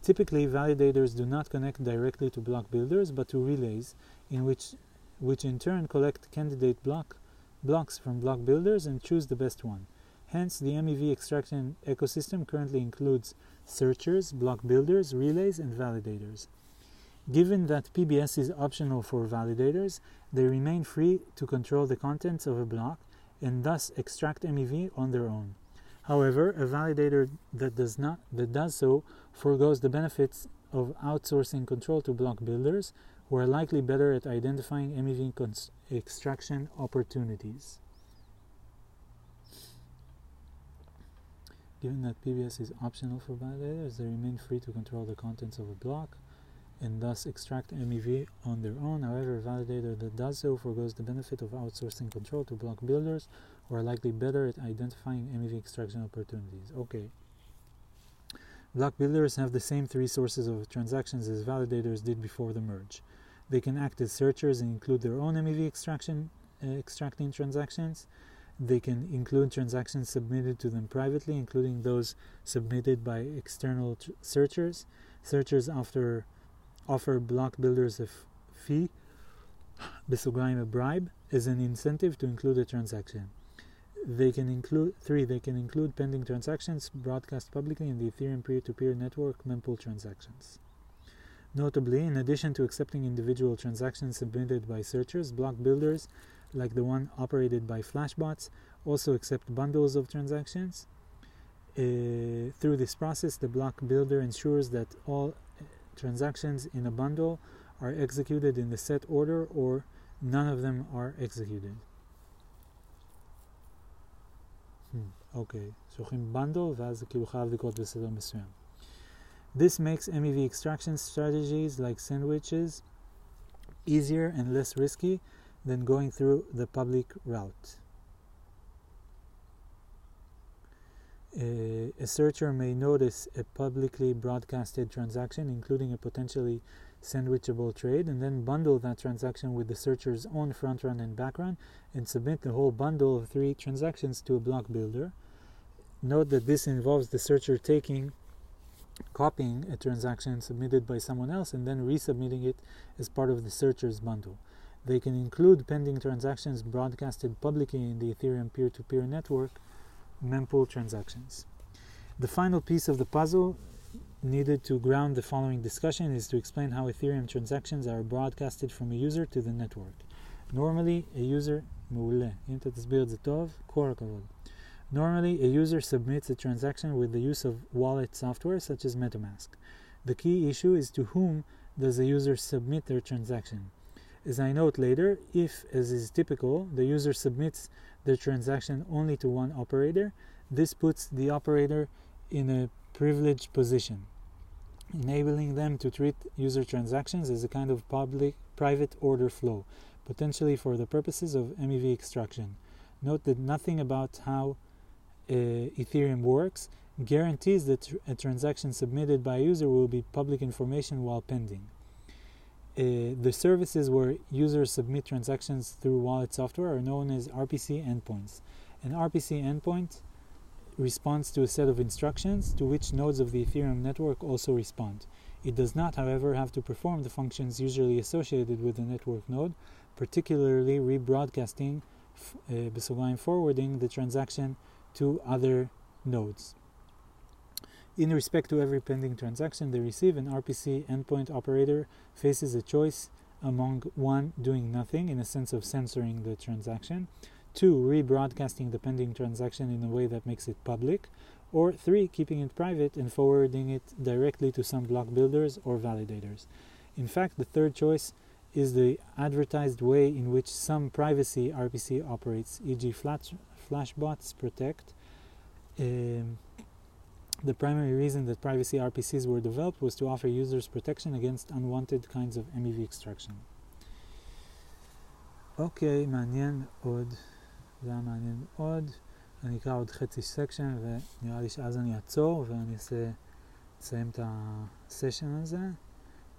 Typically, validators do not connect directly to block builders, but to relays, in which, which in turn collect candidate block blocks from block builders and choose the best one. Hence, the MEV extraction ecosystem currently includes searchers, block builders, relays, and validators. Given that PBS is optional for validators, they remain free to control the contents of a block and thus extract MEV on their own. However, a validator that does not that does so foregoes the benefits of outsourcing control to block builders, who are likely better at identifying MEV cons- extraction opportunities. Given that PBS is optional for validators, they remain free to control the contents of a block and thus extract MEV on their own. However, a validator that does so forgoes the benefit of outsourcing control to block builders who are likely better at identifying MEV extraction opportunities. Okay. Block builders have the same three sources of transactions as validators did before the merge. They can act as searchers and include their own MEV extraction uh, extracting transactions. They can include transactions submitted to them privately, including those submitted by external tr- searchers. Searchers offer, offer block builders a f- fee, a bribe, as an incentive to include a transaction. They can include three. They can include pending transactions broadcast publicly in the Ethereum peer-to-peer network mempool transactions. Notably, in addition to accepting individual transactions submitted by searchers, block builders like the one operated by Flashbots, also accept bundles of transactions. Uh, through this process, the block builder ensures that all transactions in a bundle are executed in the set order or none of them are executed. אוקיי, שולחים בנדל ואז זה כאילו חייב לקרות בסדר מסוים. This makes MEV extraction strategies like sandwiches easier and less risky than going through the public route. Uh, a searcher may notice a publicly broadcasted transaction, including a potentially sandwichable trade, and then bundle that transaction with the searcher's own front run and back run and submit the whole bundle of three transactions to a block builder. Note that this involves the searcher taking copying a transaction submitted by someone else and then resubmitting it as part of the searcher's bundle. They can include pending transactions broadcasted publicly in the Ethereum peer to peer network, mempool transactions. The final piece of the puzzle needed to ground the following discussion is to explain how Ethereum transactions are broadcasted from a user to the network. Normally, a user, מעולה, אם אתה תסביר את זה טוב, כל הכבוד. Normally, a user submits a transaction with the use of wallet software such as MetaMask. The key issue is to whom does the user submit their transaction. As I note later, if, as is typical, the user submits their transaction only to one operator, this puts the operator in a privileged position, enabling them to treat user transactions as a kind of public private order flow, potentially for the purposes of MEV extraction. Note that nothing about how uh, Ethereum works guarantees that a transaction submitted by a user will be public information while pending. Uh, the services where users submit transactions through wallet software are known as RPC endpoints. An RPC endpoint responds to a set of instructions to which nodes of the Ethereum network also respond. It does not, however, have to perform the functions usually associated with the network node, particularly rebroadcasting, uh, forwarding the transaction to other nodes. In respect to every pending transaction they receive, an RPC endpoint operator faces a choice among one, doing nothing in a sense of censoring the transaction, two, rebroadcasting the pending transaction in a way that makes it public, or three, keeping it private and forwarding it directly to some block builders or validators. In fact, the third choice is the advertised way in which some privacy RPC operates, e.g., flashbots protect. Um, the primary reason that privacy RPCs were developed was to offer users protection against unwanted kinds of MEV extraction. אוקיי, מעניין מאוד, זה היה מעניין מאוד. אני אקרא עוד חצי סקשן ונראה לי שאז אני אעצור ואני אעשה, אסיים את הסשן הזה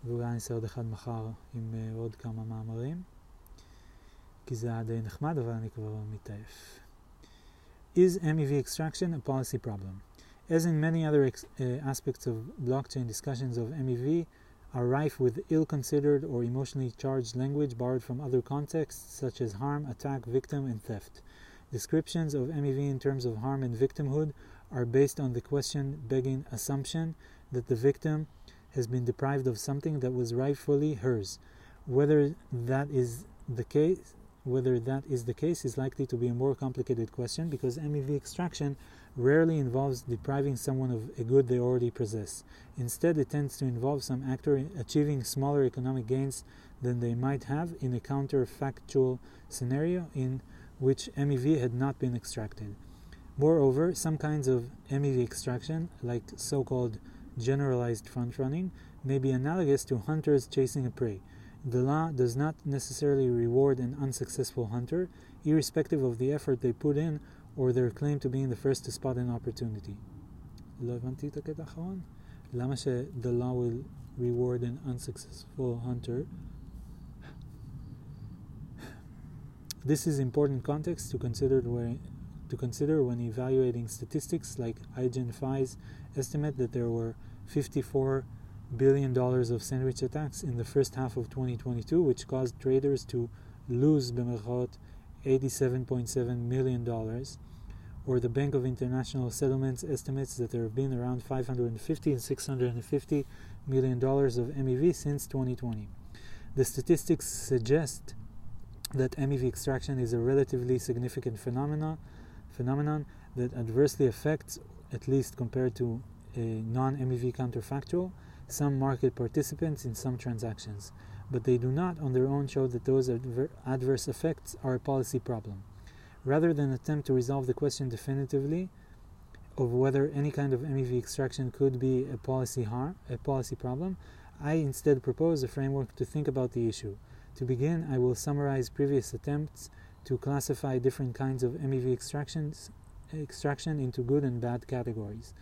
ואולי אני אעשה עוד אחד מחר עם uh, עוד כמה מאמרים כי זה היה די נחמד אבל אני כבר מתעייף. Is MEV extraction a policy problem? As in many other ex- uh, aspects of blockchain, discussions of MEV are rife with ill considered or emotionally charged language borrowed from other contexts such as harm, attack, victim, and theft. Descriptions of MEV in terms of harm and victimhood are based on the question begging assumption that the victim has been deprived of something that was rightfully hers. Whether that is the case whether that is the case is likely to be a more complicated question because MEV extraction rarely involves depriving someone of a good they already possess. Instead, it tends to involve some actor achieving smaller economic gains than they might have in a counterfactual scenario in which MEV had not been extracted. Moreover, some kinds of MEV extraction, like so called generalized front running, may be analogous to hunters chasing a prey. The law does not necessarily reward an unsuccessful hunter, irrespective of the effort they put in or their claim to being the first to spot an opportunity. לא the law will reward an unsuccessful hunter? This is important context to consider when, to consider when evaluating statistics like EigenPhi's estimate that there were 54 billion dollars of sandwich attacks in the first half of 2022, which caused traders to lose במרכאות 87.7 million dollars or the Bank of International Settlements estimates that there have been around 550 and 650 million dollars of MEV since 2020. The statistics suggest that MEV extraction is a relatively significant phenomenon that adversely affects, at least compared to a non-MEV counterfactual, some market participants in some transactions, but they do not on their own show that those adver- adverse effects are a policy problem. Rather than attempt to resolve the question definitively of whether any kind of MEV extraction could be a policy harm, a policy problem, I instead propose a framework to think about the issue. To begin, I will summarize previous attempts to classify different kinds of MEV extractions, extraction into good and bad categories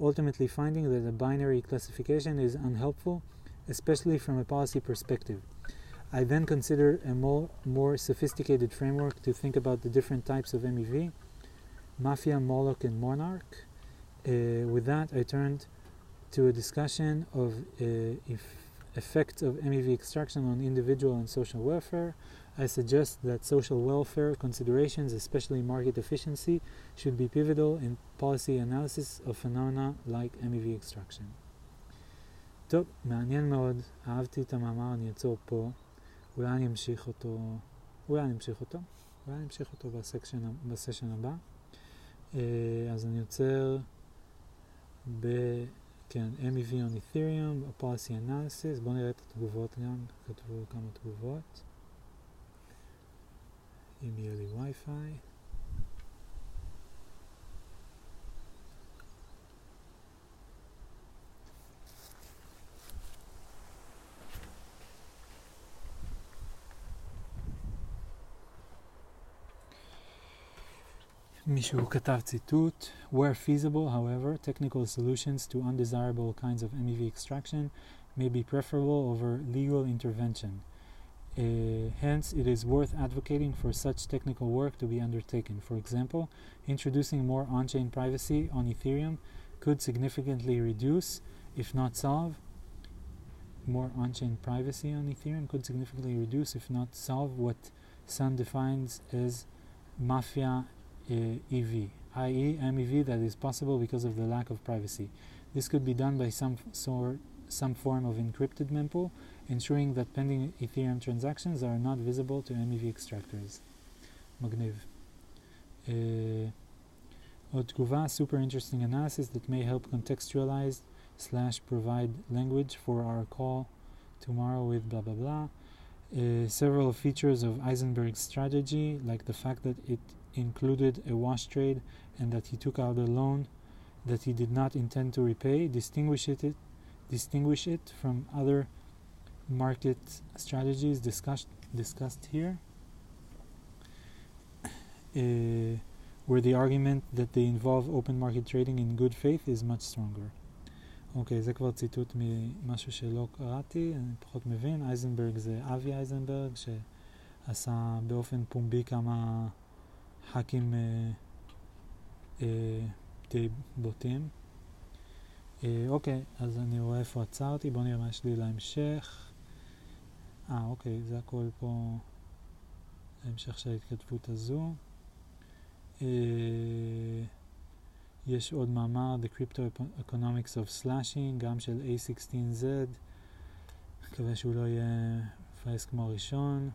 ultimately finding that a binary classification is unhelpful, especially from a policy perspective. I then consider a more, more sophisticated framework to think about the different types of MEV, Mafia, Moloch, and Monarch. Uh, with that, I turned to a discussion of uh, if effects of MEV extraction on individual and social welfare. I suggest that social welfare considerations, especially market efficiency, should be pivotal in policy analysis of phenomena like MEV extraction. טוב, מעניין מאוד, אהבתי את המאמר, אני אעצור פה, אולי אני אמשיך אותו, אולי אני אמשיך אותו, אולי אני אמשיך אותו בסקשן, בסשן הבא. אז אני עוצר ב... כן, MEV on Ethereum, policy analysis, בואו נראה את התגובות גם, כתבו כמה תגובות. אם יהיה לי וי-פיי. מישהו כתב ציטוט, where feasible, however, technical solutions to undesirable kinds of MEV extraction may be preferable over legal intervention. Uh, hence, it is worth advocating for such technical work to be undertaken. For example, introducing more on-chain privacy on Ethereum could significantly reduce, if not solve, more on-chain privacy on Ethereum could significantly reduce, if not solve, what Sun defines as mafia uh, EV, i.e. MEV that is possible because of the lack of privacy. This could be done by some, sort, some form of encrypted mempool, ensuring that pending Ethereum transactions are not visible to MEV extractors. Magniv. Uh, super interesting analysis that may help contextualize slash provide language for our call tomorrow with blah blah blah. Uh, several features of Eisenberg's strategy, like the fact that it included a wash trade and that he took out a loan that he did not intend to repay, distinguish it, distinguish it from other market strategies discussed discussed here, uh, where the argument that they involve open market trading in good faith is much stronger. אוקיי, okay, זה כבר ציטוט ממשהו שלא קראתי, אני פחות מבין. אייזנברג זה אבי אייזנברג, שעשה באופן פומבי כמה ח"כים אה, אה, די בוטים. אה, אוקיי, אז אני רואה איפה עצרתי, בואו נראה מה יש לי להמשך. אה, אוקיי, זה הכל פה, ההמשך של ההתכתבות הזו. אה, יש עוד מאמר, The Crypto Economics of Slashing, גם של A16Z. מקווה שהוא לא יהיה מפייס כמו הראשון.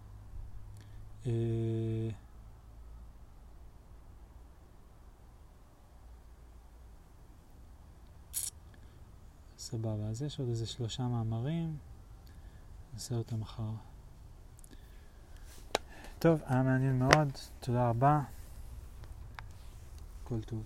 סבבה, אז יש עוד איזה שלושה מאמרים, נעשה אותם מחר. טוב, היה מעניין מאוד, תודה רבה, כל טוב.